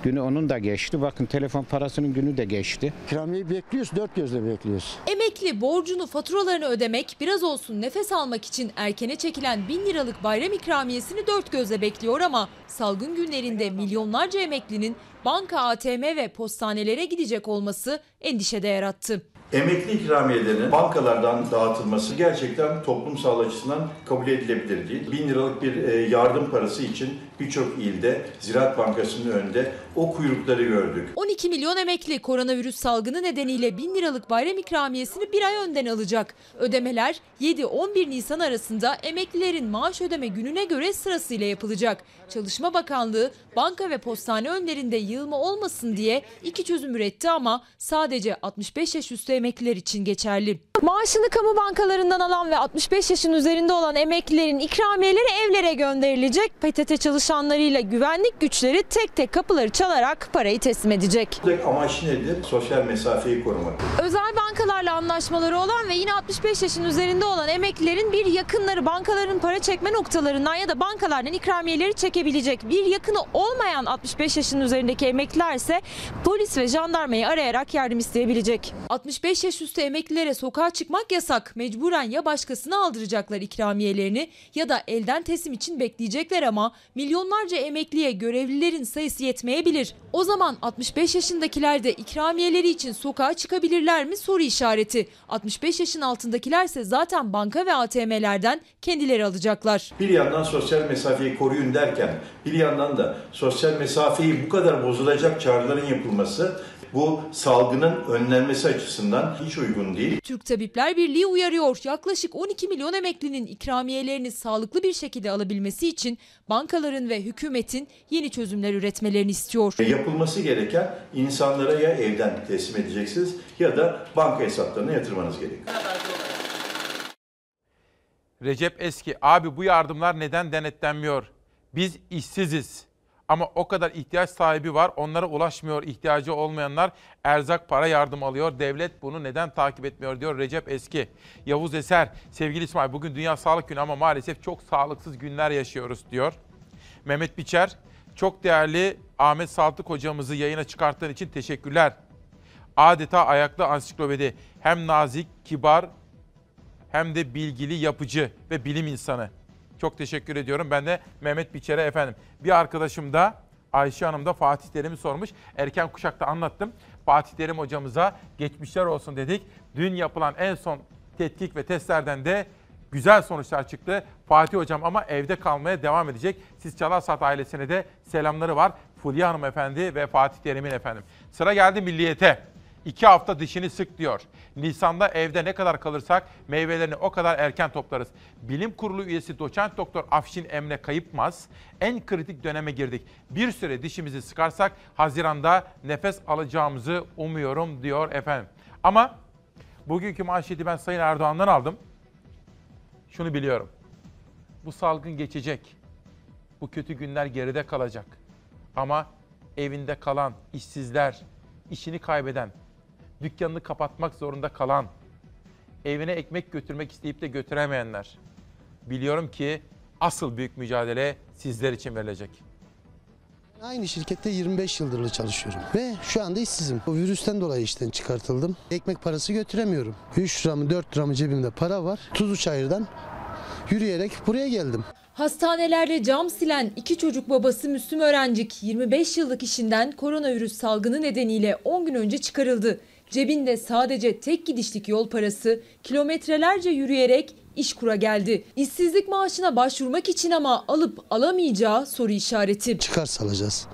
Günü onun da geçti. Bakın telefon parasının günü de geçti. İkramiyeyi bekliyoruz, dört gözle bekliyoruz. Emekli borcunu faturalarını ödemek biraz olsun nefes almak için erkene çekilen 1000 liralık bayram ikramiyesini dört gözle bekliyor ama salgın günlerinde milyonlarca emeklinin banka, ATM ve postanelere gidecek olması endişede yarattı. Emekli ikramiyelerinin bankalardan dağıtılması gerçekten toplumsal açısından kabul edilebilir değil. 1000 liralık bir e, yardım parası için birçok ilde Ziraat Bankası'nın önünde o kuyrukları gördük. 12 milyon emekli koronavirüs salgını nedeniyle 1000 liralık bayram ikramiyesini bir ay önden alacak. Ödemeler 7-11 Nisan arasında emeklilerin maaş ödeme gününe göre sırasıyla yapılacak. Çalışma Bakanlığı banka ve postane önlerinde yığılma olmasın diye iki çözüm üretti ama sadece 65 yaş üstü emekliler için geçerli. Maaşını kamu bankalarından alan ve 65 yaşın üzerinde olan emeklilerin ikramiyeleri evlere gönderilecek. PTT çalışanlarıyla güvenlik güçleri tek tek kapıları çalarak parayı teslim edecek. Amaç nedir? Sosyal mesafeyi korumak. Özel bankalarla anlaşmaları olan ve yine 65 yaşın üzerinde olan emeklilerin bir yakınları bankaların para çekme noktalarından ya da bankalardan ikramiyeleri çekebilecek. Bir yakını olmayan 65 yaşın üzerindeki emekliler ise polis ve jandarmayı arayarak yardım isteyebilecek. 65 yaş üstü emeklilere sokağa çıkmak yasak. Mecburen ya başkasına aldıracaklar ikramiyelerini ya da elden teslim için bekleyecekler ama milyonlarca emekliye görevlilerin sayısı yetmeyebilir. O zaman 65 yaşındakiler de ikramiyeleri için sokağa çıkabilirler mi soru işareti. 65 yaşın altındakilerse zaten banka ve ATM'lerden kendileri alacaklar. Bir yandan sosyal mesafeyi koruyun derken bir yandan da sosyal mesafeyi bu kadar bozulacak çağrıların yapılması bu salgının önlenmesi açısından hiç uygun değil. Türk Tabipler Birliği uyarıyor. Yaklaşık 12 milyon emeklinin ikramiyelerini sağlıklı bir şekilde alabilmesi için bankaların ve hükümetin yeni çözümler üretmelerini istiyor. Yapılması gereken insanlara ya evden teslim edeceksiniz ya da banka hesaplarına yatırmanız gerekiyor. Recep Eski, abi bu yardımlar neden denetlenmiyor? Biz işsiziz. Ama o kadar ihtiyaç sahibi var. Onlara ulaşmıyor ihtiyacı olmayanlar. Erzak para yardım alıyor. Devlet bunu neden takip etmiyor diyor Recep Eski. Yavuz Eser, sevgili İsmail bugün Dünya Sağlık Günü ama maalesef çok sağlıksız günler yaşıyoruz diyor. Mehmet Biçer, çok değerli Ahmet Saltık hocamızı yayına çıkarttığın için teşekkürler. Adeta ayaklı ansiklopedi. Hem nazik, kibar hem de bilgili, yapıcı ve bilim insanı. Çok teşekkür ediyorum. Ben de Mehmet Biçer'e efendim. Bir arkadaşım da Ayşe Hanım da Fatih Terim'i sormuş. Erken kuşakta anlattım. Fatih Terim hocamıza geçmişler olsun dedik. Dün yapılan en son tetkik ve testlerden de güzel sonuçlar çıktı. Fatih hocam ama evde kalmaya devam edecek. Siz Çalarsat ailesine de selamları var. Fulya Hanım efendi ve Fatih Terim'in efendim. Sıra geldi milliyete. İki hafta dişini sık diyor. Nisan'da evde ne kadar kalırsak meyvelerini o kadar erken toplarız. Bilim Kurulu üyesi doçent doktor Afşin Emre Kayıpmaz en kritik döneme girdik. Bir süre dişimizi sıkarsak Haziran'da nefes alacağımızı umuyorum diyor efendim. Ama bugünkü manşeti ben Sayın Erdoğan'dan aldım. Şunu biliyorum. Bu salgın geçecek. Bu kötü günler geride kalacak. Ama evinde kalan işsizler, işini kaybeden, dükkanını kapatmak zorunda kalan, evine ekmek götürmek isteyip de götüremeyenler. Biliyorum ki asıl büyük mücadele sizler için verilecek. Aynı şirkette 25 yıldır çalışıyorum ve şu anda işsizim. Bu virüsten dolayı işten çıkartıldım. Ekmek parası götüremiyorum. 3 lira mı 4 lira mı cebimde para var. Tuzlu çayırdan yürüyerek buraya geldim. Hastanelerde cam silen iki çocuk babası Müslüm Öğrencik 25 yıllık işinden koronavirüs salgını nedeniyle 10 gün önce çıkarıldı. Cebinde sadece tek gidişlik yol parası kilometrelerce yürüyerek iş kura geldi. İşsizlik maaşına başvurmak için ama alıp alamayacağı soru işareti. Çıkarsa alacağız.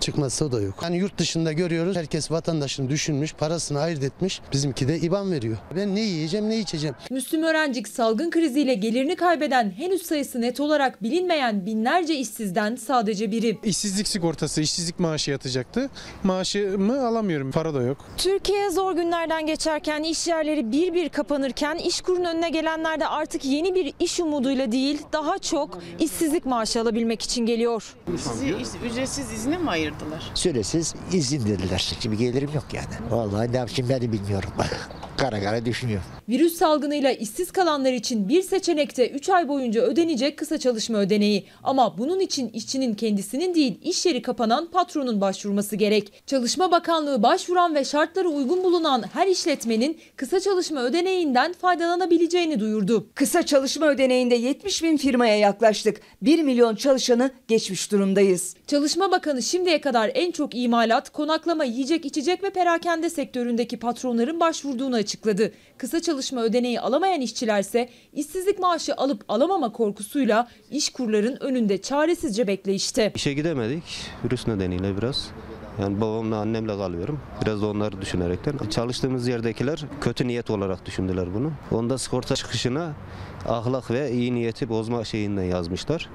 Çıkmazsa o da yok. Hani yurt dışında görüyoruz. Herkes vatandaşını düşünmüş, parasını ayırt etmiş. Bizimki de IBAN veriyor. Ben ne yiyeceğim, ne içeceğim. Müslüm Öğrencik salgın kriziyle gelirini kaybeden henüz sayısı net olarak bilinmeyen binlerce işsizden sadece biri. İşsizlik sigortası, işsizlik maaşı yatacaktı. Maaşımı alamıyorum. Para da yok. Türkiye zor günlerden geçerken iş yerleri bir bir kapanırken işkurun önüne gelenler de artık artık yeni bir iş umuduyla değil daha çok işsizlik maaşı alabilmek için geliyor. Sizi ücretsiz izne mi ayırdılar? Süresiz izin dediler. Şimdi gelirim yok yani. Vallahi ne yapayım ben de bilmiyorum. [laughs] kara kara düşünüyorum. Virüs salgınıyla işsiz kalanlar için bir seçenekte 3 ay boyunca ödenecek kısa çalışma ödeneği. Ama bunun için işçinin kendisinin değil iş yeri kapanan patronun başvurması gerek. Çalışma Bakanlığı başvuran ve şartları uygun bulunan her işletmenin kısa çalışma ödeneğinden faydalanabileceğini duyurdu. Kısa çalışma ödeneğinde 70 bin firmaya yaklaştık. 1 milyon çalışanı geçmiş durumdayız. Çalışma Bakanı şimdiye kadar en çok imalat, konaklama, yiyecek, içecek ve perakende sektöründeki patronların başvurduğunu açıkladı. Kısa çalışma ödeneği alamayan işçilerse işsizlik maaşı alıp alamama korkusuyla iş kurların önünde çaresizce bekleyişte. İşe gidemedik virüs nedeniyle biraz. Yani babamla annemle kalıyorum. Biraz da onları düşünerekten. Çalıştığımız yerdekiler kötü niyet olarak düşündüler bunu. Onda sigorta çıkışına ahlak ve iyi niyeti bozma şeyinden yazmışlar.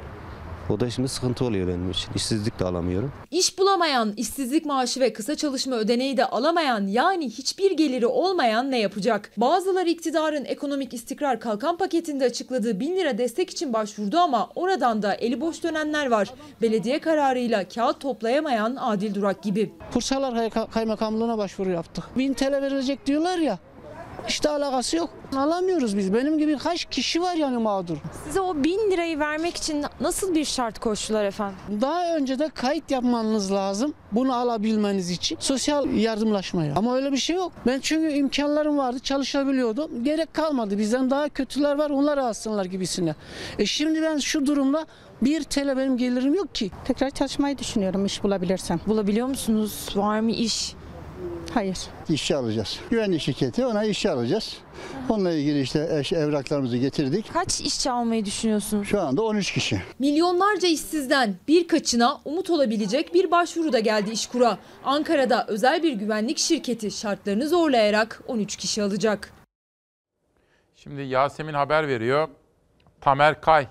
O da şimdi sıkıntı oluyor benim için. İşsizlik de alamıyorum. İş bulamayan, işsizlik maaşı ve kısa çalışma ödeneği de alamayan yani hiçbir geliri olmayan ne yapacak? Bazıları iktidarın ekonomik istikrar kalkan paketinde açıkladığı 1000 lira destek için başvurdu ama oradan da eli boş dönenler var. Belediye kararıyla kağıt toplayamayan Adil Durak gibi. Bursalar Kaymakamlığına başvuru yaptık. 1000 TL verilecek diyorlar ya. İşte alakası yok. Alamıyoruz biz. Benim gibi kaç kişi var yani mağdur. Size o 1000 lirayı vermek için nasıl bir şart koştular efendim? Daha önce de kayıt yapmanız lazım. Bunu alabilmeniz için. Sosyal yardımlaşmaya. Ama öyle bir şey yok. Ben çünkü imkanlarım vardı. Çalışabiliyordum. Gerek kalmadı. Bizden daha kötüler var. Onlar alsınlar gibisine. E şimdi ben şu durumda bir TL benim gelirim yok ki. Tekrar çalışmayı düşünüyorum iş bulabilirsem. Bulabiliyor musunuz? Var mı iş? Hayır. İşçi alacağız. Güvenlik şirketi ona işçi alacağız. Onunla ilgili işte eş, evraklarımızı getirdik. Kaç işçi almayı düşünüyorsunuz? Şu anda 13 kişi. Milyonlarca işsizden birkaçına umut olabilecek bir başvuru da geldi İşkur'a. Ankara'da özel bir güvenlik şirketi şartlarını zorlayarak 13 kişi alacak. Şimdi Yasemin haber veriyor. Tamer Kay.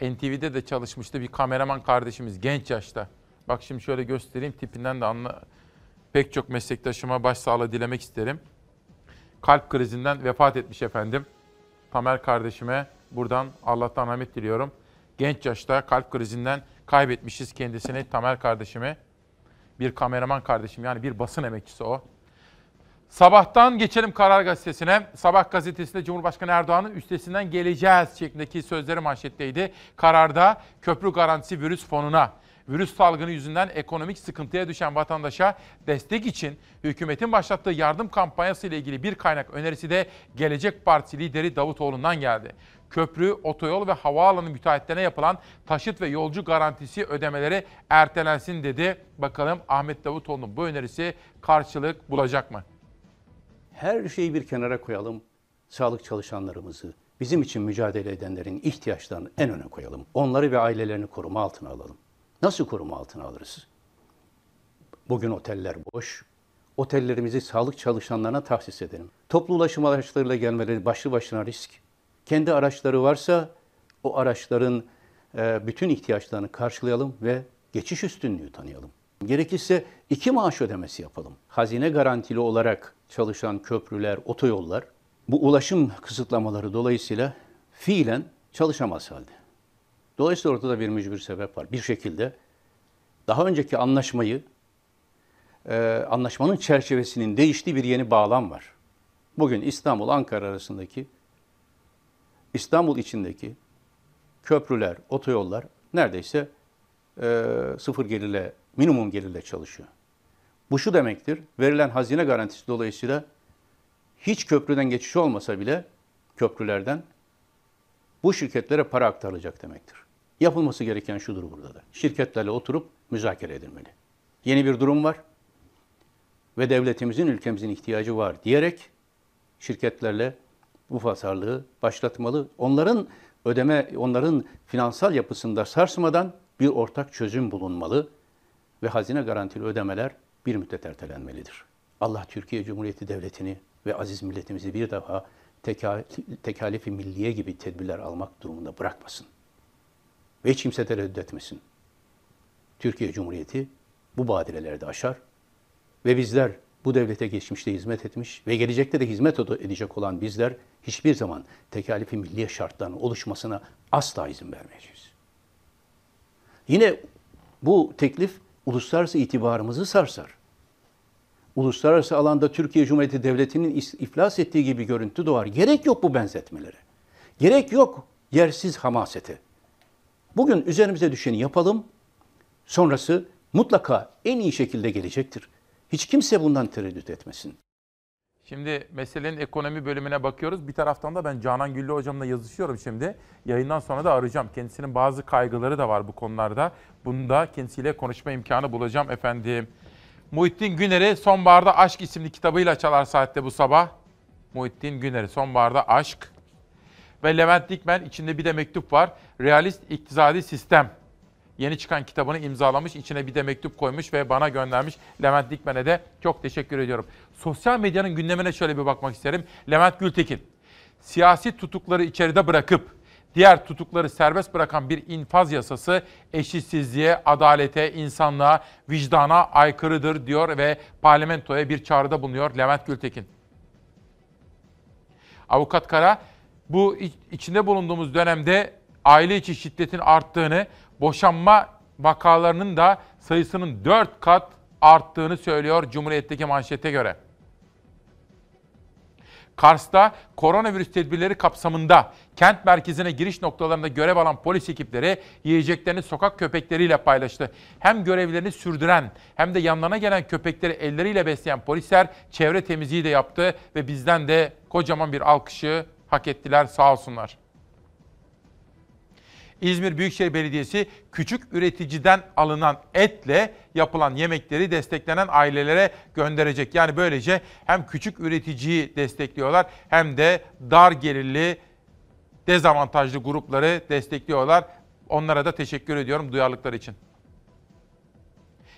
NTV'de de çalışmıştı bir kameraman kardeşimiz genç yaşta. Bak şimdi şöyle göstereyim tipinden de anla. Pek çok meslektaşıma başsağlığı dilemek isterim. Kalp krizinden vefat etmiş efendim. Tamer kardeşime buradan Allah'tan rahmet diliyorum. Genç yaşta kalp krizinden kaybetmişiz kendisini Tamer kardeşimi. Bir kameraman kardeşim yani bir basın emekçisi o. Sabahtan geçelim Karar Gazetesi'ne. Sabah gazetesinde Cumhurbaşkanı Erdoğan'ın üstesinden geleceğiz şeklindeki sözleri manşetteydi. Kararda köprü garantisi virüs fonuna, virüs salgını yüzünden ekonomik sıkıntıya düşen vatandaşa destek için hükümetin başlattığı yardım kampanyası ile ilgili bir kaynak önerisi de Gelecek Partisi lideri Davutoğlu'ndan geldi. Köprü, otoyol ve havaalanı müteahhitlerine yapılan taşıt ve yolcu garantisi ödemeleri ertelensin dedi. Bakalım Ahmet Davutoğlu'nun bu önerisi karşılık bulacak mı? her şeyi bir kenara koyalım. Sağlık çalışanlarımızı, bizim için mücadele edenlerin ihtiyaçlarını en öne koyalım. Onları ve ailelerini koruma altına alalım. Nasıl koruma altına alırız? Bugün oteller boş. Otellerimizi sağlık çalışanlarına tahsis edelim. Toplu ulaşım araçlarıyla gelmeleri başlı başına risk. Kendi araçları varsa o araçların e, bütün ihtiyaçlarını karşılayalım ve geçiş üstünlüğü tanıyalım. Gerekirse iki maaş ödemesi yapalım. Hazine garantili olarak çalışan köprüler, otoyollar bu ulaşım kısıtlamaları dolayısıyla fiilen çalışamaz halde. Dolayısıyla ortada bir mücbir sebep var. Bir şekilde daha önceki anlaşmayı, e, anlaşmanın çerçevesinin değiştiği bir yeni bağlam var. Bugün İstanbul-Ankara arasındaki, İstanbul içindeki köprüler, otoyollar neredeyse e, sıfır gelirle, minimum gelirle çalışıyor. Bu şu demektir, verilen hazine garantisi dolayısıyla hiç köprüden geçiş olmasa bile köprülerden bu şirketlere para aktarılacak demektir. Yapılması gereken şudur burada da. Şirketlerle oturup müzakere edilmeli. Yeni bir durum var ve devletimizin, ülkemizin ihtiyacı var diyerek şirketlerle bu pazarlığı başlatmalı. Onların ödeme, onların finansal yapısında sarsmadan bir ortak çözüm bulunmalı ve hazine garantili ödemeler bir müddet ertelenmelidir. Allah Türkiye Cumhuriyeti Devleti'ni ve aziz milletimizi bir defa tekalifi milliye gibi tedbirler almak durumunda bırakmasın. Ve hiç kimse tereddüt etmesin. Türkiye Cumhuriyeti bu badirelerde aşar ve bizler bu devlete geçmişte hizmet etmiş ve gelecekte de hizmet edecek olan bizler hiçbir zaman tekalifi milliye şartlarının oluşmasına asla izin vermeyeceğiz. Yine bu teklif uluslararası itibarımızı sarsar. Uluslararası alanda Türkiye Cumhuriyeti Devleti'nin iflas ettiği gibi görüntü doğar. Gerek yok bu benzetmelere. Gerek yok yersiz hamasete. Bugün üzerimize düşeni yapalım. Sonrası mutlaka en iyi şekilde gelecektir. Hiç kimse bundan tereddüt etmesin. Şimdi meselenin ekonomi bölümüne bakıyoruz. Bir taraftan da ben Canan Güllü hocamla yazışıyorum şimdi. Yayından sonra da arayacağım. Kendisinin bazı kaygıları da var bu konularda. Bunu da kendisiyle konuşma imkanı bulacağım efendim. Muhittin Güner'i Sonbaharda Aşk isimli kitabıyla çalar saatte bu sabah. Muhittin Güner'i Sonbaharda Aşk. Ve Levent Dikmen içinde bir de mektup var. Realist İktisadi Sistem. Yeni çıkan kitabını imzalamış, içine bir de mektup koymuş ve bana göndermiş. Levent Dikmen'e de çok teşekkür ediyorum. Sosyal medyanın gündemine şöyle bir bakmak isterim. Levent Gültekin, siyasi tutukları içeride bırakıp diğer tutukları serbest bırakan bir infaz yasası eşitsizliğe, adalete, insanlığa, vicdana aykırıdır diyor ve parlamentoya bir çağrıda bulunuyor Levent Gültekin. Avukat Kara bu içinde bulunduğumuz dönemde aile içi şiddetin arttığını, boşanma vakalarının da sayısının 4 kat arttığını söylüyor Cumhuriyet'teki manşete göre. Kars'ta koronavirüs tedbirleri kapsamında kent merkezine giriş noktalarında görev alan polis ekipleri yiyeceklerini sokak köpekleriyle paylaştı. Hem görevlerini sürdüren hem de yanlarına gelen köpekleri elleriyle besleyen polisler çevre temizliği de yaptı ve bizden de kocaman bir alkışı hak ettiler sağ olsunlar. İzmir Büyükşehir Belediyesi küçük üreticiden alınan etle yapılan yemekleri desteklenen ailelere gönderecek. Yani böylece hem küçük üreticiyi destekliyorlar hem de dar gelirli dezavantajlı grupları destekliyorlar. Onlara da teşekkür ediyorum duyarlılıkları için.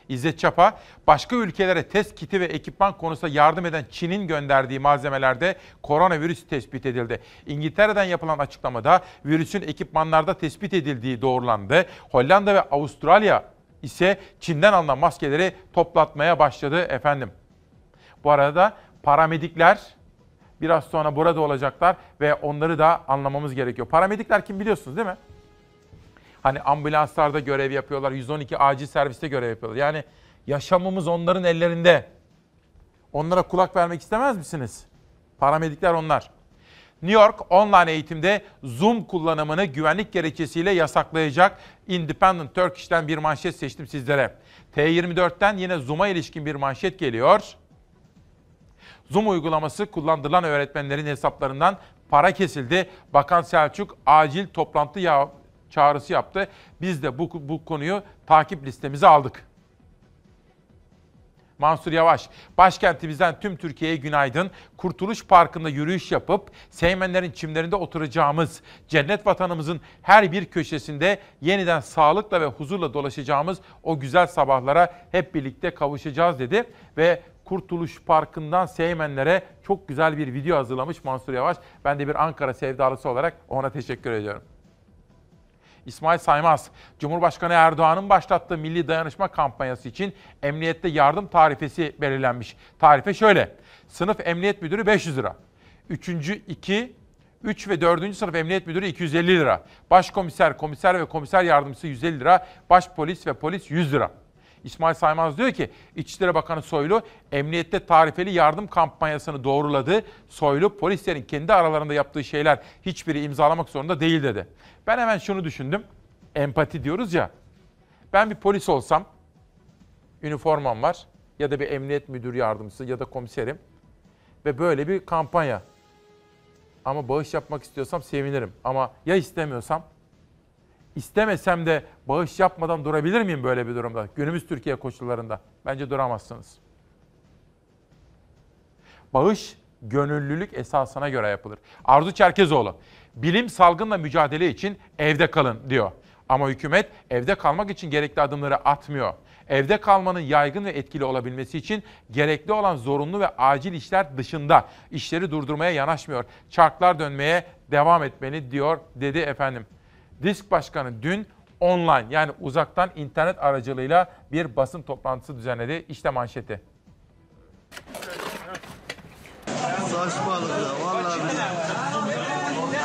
İzzet Çapa, başka ülkelere test kiti ve ekipman konusunda yardım eden Çin'in gönderdiği malzemelerde koronavirüs tespit edildi. İngiltere'den yapılan açıklamada virüsün ekipmanlarda tespit edildiği doğrulandı. Hollanda ve Avustralya ise Çin'den alınan maskeleri toplatmaya başladı efendim. Bu arada paramedikler biraz sonra burada olacaklar ve onları da anlamamız gerekiyor. Paramedikler kim biliyorsunuz değil mi? Hani ambulanslarda görev yapıyorlar, 112 acil serviste görev yapıyorlar. Yani yaşamımız onların ellerinde. Onlara kulak vermek istemez misiniz? Paramedikler onlar. New York online eğitimde Zoom kullanımını güvenlik gerekçesiyle yasaklayacak Independent Turkish'ten bir manşet seçtim sizlere. T24'ten yine Zoom'a ilişkin bir manşet geliyor. Zoom uygulaması kullandırılan öğretmenlerin hesaplarından para kesildi. Bakan Selçuk acil toplantı ya çağrısı yaptı. Biz de bu, bu konuyu takip listemize aldık. Mansur Yavaş, başkentimizden tüm Türkiye'ye günaydın. Kurtuluş Parkı'nda yürüyüş yapıp Seymenlerin çimlerinde oturacağımız, cennet vatanımızın her bir köşesinde yeniden sağlıkla ve huzurla dolaşacağımız o güzel sabahlara hep birlikte kavuşacağız dedi. Ve Kurtuluş Parkı'ndan Seymenlere çok güzel bir video hazırlamış Mansur Yavaş. Ben de bir Ankara sevdalısı olarak ona teşekkür ediyorum. İsmail Saymaz, Cumhurbaşkanı Erdoğan'ın başlattığı milli dayanışma kampanyası için emniyette yardım tarifesi belirlenmiş. Tarife şöyle, sınıf emniyet müdürü 500 lira, üçüncü 2, 3 ve 4. sınıf emniyet müdürü 250 lira, başkomiser, komiser ve komiser yardımcısı 150 lira, baş polis ve polis 100 lira. İsmail Saymaz diyor ki İçişleri Bakanı Soylu emniyette tarifeli yardım kampanyasını doğruladı. Soylu polislerin kendi aralarında yaptığı şeyler hiçbiri imzalamak zorunda değil dedi. Ben hemen şunu düşündüm. Empati diyoruz ya. Ben bir polis olsam, üniformam var ya da bir emniyet müdür yardımcısı ya da komiserim ve böyle bir kampanya. Ama bağış yapmak istiyorsam sevinirim. Ama ya istemiyorsam İstemesem de bağış yapmadan durabilir miyim böyle bir durumda? Günümüz Türkiye koşullarında. Bence duramazsınız. Bağış gönüllülük esasına göre yapılır. Arzu Çerkezoğlu, bilim salgınla mücadele için evde kalın diyor. Ama hükümet evde kalmak için gerekli adımları atmıyor. Evde kalmanın yaygın ve etkili olabilmesi için gerekli olan zorunlu ve acil işler dışında işleri durdurmaya yanaşmıyor. Çarklar dönmeye devam etmeli diyor dedi efendim. Disk Başkanı dün online yani uzaktan internet aracılığıyla bir basın toplantısı düzenledi. İşte manşeti. Saçmalık ya vallahi.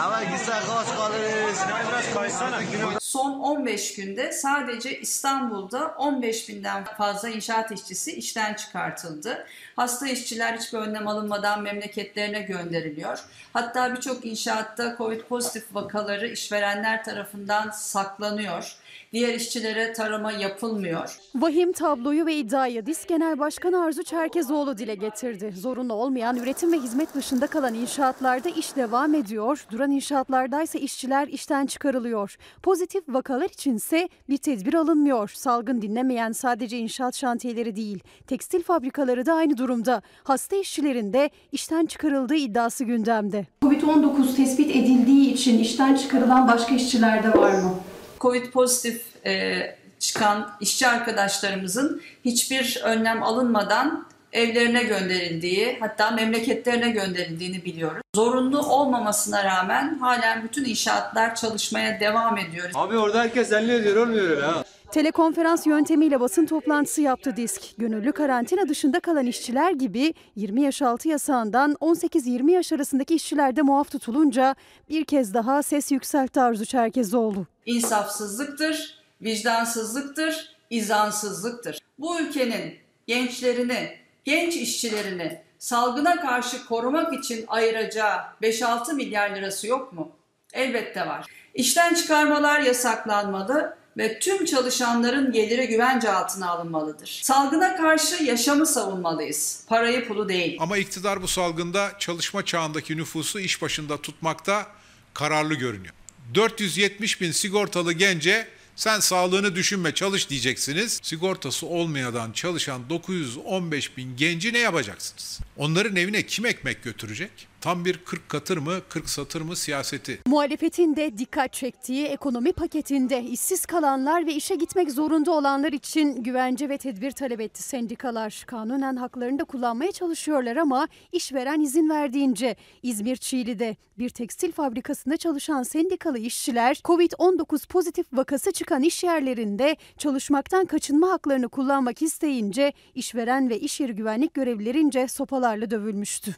Ama gitsen kaç kalırız. Son 15 günde sadece İstanbul'da 15 binden fazla inşaat işçisi işten çıkartıldı. Hasta işçiler hiçbir önlem alınmadan memleketlerine gönderiliyor. Hatta birçok inşaatta Covid pozitif vakaları işverenler tarafından saklanıyor. Diğer işçilere tarama yapılmıyor. Vahim tabloyu ve iddiayı DİSK Genel Başkanı Arzu Çerkezoğlu dile getirdi. Zorunlu olmayan üretim ve hizmet dışında kalan inşaatlarda iş devam ediyor. Duran inşaatlardaysa işçiler işten çıkarılıyor. Pozitif vakalar içinse bir tedbir alınmıyor. Salgın dinlemeyen sadece inşaat şantiyeleri değil, tekstil fabrikaları da aynı durumda. Hasta işçilerin de işten çıkarıldığı iddiası gündemde. Covid-19 tespit edildiği için işten çıkarılan başka işçiler de var mı? Covid pozitif e, çıkan işçi arkadaşlarımızın hiçbir önlem alınmadan evlerine gönderildiği hatta memleketlerine gönderildiğini biliyoruz. Zorunlu olmamasına rağmen halen bütün inşaatlar çalışmaya devam ediyor. Abi orada herkes elini ödüyor olmuyor öyle. Telekonferans yöntemiyle basın toplantısı yaptı DİSK. Gönüllü karantina dışında kalan işçiler gibi 20 yaş altı yasağından 18-20 yaş arasındaki işçiler de muaf tutulunca bir kez daha ses yükseltti Arzu Çerkezoğlu. İnsafsızlıktır, vicdansızlıktır, izansızlıktır. Bu ülkenin gençlerini, genç işçilerini salgına karşı korumak için ayıracağı 5-6 milyar lirası yok mu? Elbette var. İşten çıkarmalar yasaklanmalı ve tüm çalışanların geliri güvence altına alınmalıdır. Salgına karşı yaşamı savunmalıyız. Parayı pulu değil. Ama iktidar bu salgında çalışma çağındaki nüfusu iş başında tutmakta kararlı görünüyor. 470 bin sigortalı gence sen sağlığını düşünme çalış diyeceksiniz. Sigortası olmayadan çalışan 915 bin genci ne yapacaksınız? Onların evine kim ekmek götürecek? Tam bir 40 katır mı 40 satır mı siyaseti. Muhalefetin de dikkat çektiği ekonomi paketinde işsiz kalanlar ve işe gitmek zorunda olanlar için güvence ve tedbir talep etti sendikalar. Kanunen haklarını da kullanmaya çalışıyorlar ama işveren izin verdiğince İzmir Çiğli'de bir tekstil fabrikasında çalışan sendikalı işçiler Covid-19 pozitif vakası çıkan iş yerlerinde çalışmaktan kaçınma haklarını kullanmak isteyince işveren ve iş yeri güvenlik görevlilerince sopalarla dövülmüştü.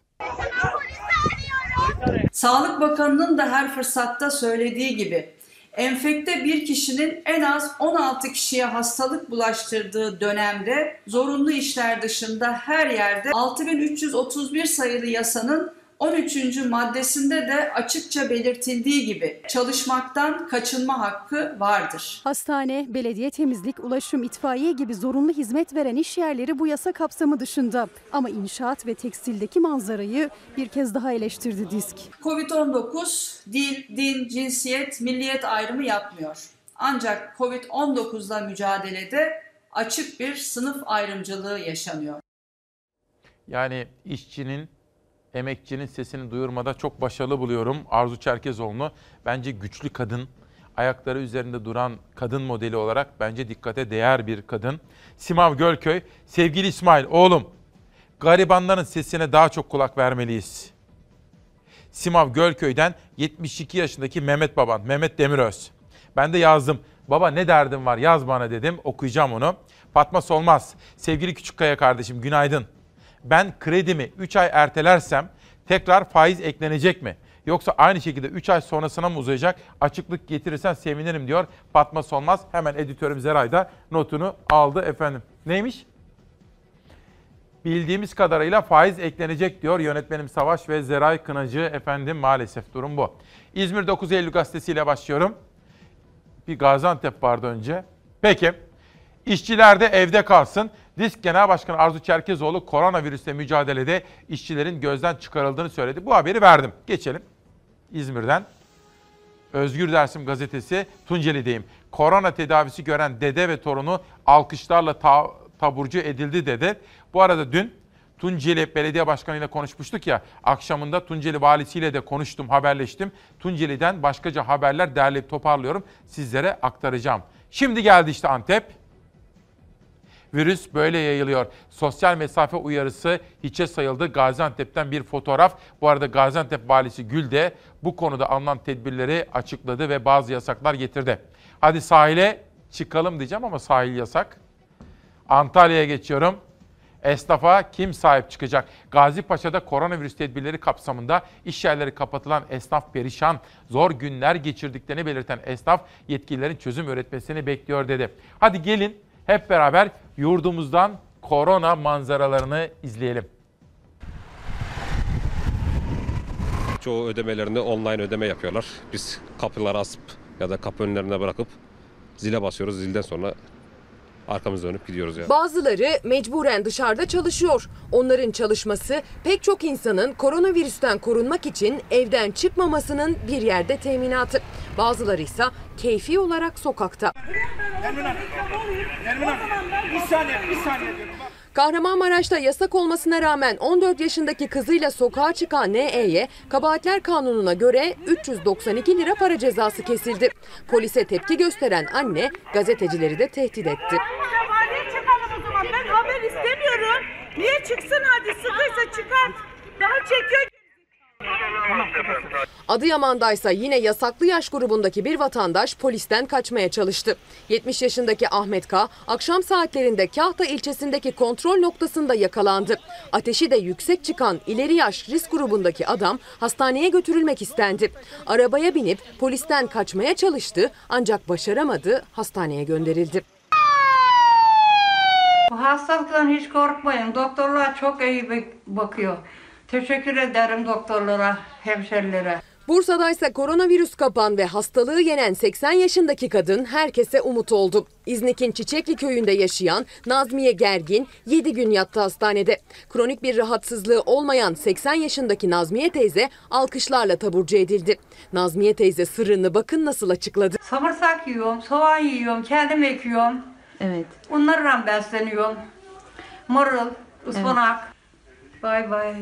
Sağlık Bakanı'nın da her fırsatta söylediği gibi enfekte bir kişinin en az 16 kişiye hastalık bulaştırdığı dönemde zorunlu işler dışında her yerde 6331 sayılı yasanın 13. maddesinde de açıkça belirtildiği gibi çalışmaktan kaçınma hakkı vardır. Hastane, belediye temizlik, ulaşım, itfaiye gibi zorunlu hizmet veren iş yerleri bu yasa kapsamı dışında. Ama inşaat ve tekstildeki manzarayı bir kez daha eleştirdi disk. Covid-19 dil, din, cinsiyet, milliyet ayrımı yapmıyor. Ancak Covid-19'la mücadelede açık bir sınıf ayrımcılığı yaşanıyor. Yani işçinin emekçinin sesini duyurmada çok başarılı buluyorum Arzu Çerkezoğlu'nu. Bence güçlü kadın, ayakları üzerinde duran kadın modeli olarak bence dikkate değer bir kadın. Simav Gölköy, sevgili İsmail oğlum, garibanların sesine daha çok kulak vermeliyiz. Simav Gölköy'den 72 yaşındaki Mehmet baban, Mehmet Demiröz. Ben de yazdım. Baba ne derdin var yaz bana dedim. Okuyacağım onu. Fatma Solmaz. Sevgili Küçükkaya kardeşim günaydın ben kredimi 3 ay ertelersem tekrar faiz eklenecek mi? Yoksa aynı şekilde 3 ay sonrasına mı uzayacak? Açıklık getirirsen sevinirim diyor Fatma Solmaz. Hemen editörüm Zeray da notunu aldı efendim. Neymiş? Bildiğimiz kadarıyla faiz eklenecek diyor yönetmenim Savaş ve Zeray Kınacı efendim maalesef durum bu. İzmir 9 Eylül gazetesiyle başlıyorum. Bir Gaziantep vardı önce. Peki. İşçiler de evde kalsın. Disk Genel Başkanı Arzu Çerkezoğlu koronavirüsle mücadelede işçilerin gözden çıkarıldığını söyledi. Bu haberi verdim. Geçelim İzmir'den. Özgür Dersim gazetesi Tunceli'deyim. Korona tedavisi gören dede ve torunu alkışlarla ta- taburcu edildi dedi. Bu arada dün Tunceli Belediye Başkanı ile konuşmuştuk ya. Akşamında Tunceli valisiyle de konuştum, haberleştim. Tunceli'den başkaca haberler derleyip toparlıyorum. Sizlere aktaracağım. Şimdi geldi işte Antep. Virüs böyle yayılıyor. Sosyal mesafe uyarısı hiçe sayıldı. Gaziantep'ten bir fotoğraf. Bu arada Gaziantep valisi Gül de bu konuda alınan tedbirleri açıkladı ve bazı yasaklar getirdi. Hadi sahile çıkalım diyeceğim ama sahil yasak. Antalya'ya geçiyorum. Esnafa kim sahip çıkacak? Gazi Paşa'da koronavirüs tedbirleri kapsamında iş yerleri kapatılan esnaf perişan, zor günler geçirdiklerini belirten esnaf yetkililerin çözüm üretmesini bekliyor dedi. Hadi gelin hep beraber yurdumuzdan korona manzaralarını izleyelim. Çoğu ödemelerini online ödeme yapıyorlar. Biz kapıları asıp ya da kapı önlerine bırakıp zile basıyoruz. Zilden sonra arkamızda dönüp gidiyoruz yani. Bazıları mecburen dışarıda çalışıyor. Onların çalışması pek çok insanın koronavirüsten korunmak için evden çıkmamasının bir yerde teminatı. Bazıları ise keyfi olarak sokakta. Bir saniye, bir saniye diyorum. Kahramanmaraş'ta yasak olmasına rağmen 14 yaşındaki kızıyla sokağa çıkan NE'ye kabahatler kanununa göre 392 lira para cezası kesildi. Polise tepki gösteren anne gazetecileri de tehdit etti. Ben haber istemiyorum. Niye çıksın hadi sıkıysa çıkart. Daha çekiyor. Adıyaman'daysa yine yasaklı yaş grubundaki bir vatandaş polisten kaçmaya çalıştı. 70 yaşındaki Ahmet K. akşam saatlerinde Kahta ilçesindeki kontrol noktasında yakalandı. Ateşi de yüksek çıkan ileri yaş risk grubundaki adam hastaneye götürülmek istendi. Arabaya binip polisten kaçmaya çalıştı ancak başaramadı, hastaneye gönderildi. Bu hastalıktan hiç korkmayın. Doktorlar çok iyi bakıyor. Teşekkür ederim doktorlara, hemşerilere. Bursa'da ise koronavirüs kapan ve hastalığı yenen 80 yaşındaki kadın herkese umut oldu. İznik'in Çiçekli köyünde yaşayan Nazmiye Gergin 7 gün yattı hastanede. Kronik bir rahatsızlığı olmayan 80 yaşındaki Nazmiye teyze alkışlarla taburcu edildi. Nazmiye teyze sırrını bakın nasıl açıkladı. Samırsak yiyorum, soğan yiyorum, kendim ekiyorum. Evet. Onlarla besleniyorum. Marul, ıspanak. Bay bay.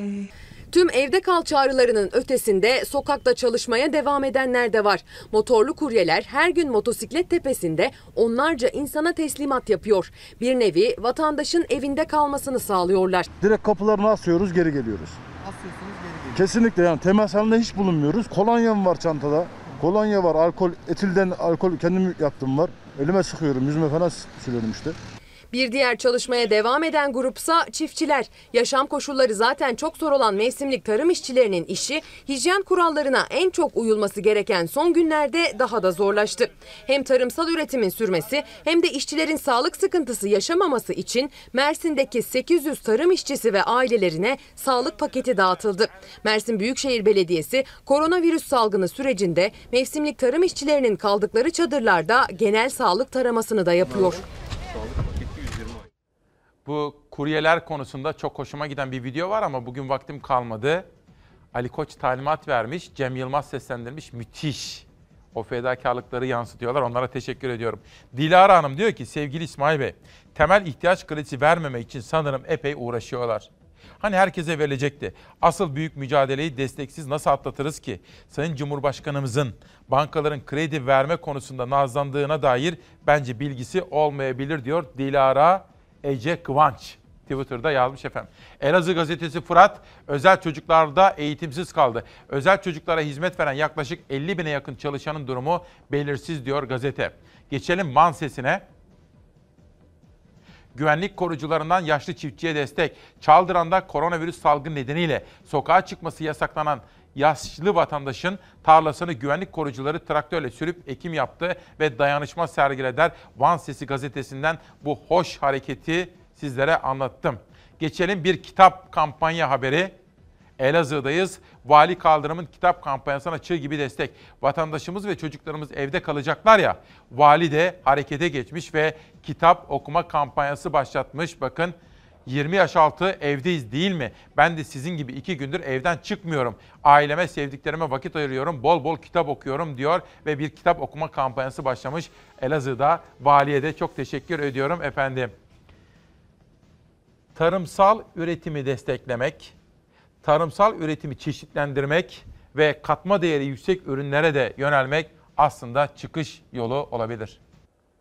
Tüm evde kal çağrılarının ötesinde sokakta çalışmaya devam edenler de var. Motorlu kuryeler her gün motosiklet tepesinde onlarca insana teslimat yapıyor. Bir nevi vatandaşın evinde kalmasını sağlıyorlar. Direkt kapılarını asıyoruz geri geliyoruz. Kesinlikle yani temas halinde hiç bulunmuyoruz. Kolonyam var çantada. Kolonya var, alkol, etilden alkol kendim yaptım var. Elime sıkıyorum, yüzüme falan sürüyorum işte. Bir diğer çalışmaya devam eden grupsa çiftçiler. Yaşam koşulları zaten çok zor olan mevsimlik tarım işçilerinin işi hijyen kurallarına en çok uyulması gereken son günlerde daha da zorlaştı. Hem tarımsal üretimin sürmesi hem de işçilerin sağlık sıkıntısı yaşamaması için Mersin'deki 800 tarım işçisi ve ailelerine sağlık paketi dağıtıldı. Mersin Büyükşehir Belediyesi koronavirüs salgını sürecinde mevsimlik tarım işçilerinin kaldıkları çadırlarda genel sağlık taramasını da yapıyor. Bu kuryeler konusunda çok hoşuma giden bir video var ama bugün vaktim kalmadı. Ali Koç talimat vermiş, Cem Yılmaz seslendirmiş. Müthiş. O fedakarlıkları yansıtıyorlar. Onlara teşekkür ediyorum. Dilara Hanım diyor ki sevgili İsmail Bey, temel ihtiyaç kredisi vermemek için sanırım epey uğraşıyorlar. Hani herkese verilecekti. Asıl büyük mücadeleyi desteksiz nasıl atlatırız ki? Sayın Cumhurbaşkanımızın bankaların kredi verme konusunda nazlandığına dair bence bilgisi olmayabilir diyor Dilara Ece Kıvanç. Twitter'da yazmış efendim. Elazığ gazetesi Fırat, özel çocuklarda eğitimsiz kaldı. Özel çocuklara hizmet veren yaklaşık 50 bine yakın çalışanın durumu belirsiz diyor gazete. Geçelim Man sesine. Güvenlik korucularından yaşlı çiftçiye destek. Çaldıran'da koronavirüs salgını nedeniyle sokağa çıkması yasaklanan yaşlı vatandaşın tarlasını güvenlik korucuları traktörle sürüp ekim yaptı ve dayanışma sergileder. Van Sesi gazetesinden bu hoş hareketi sizlere anlattım. Geçelim bir kitap kampanya haberi. Elazığ'dayız. Vali Kaldırım'ın kitap kampanyasına çığ gibi destek. Vatandaşımız ve çocuklarımız evde kalacaklar ya. Vali de harekete geçmiş ve kitap okuma kampanyası başlatmış. Bakın 20 yaş altı evdeyiz değil mi? Ben de sizin gibi iki gündür evden çıkmıyorum. Aileme, sevdiklerime vakit ayırıyorum. Bol bol kitap okuyorum diyor ve bir kitap okuma kampanyası başlamış. Elazığ'da valiye de çok teşekkür ediyorum efendim. Tarımsal üretimi desteklemek, tarımsal üretimi çeşitlendirmek ve katma değeri yüksek ürünlere de yönelmek aslında çıkış yolu olabilir.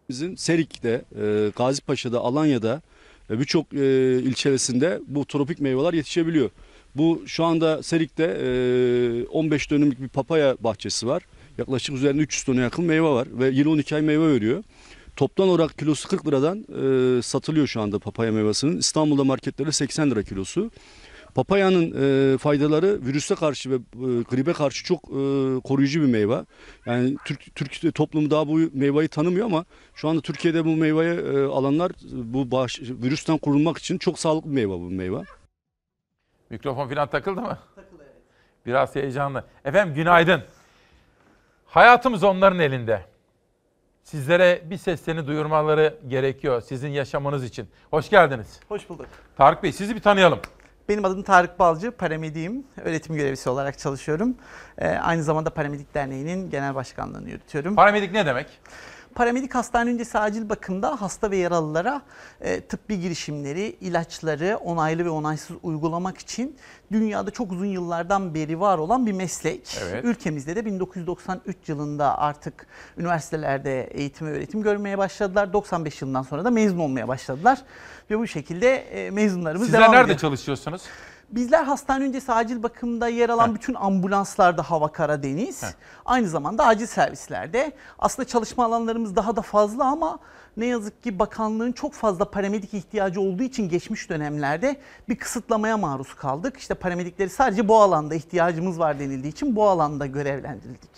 Bizim Serik'te, e, Gazipaşa'da, Alanya'da birçok e, ilçesinde bu tropik meyveler yetişebiliyor. Bu şu anda Serik'te e, 15 dönümlük bir papaya bahçesi var. Yaklaşık üzerinde 300 tona yakın meyve var ve yıl 12 ay meyve veriyor. toptan olarak kilosu 40 liradan e, satılıyor şu anda papaya meyvasının. İstanbul'da marketlerde 80 lira kilosu. Papayanın e, faydaları virüse karşı ve e, gribe karşı çok e, koruyucu bir meyve. Yani Türk, Türk toplumu daha bu meyveyi tanımıyor ama şu anda Türkiye'de bu meyveyi e, alanlar bu bağış, virüsten korunmak için çok sağlıklı bir meyve bu meyve. Mikrofon falan takıldı mı? Takıldı evet. Biraz heyecanlı. Efendim günaydın. Hayatımız onların elinde. Sizlere bir seslerini duyurmaları gerekiyor sizin yaşamanız için. Hoş geldiniz. Hoş bulduk. Tarık Bey sizi bir tanıyalım. Benim adım Tarık Balcı, paramediyim. Öğretim görevlisi olarak çalışıyorum. Ee, aynı zamanda Paramedik Derneği'nin genel başkanlığını yürütüyorum. Paramedik ne demek? Paramedik hastane öncesi acil bakımda hasta ve yaralılara e, tıbbi girişimleri, ilaçları onaylı ve onaysız uygulamak için dünyada çok uzun yıllardan beri var olan bir meslek. Evet. Ülkemizde de 1993 yılında artık üniversitelerde eğitim ve öğretim görmeye başladılar. 95 yılından sonra da mezun olmaya başladılar. Ve bu şekilde e, mezunlarımız Sizler devam nerede ediyor. çalışıyorsunuz? Bizler hastane öncesi acil bakımda yer alan bütün ambulanslarda hava kara deniz. Aynı zamanda acil servislerde. Aslında çalışma alanlarımız daha da fazla ama ne yazık ki bakanlığın çok fazla paramedik ihtiyacı olduğu için geçmiş dönemlerde bir kısıtlamaya maruz kaldık. İşte paramedikleri sadece bu alanda ihtiyacımız var denildiği için bu alanda görevlendirildik.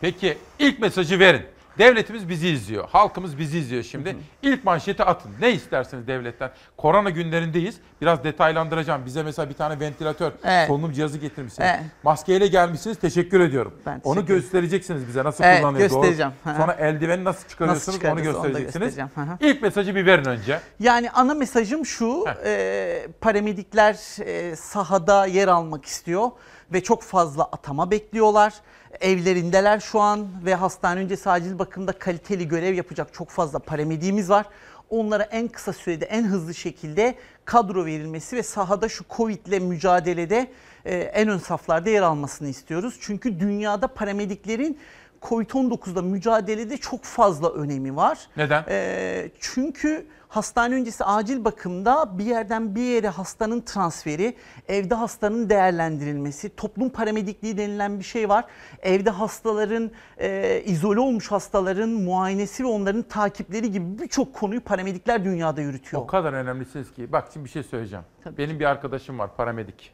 Peki ilk mesajı verin. Devletimiz bizi izliyor. Halkımız bizi izliyor şimdi. İlk manşeti atın. Ne istersiniz devletten? Korona günlerindeyiz. Biraz detaylandıracağım. Bize mesela bir tane ventilatör, Evet. solunum cihazı getirmişsiniz. Evet. Maskeyle gelmişsiniz. Teşekkür ediyorum. Ben teşekkür onu göstereceksiniz bize nasıl Evet, kullanılıyor. göstereceğim. Hı Doğru. hı. Sonra eldiveni nasıl çıkarıyorsunuz onu çıkaracağız, onu göstereceksiniz. Hı hı. İlk mesajı bir verin önce. Yani ana mesajım şu, e, paramedikler e, sahada yer almak istiyor ve çok fazla atama bekliyorlar. Evlerindeler şu an ve hastane öncesi acil bakımda kaliteli görev yapacak çok fazla paramediğimiz var. Onlara en kısa sürede en hızlı şekilde kadro verilmesi ve sahada şu Covid ile mücadelede e, en ön saflarda yer almasını istiyoruz. Çünkü dünyada paramediklerin Covid-19'da mücadelede çok fazla önemi var. Neden? Ee, çünkü hastane öncesi acil bakımda bir yerden bir yere hastanın transferi, evde hastanın değerlendirilmesi, toplum paramedikliği denilen bir şey var. Evde hastaların, e, izole olmuş hastaların muayenesi ve onların takipleri gibi birçok konuyu paramedikler dünyada yürütüyor. O kadar önemlisiniz ki. Bak şimdi bir şey söyleyeceğim. Benim bir arkadaşım var paramedik.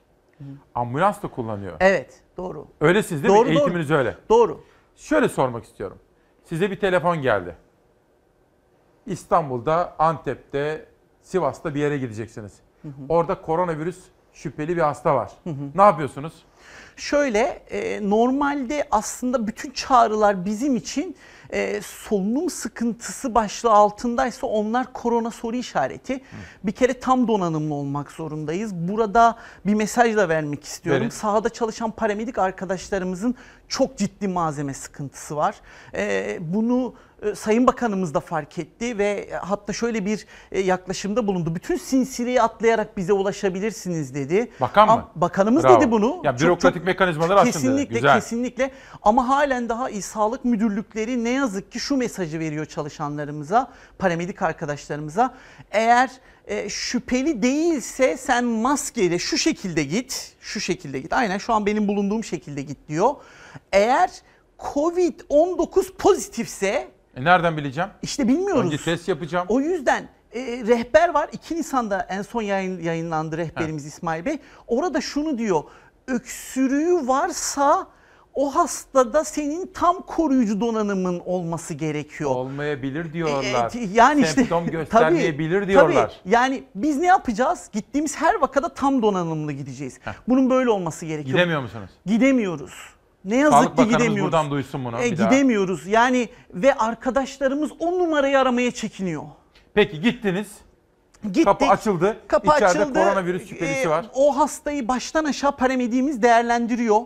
Ambulans da kullanıyor. Evet, doğru. Öylesiniz değil Doğru, mi? doğru. Eğitiminiz öyle. Doğru. Şöyle sormak istiyorum. Size bir telefon geldi. İstanbul'da, Antep'te, Sivas'ta bir yere gideceksiniz. Hı hı. Orada koronavirüs şüpheli bir hasta var. Ne yapıyorsunuz? Şöyle e, normalde aslında bütün çağrılar bizim için e, solunum sıkıntısı başlığı altındaysa onlar korona soru işareti. Bir kere tam donanımlı olmak zorundayız. Burada bir mesaj da vermek istiyorum. Verin. Sahada çalışan paramedik arkadaşlarımızın çok ciddi malzeme sıkıntısı var. E, bunu Sayın Bakanımız da fark etti ve hatta şöyle bir e, yaklaşımda bulundu. Bütün sinsiriyi atlayarak bize ulaşabilirsiniz dedi. Bakan mı? Bakanımız Bravo. dedi bunu. Ya bürokratik mekanizmalar aslında Kesinlikle güzel. kesinlikle ama halen daha İl Sağlık Müdürlükleri ne yazık ki şu mesajı veriyor çalışanlarımıza, paramedik arkadaşlarımıza. Eğer e, şüpheli değilse sen maskeyle şu şekilde git, şu şekilde git. Aynen şu an benim bulunduğum şekilde git diyor. Eğer Covid-19 pozitifse E nereden bileceğim? işte bilmiyoruz. Önce test yapacağım. O yüzden e, rehber var. 2 Nisan'da en son yayın, yayınlandı rehberimiz İsmail Bey. Orada şunu diyor. Öksürüğü varsa o hastada senin tam koruyucu donanımın olması gerekiyor. Olmayabilir diyorlar. E, yani işte Semptom [laughs] göstermeyebilir tabii, diyorlar. Tabii. Yani biz ne yapacağız? Gittiğimiz her vakada tam donanımlı gideceğiz. Bunun böyle olması gerekiyor. Gidemiyor musunuz? Gidemiyoruz. Ne yazık Sağlık ki Bakanımız gidemiyoruz. buradan duysun bunu E, bir daha. gidemiyoruz. Yani ve arkadaşlarımız o numarayı aramaya çekiniyor. Peki gittiniz. Gittik. Kapı açıldı. Kapı İçeride açıldı. koronavirüs şüphelisi Ee, var. O hastayı baştan aşağı paramediğimiz değerlendiriyor.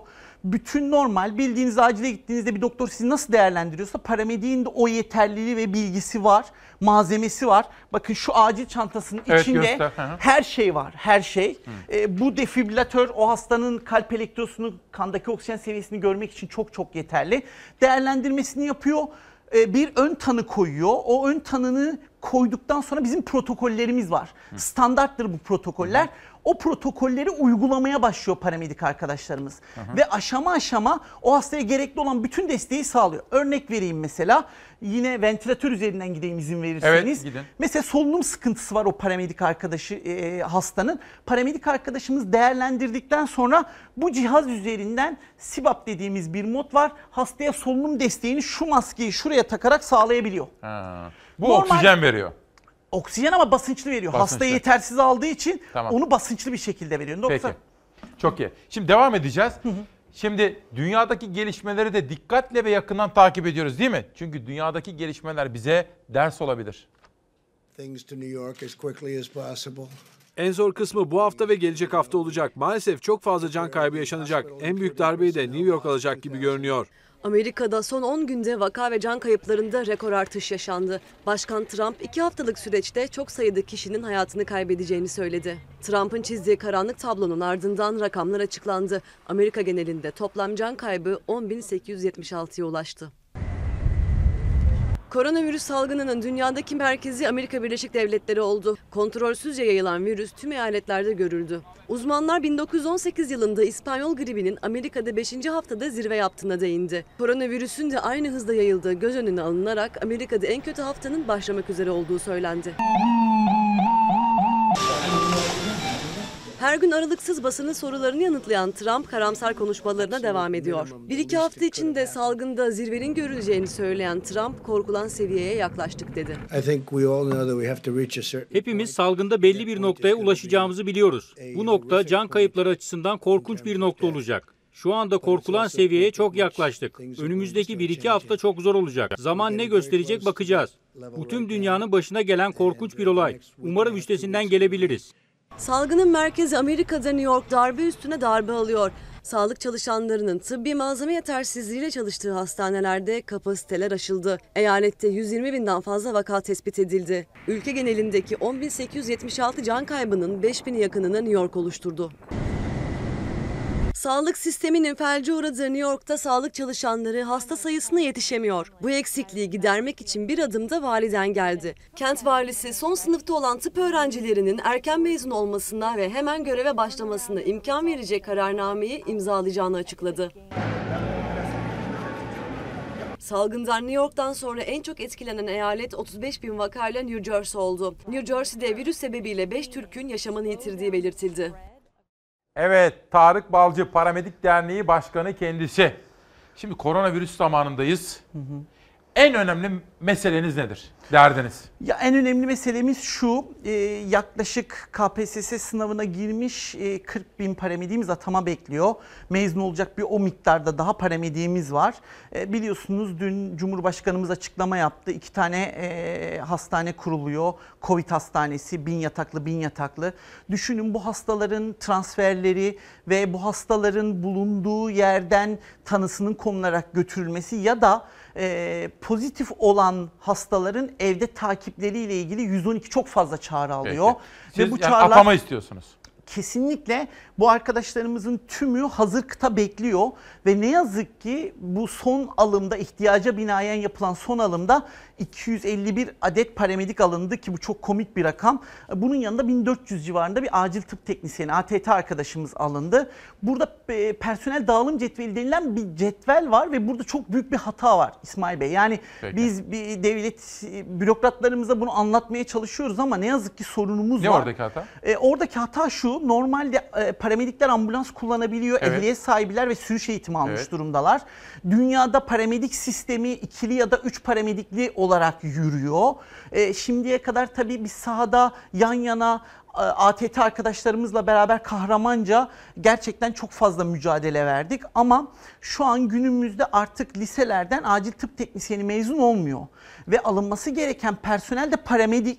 Bütün normal bildiğiniz acile gittiğinizde bir doktor sizi nasıl değerlendiriyorsa paramediğin de o yeterliliği ve bilgisi var. Malzemesi var. Bakın şu acil çantasının Evet, içinde göster. Hı hı. her şey var. Her şey. Ee, bu defibrilatör o hastanın kalp elektrosunu kandaki oksijen seviyesini görmek için çok çok yeterli. Değerlendirmesini yapıyor. Ee, bir ön tanı koyuyor. O ön tanını koyduktan sonra bizim protokollerimiz var. Standarttır bu protokoller. O protokolleri uygulamaya başlıyor paramedik arkadaşlarımız. hı. Ve aşama aşama o hastaya gerekli olan bütün desteği sağlıyor. Örnek vereyim mesela yine ventilatör üzerinden gideyim izin verirseniz. Evet, gidin. Mesela solunum sıkıntısı var o paramedik arkadaşı e, hastanın. Paramedik arkadaşımız değerlendirdikten sonra bu cihaz üzerinden SIBAP dediğimiz bir mod var. Hastaya solunum desteğini şu maskeyi şuraya takarak sağlayabiliyor. Ha. Bu Normal- oksijen veriyor. Oksijen ama basınçlı veriyor. Basınçlı. Hasta yetersiz aldığı için Tamam. onu basınçlı bir şekilde veriyor. Yoksa Peki. Çok iyi. Şimdi devam edeceğiz. Şimdi dünyadaki gelişmeleri de dikkatle ve yakından takip ediyoruz değil mi? Çünkü dünyadaki gelişmeler bize ders olabilir. things to New York as quickly as possible. En zor kısmı bu hafta ve gelecek hafta olacak. Maalesef çok fazla can kaybı yaşanacak. En büyük darbeyi de New York alacak gibi görünüyor. Amerika'da son 10 günde vaka ve can kayıplarında rekor artış yaşandı. Başkan Trump iki haftalık süreçte çok sayıda kişinin hayatını kaybedeceğini söyledi. Trump'ın çizdiği karanlık tablonun ardından rakamlar açıklandı. Amerika genelinde toplam can kaybı 10.876'ya ulaştı. Koronavirüs salgınının dünyadaki merkezi Amerika Birleşik Devletleri oldu. Kontrolsüzce yayılan virüs tüm eyaletlerde görüldü. Uzmanlar 1918 yılında İspanyol gribinin Amerika'da 5. haftada zirve yaptığına değindi. Koronavirüsün de aynı hızda yayıldığı göz önüne alınarak Amerika'da en kötü haftanın başlamak üzere olduğu söylendi. Her gün aralıksız basının sorularını yanıtlayan Trump karamsar konuşmalarına devam ediyor. Bir iki hafta içinde salgında zirvenin görüleceğini söyleyen Trump korkulan seviyeye yaklaştık dedi. Hepimiz salgında belli bir noktaya ulaşacağımızı biliyoruz. Bu nokta can kayıpları açısından korkunç bir nokta olacak. Şu anda korkulan seviyeye çok yaklaştık. Önümüzdeki 1-2 hafta çok zor olacak. Zaman ne gösterecek bakacağız. Bu tüm dünyanın başına gelen korkunç bir olay. Umarım üstesinden gelebiliriz. Salgının merkezi Amerika'da New York darbe üstüne darbe alıyor. Sağlık çalışanlarının tıbbi malzeme yetersizliğiyle çalıştığı hastanelerde kapasiteler aşıldı. Eyalette 120 binden fazla vaka tespit edildi. Ülke genelindeki 10.876 can kaybının 5000'i yakınını New York oluşturdu. Sağlık sisteminin felce uğradığı New York'ta sağlık çalışanları hasta sayısına yetişemiyor. Bu eksikliği gidermek için bir adım da validen geldi. Kent valisi son sınıfta olan tıp öğrencilerinin erken mezun olmasına ve hemen göreve başlamasına imkan verecek kararnameyi imzalayacağını açıkladı. Salgından New York'tan sonra en çok etkilenen eyalet 35 bin vakayla New Jersey oldu. New Jersey'de virüs sebebiyle 5 Türk'ün yaşamını yitirdiği belirtildi. Evet, Tarık Balcı Paramedik Derneği Başkanı kendisi. Şimdi koronavirüs zamanındayız. En önemli meseleniz nedir? Derdiniz. Ya en önemli meselemiz şu, e, yaklaşık KPSS sınavına girmiş e, 40 bin paramediğimiz atama bekliyor. Mezun olacak bir o miktarda daha paramediğimiz var. E, biliyorsunuz dün Cumhurbaşkanımız açıklama yaptı. İki tane e, hastane kuruluyor. Covid hastanesi, bin yataklı, bin yataklı. Düşünün bu hastaların transferleri ve bu hastaların bulunduğu yerden tanısının konularak götürülmesi ya da e, pozitif olan hastaların evde takipleriyle ilgili 112 çok fazla çağrı alıyor. Siz yani atama istiyorsunuz. Kesinlikle bu arkadaşlarımızın tümü hazır kıta bekliyor ve ne yazık ki bu son alımda ihtiyaca binaen yapılan son alımda 251 adet paramedik alındı ki bu çok komik bir rakam. Bunun yanında 1400 civarında bir acil tıp teknisyeni ATT arkadaşımız alındı. Burada e, personel dağılım cetveli denilen bir cetvel var ve burada çok büyük bir hata var İsmail Bey. Yani Peki. biz bir devlet bürokratlarımıza bunu anlatmaya çalışıyoruz ama ne yazık ki sorunumuz Ne var. oradaki hata? E, oradaki hata şu, normalde e, paramedikler ambulans kullanabiliyor, Evet. ehliyet sahibiler ve sürüş eğitimi almış Evet. durumdalar. Dünyada paramedik sistemi ikili ya da üç paramedikli olarak yürüyor. E, şimdiye kadar tabii biz sahada yan yana e, ATT arkadaşlarımızla beraber kahramanca gerçekten çok fazla mücadele verdik ama şu an günümüzde artık liselerden acil tıp teknisyeni mezun olmuyor ve alınması gereken personel de paramedik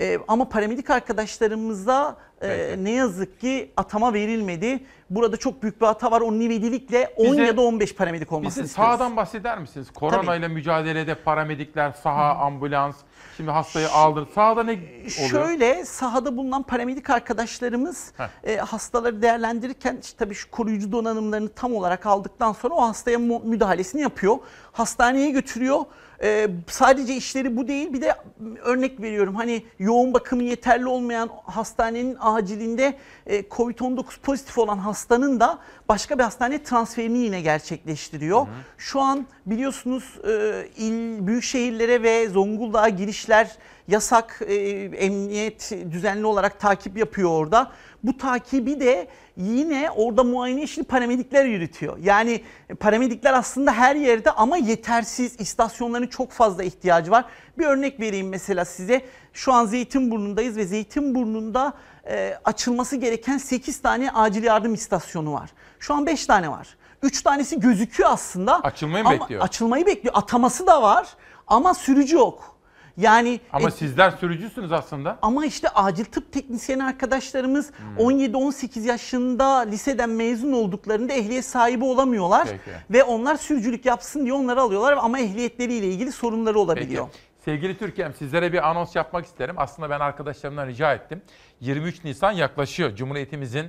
E, ama paramedik arkadaşlarımıza e, ne yazık ki atama verilmedi. Burada çok büyük bir hata var. Onun ivedilikle 10 Bize- ya da 15 paramedik olmasını Bize istiyoruz. sahadan bahseder misiniz? Korona ile mücadelede paramedikler, saha, ambulans, şimdi hastayı aldın. Sahada ne oluyor? Şöyle sahada bulunan paramedik arkadaşlarımız Heh. e, hastaları değerlendirirken işte tabii şu koruyucu donanımlarını tam olarak aldıktan sonra o hastaya müdahalesini yapıyor. Hastaneye götürüyor. Ee, sadece işleri bu değil bir de örnek veriyorum hani yoğun bakımı yeterli olmayan hastanenin acilinde e, Covid-19 pozitif olan hastanın da başka bir hastane transferini yine gerçekleştiriyor. Şu an biliyorsunuz e, il büyük şehirlere ve Zonguldak'a girişler yasak e, emniyet düzenli olarak takip yapıyor orada. Bu takibi de yine orada muayene işini paramedikler yürütüyor. Yani paramedikler aslında her yerde ama yetersiz. İstasyonların çok fazla ihtiyacı var. Bir örnek vereyim mesela size. Şu an Zeytinburnu'ndayız ve Zeytinburnu'nda e, açılması gereken 8 tane acil yardım istasyonu var. Şu an 5 tane var. 3 tanesi gözüküyor aslında. Açılmayı ama bekliyor? Açılmayı bekliyor. Ataması da var ama sürücü yok. Yani Ama e, sizler sürücüsünüz aslında. ama işte acil tıp teknisyeni arkadaşlarımız Hmm. 17-18 yaşında liseden mezun olduklarında ehliyet sahibi olamıyorlar. Peki. Ve onlar sürücülük yapsın diye onları alıyorlar ama ehliyetleriyle ilgili sorunları olabiliyor. Peki. Sevgili Türkiye'm sizlere bir anons yapmak isterim. Aslında ben arkadaşlarımdan rica ettim. 23 Nisan yaklaşıyor. Cumhuriyetimizin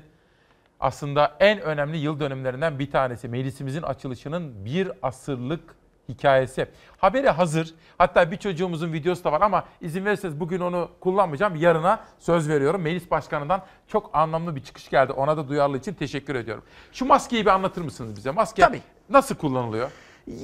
aslında en önemli yıl dönümlerinden bir tanesi. Meclisimizin açılışının bir asırlık hikayesi. Haberi hazır. Hatta bir çocuğumuzun videosu da var ama izin verirseniz bugün onu kullanmayacağım. Yarına söz veriyorum. Meclis Başkanı'ndan çok anlamlı bir çıkış geldi. Ona da duyarlı için teşekkür ediyorum. Şu maskeyi bir anlatır mısınız bize? Maske Tabii. nasıl kullanılıyor?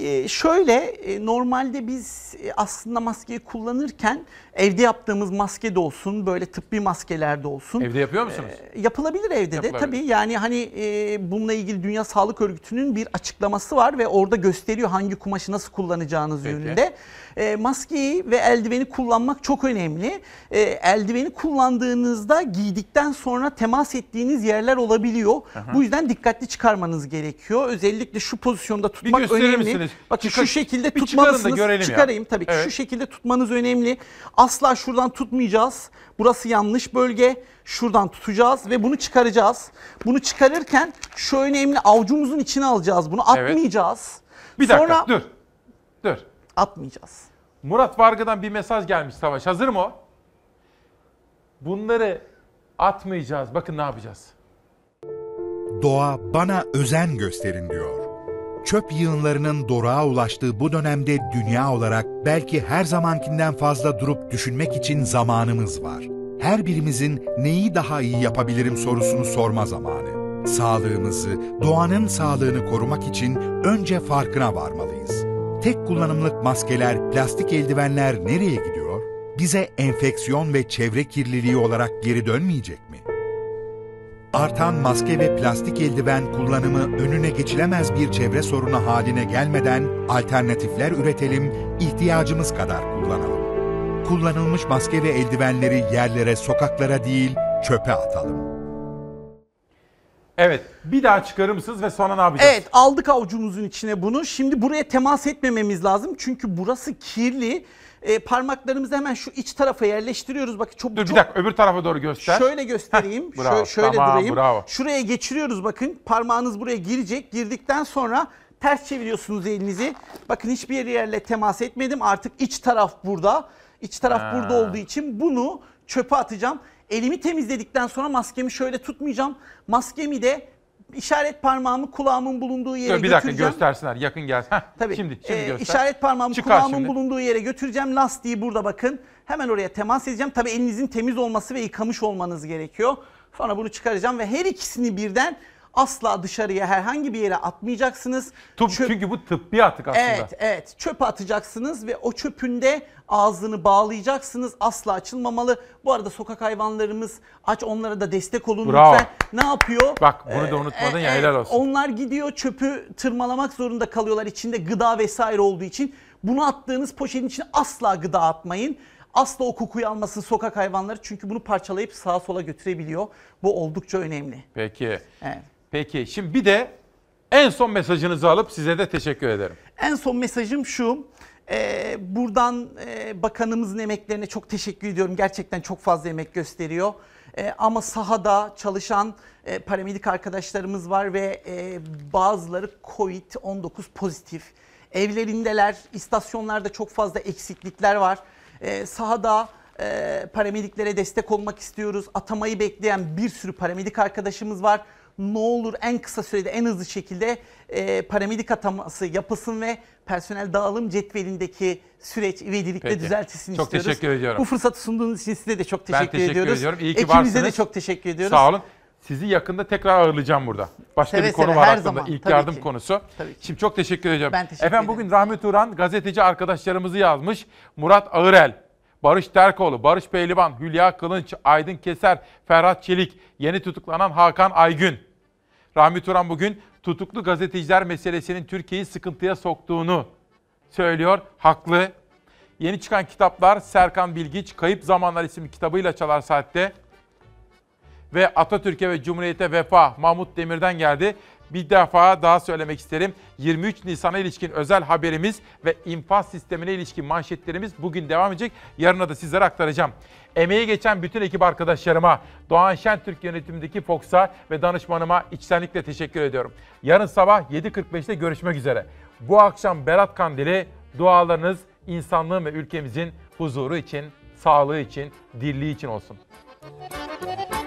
Ee, şöyle e, normalde biz e, aslında maskeyi kullanırken evde yaptığımız maske de olsun böyle tıbbi maskeler de olsun. Evde yapıyor musunuz? e, yapılabilir evde de Yapılabilir. tabii yani hani e, bununla ilgili Dünya Sağlık Örgütü'nün bir açıklaması var ve orada gösteriyor hangi kumaşı nasıl kullanacağınız Peki. yönünde. E, maskeyi ve eldiveni kullanmak çok önemli. E, eldiveni kullandığınızda giydikten sonra temas ettiğiniz yerler olabiliyor. Aha. Bu yüzden dikkatli çıkarmanız gerekiyor. Özellikle şu pozisyonda tutmak gösterir önemli. misiniz? Bakın Çıkar- şu şekilde bir tutmalısınız. görelim ya. Çıkarayım tabii ki. Evet. Şu şekilde tutmanız önemli. Asla şuradan tutmayacağız. Burası yanlış bölge. Şuradan tutacağız ve bunu çıkaracağız. Bunu çıkarırken şu önemli avucumuzun içine alacağız. Bunu Evet. atmayacağız. Bir dakika Sonra dur. Dur. Atmayacağız. Murat Varga'dan bir mesaj gelmiş Savaş. Hazır mı o? Bunları atmayacağız. Bakın ne yapacağız. Doğa bana özen gösterin diyor. Çöp yığınlarının doruğa ulaştığı bu dönemde dünya olarak belki her zamankinden fazla durup düşünmek için zamanımız var. Her birimizin neyi daha iyi yapabilirim sorusunu sorma zamanı. Sağlığımızı, doğanın sağlığını korumak için önce farkına varmalıyız. Tek kullanımlık maskeler, plastik eldivenler nereye gidiyor? Bize enfeksiyon ve çevre kirliliği olarak geri dönmeyecek mi? Artan maske ve plastik eldiven kullanımı önüne geçilemez bir çevre sorunu haline gelmeden alternatifler üretelim, ihtiyacımız kadar kullanalım. Kullanılmış maske ve eldivenleri yerlere, sokaklara değil, çöpe atalım. Evet. Bir daha çıkarır mısınız ve sonra ne yapacağız? Evet aldık avucumuzun içine bunu. Şimdi buraya temas etmememiz lazım. Çünkü burası kirli. E, parmaklarımızı hemen şu iç tarafa yerleştiriyoruz. Bakın çok Dur bir çok dakika öbür tarafa doğru göster. Şöyle göstereyim. [laughs] Heh, bravo, Şö- şöyle tamam, durayım. bravo. Şuraya geçiriyoruz bakın. Parmağınız buraya girecek. Girdikten sonra ters çeviriyorsunuz elinizi. Bakın hiçbir yerle temas etmedim. Artık iç taraf burada. İç taraf Ha. burada olduğu için bunu çöpe atacağım. Elimi temizledikten sonra maskemi şöyle tutmayacağım. Maskemi de işaret parmağımı kulağımın bulunduğu yere Dur, bir dakika götüreceğim. göstersinler. Yakın gelsin. Heh, Tabii. Şimdi, şimdi Ee, göster. işaret parmağımı Çıkar kulağımın şimdi. bulunduğu yere götüreceğim. Lastiği burada bakın. Hemen oraya temas edeceğim. Tabii elinizin temiz olması ve yıkamış olmanız gerekiyor. Sonra bunu çıkaracağım ve her ikisini birden asla dışarıya herhangi bir yere atmayacaksınız. Tıp- Çöp- Çünkü bu tıbbi atık aslında. Evet, evet. Çöpe atacaksınız ve o çöpün de ağzını bağlayacaksınız. Asla açılmamalı. Bu arada sokak hayvanlarımız aç onlara da destek olun Bravo. lütfen. Ne yapıyor? Bak bunu da unutmadın ya helal olsun. Onlar gidiyor çöpü tırmalamak zorunda kalıyorlar içinde gıda vesaire olduğu için. Bunu attığınız poşetin içine asla gıda atmayın. Asla o kokuyu almasın sokak hayvanları çünkü bunu parçalayıp sağa sola götürebiliyor. Bu oldukça önemli. Peki. Evet. Peki şimdi bir de en son mesajınızı alıp size de teşekkür ederim. En son mesajım şu. Ee, buradan e, bakanımızın emeklerine çok teşekkür ediyorum. Gerçekten çok fazla emek gösteriyor. Ee, ama sahada çalışan e, paramedik arkadaşlarımız var ve e, bazıları COVID-19 pozitif. Evlerindeler, istasyonlarda çok fazla eksiklikler var. Ee, sahada e, paramediklere destek olmak istiyoruz. Atamayı bekleyen bir sürü paramedik arkadaşımız var. Ne olur en kısa sürede en hızlı şekilde e, paramedik ataması yapılsın ve personel dağılım cetvelindeki süreç ivedilikle Peki. düzeltilsin Çok istiyoruz. teşekkür ediyorum. Bu fırsatı sunduğunuz için size de çok teşekkür, ben teşekkür ediyoruz. ediyorum. İyi ki Ekibimize varsınız. de çok teşekkür ediyoruz. Sağ olun. Sizi yakında tekrar ağırlayacağım burada. Başka Seve bir konu seve, var aklımda. zaman. İlk Tabii yardım ki. konusu. Tabii Şimdi çok teşekkür ediyorum. Ben teşekkür Efendim bugün Rahmi Turan gazeteci arkadaşlarımızı yazmış. Murat Ağırel, Barış Terkoğlu, Barış Pehlivan, Hülya Kılınç, Aydın Keser, Ferhat Çelik, yeni tutuklanan Hakan Aygün. Rahmi Turan bugün tutuklu gazeteciler meselesinin Türkiye'yi sıkıntıya soktuğunu söylüyor. Haklı. Yeni çıkan kitaplar Serkan Bilgiç, Kayıp Zamanlar isimli kitabıyla Çalar Saat'te ve Atatürk'e ve Cumhuriyet'e vefa Mahmut Demir'den geldi. Bir defa daha söylemek isterim. 23 Nisan'a ilişkin özel haberimiz ve infaz sistemine ilişkin manşetlerimiz bugün devam edecek. Yarına da sizlere aktaracağım. Emeği geçen bütün ekip arkadaşlarıma, Doğan Şentürk yönetimindeki Fox'a ve danışmanıma içtenlikle teşekkür ediyorum. Yarın sabah 7.45'te görüşmek üzere. Bu akşam Berat Kandili dualarınız insanlığın ve ülkemizin huzuru için, sağlığı için, dirliği için olsun.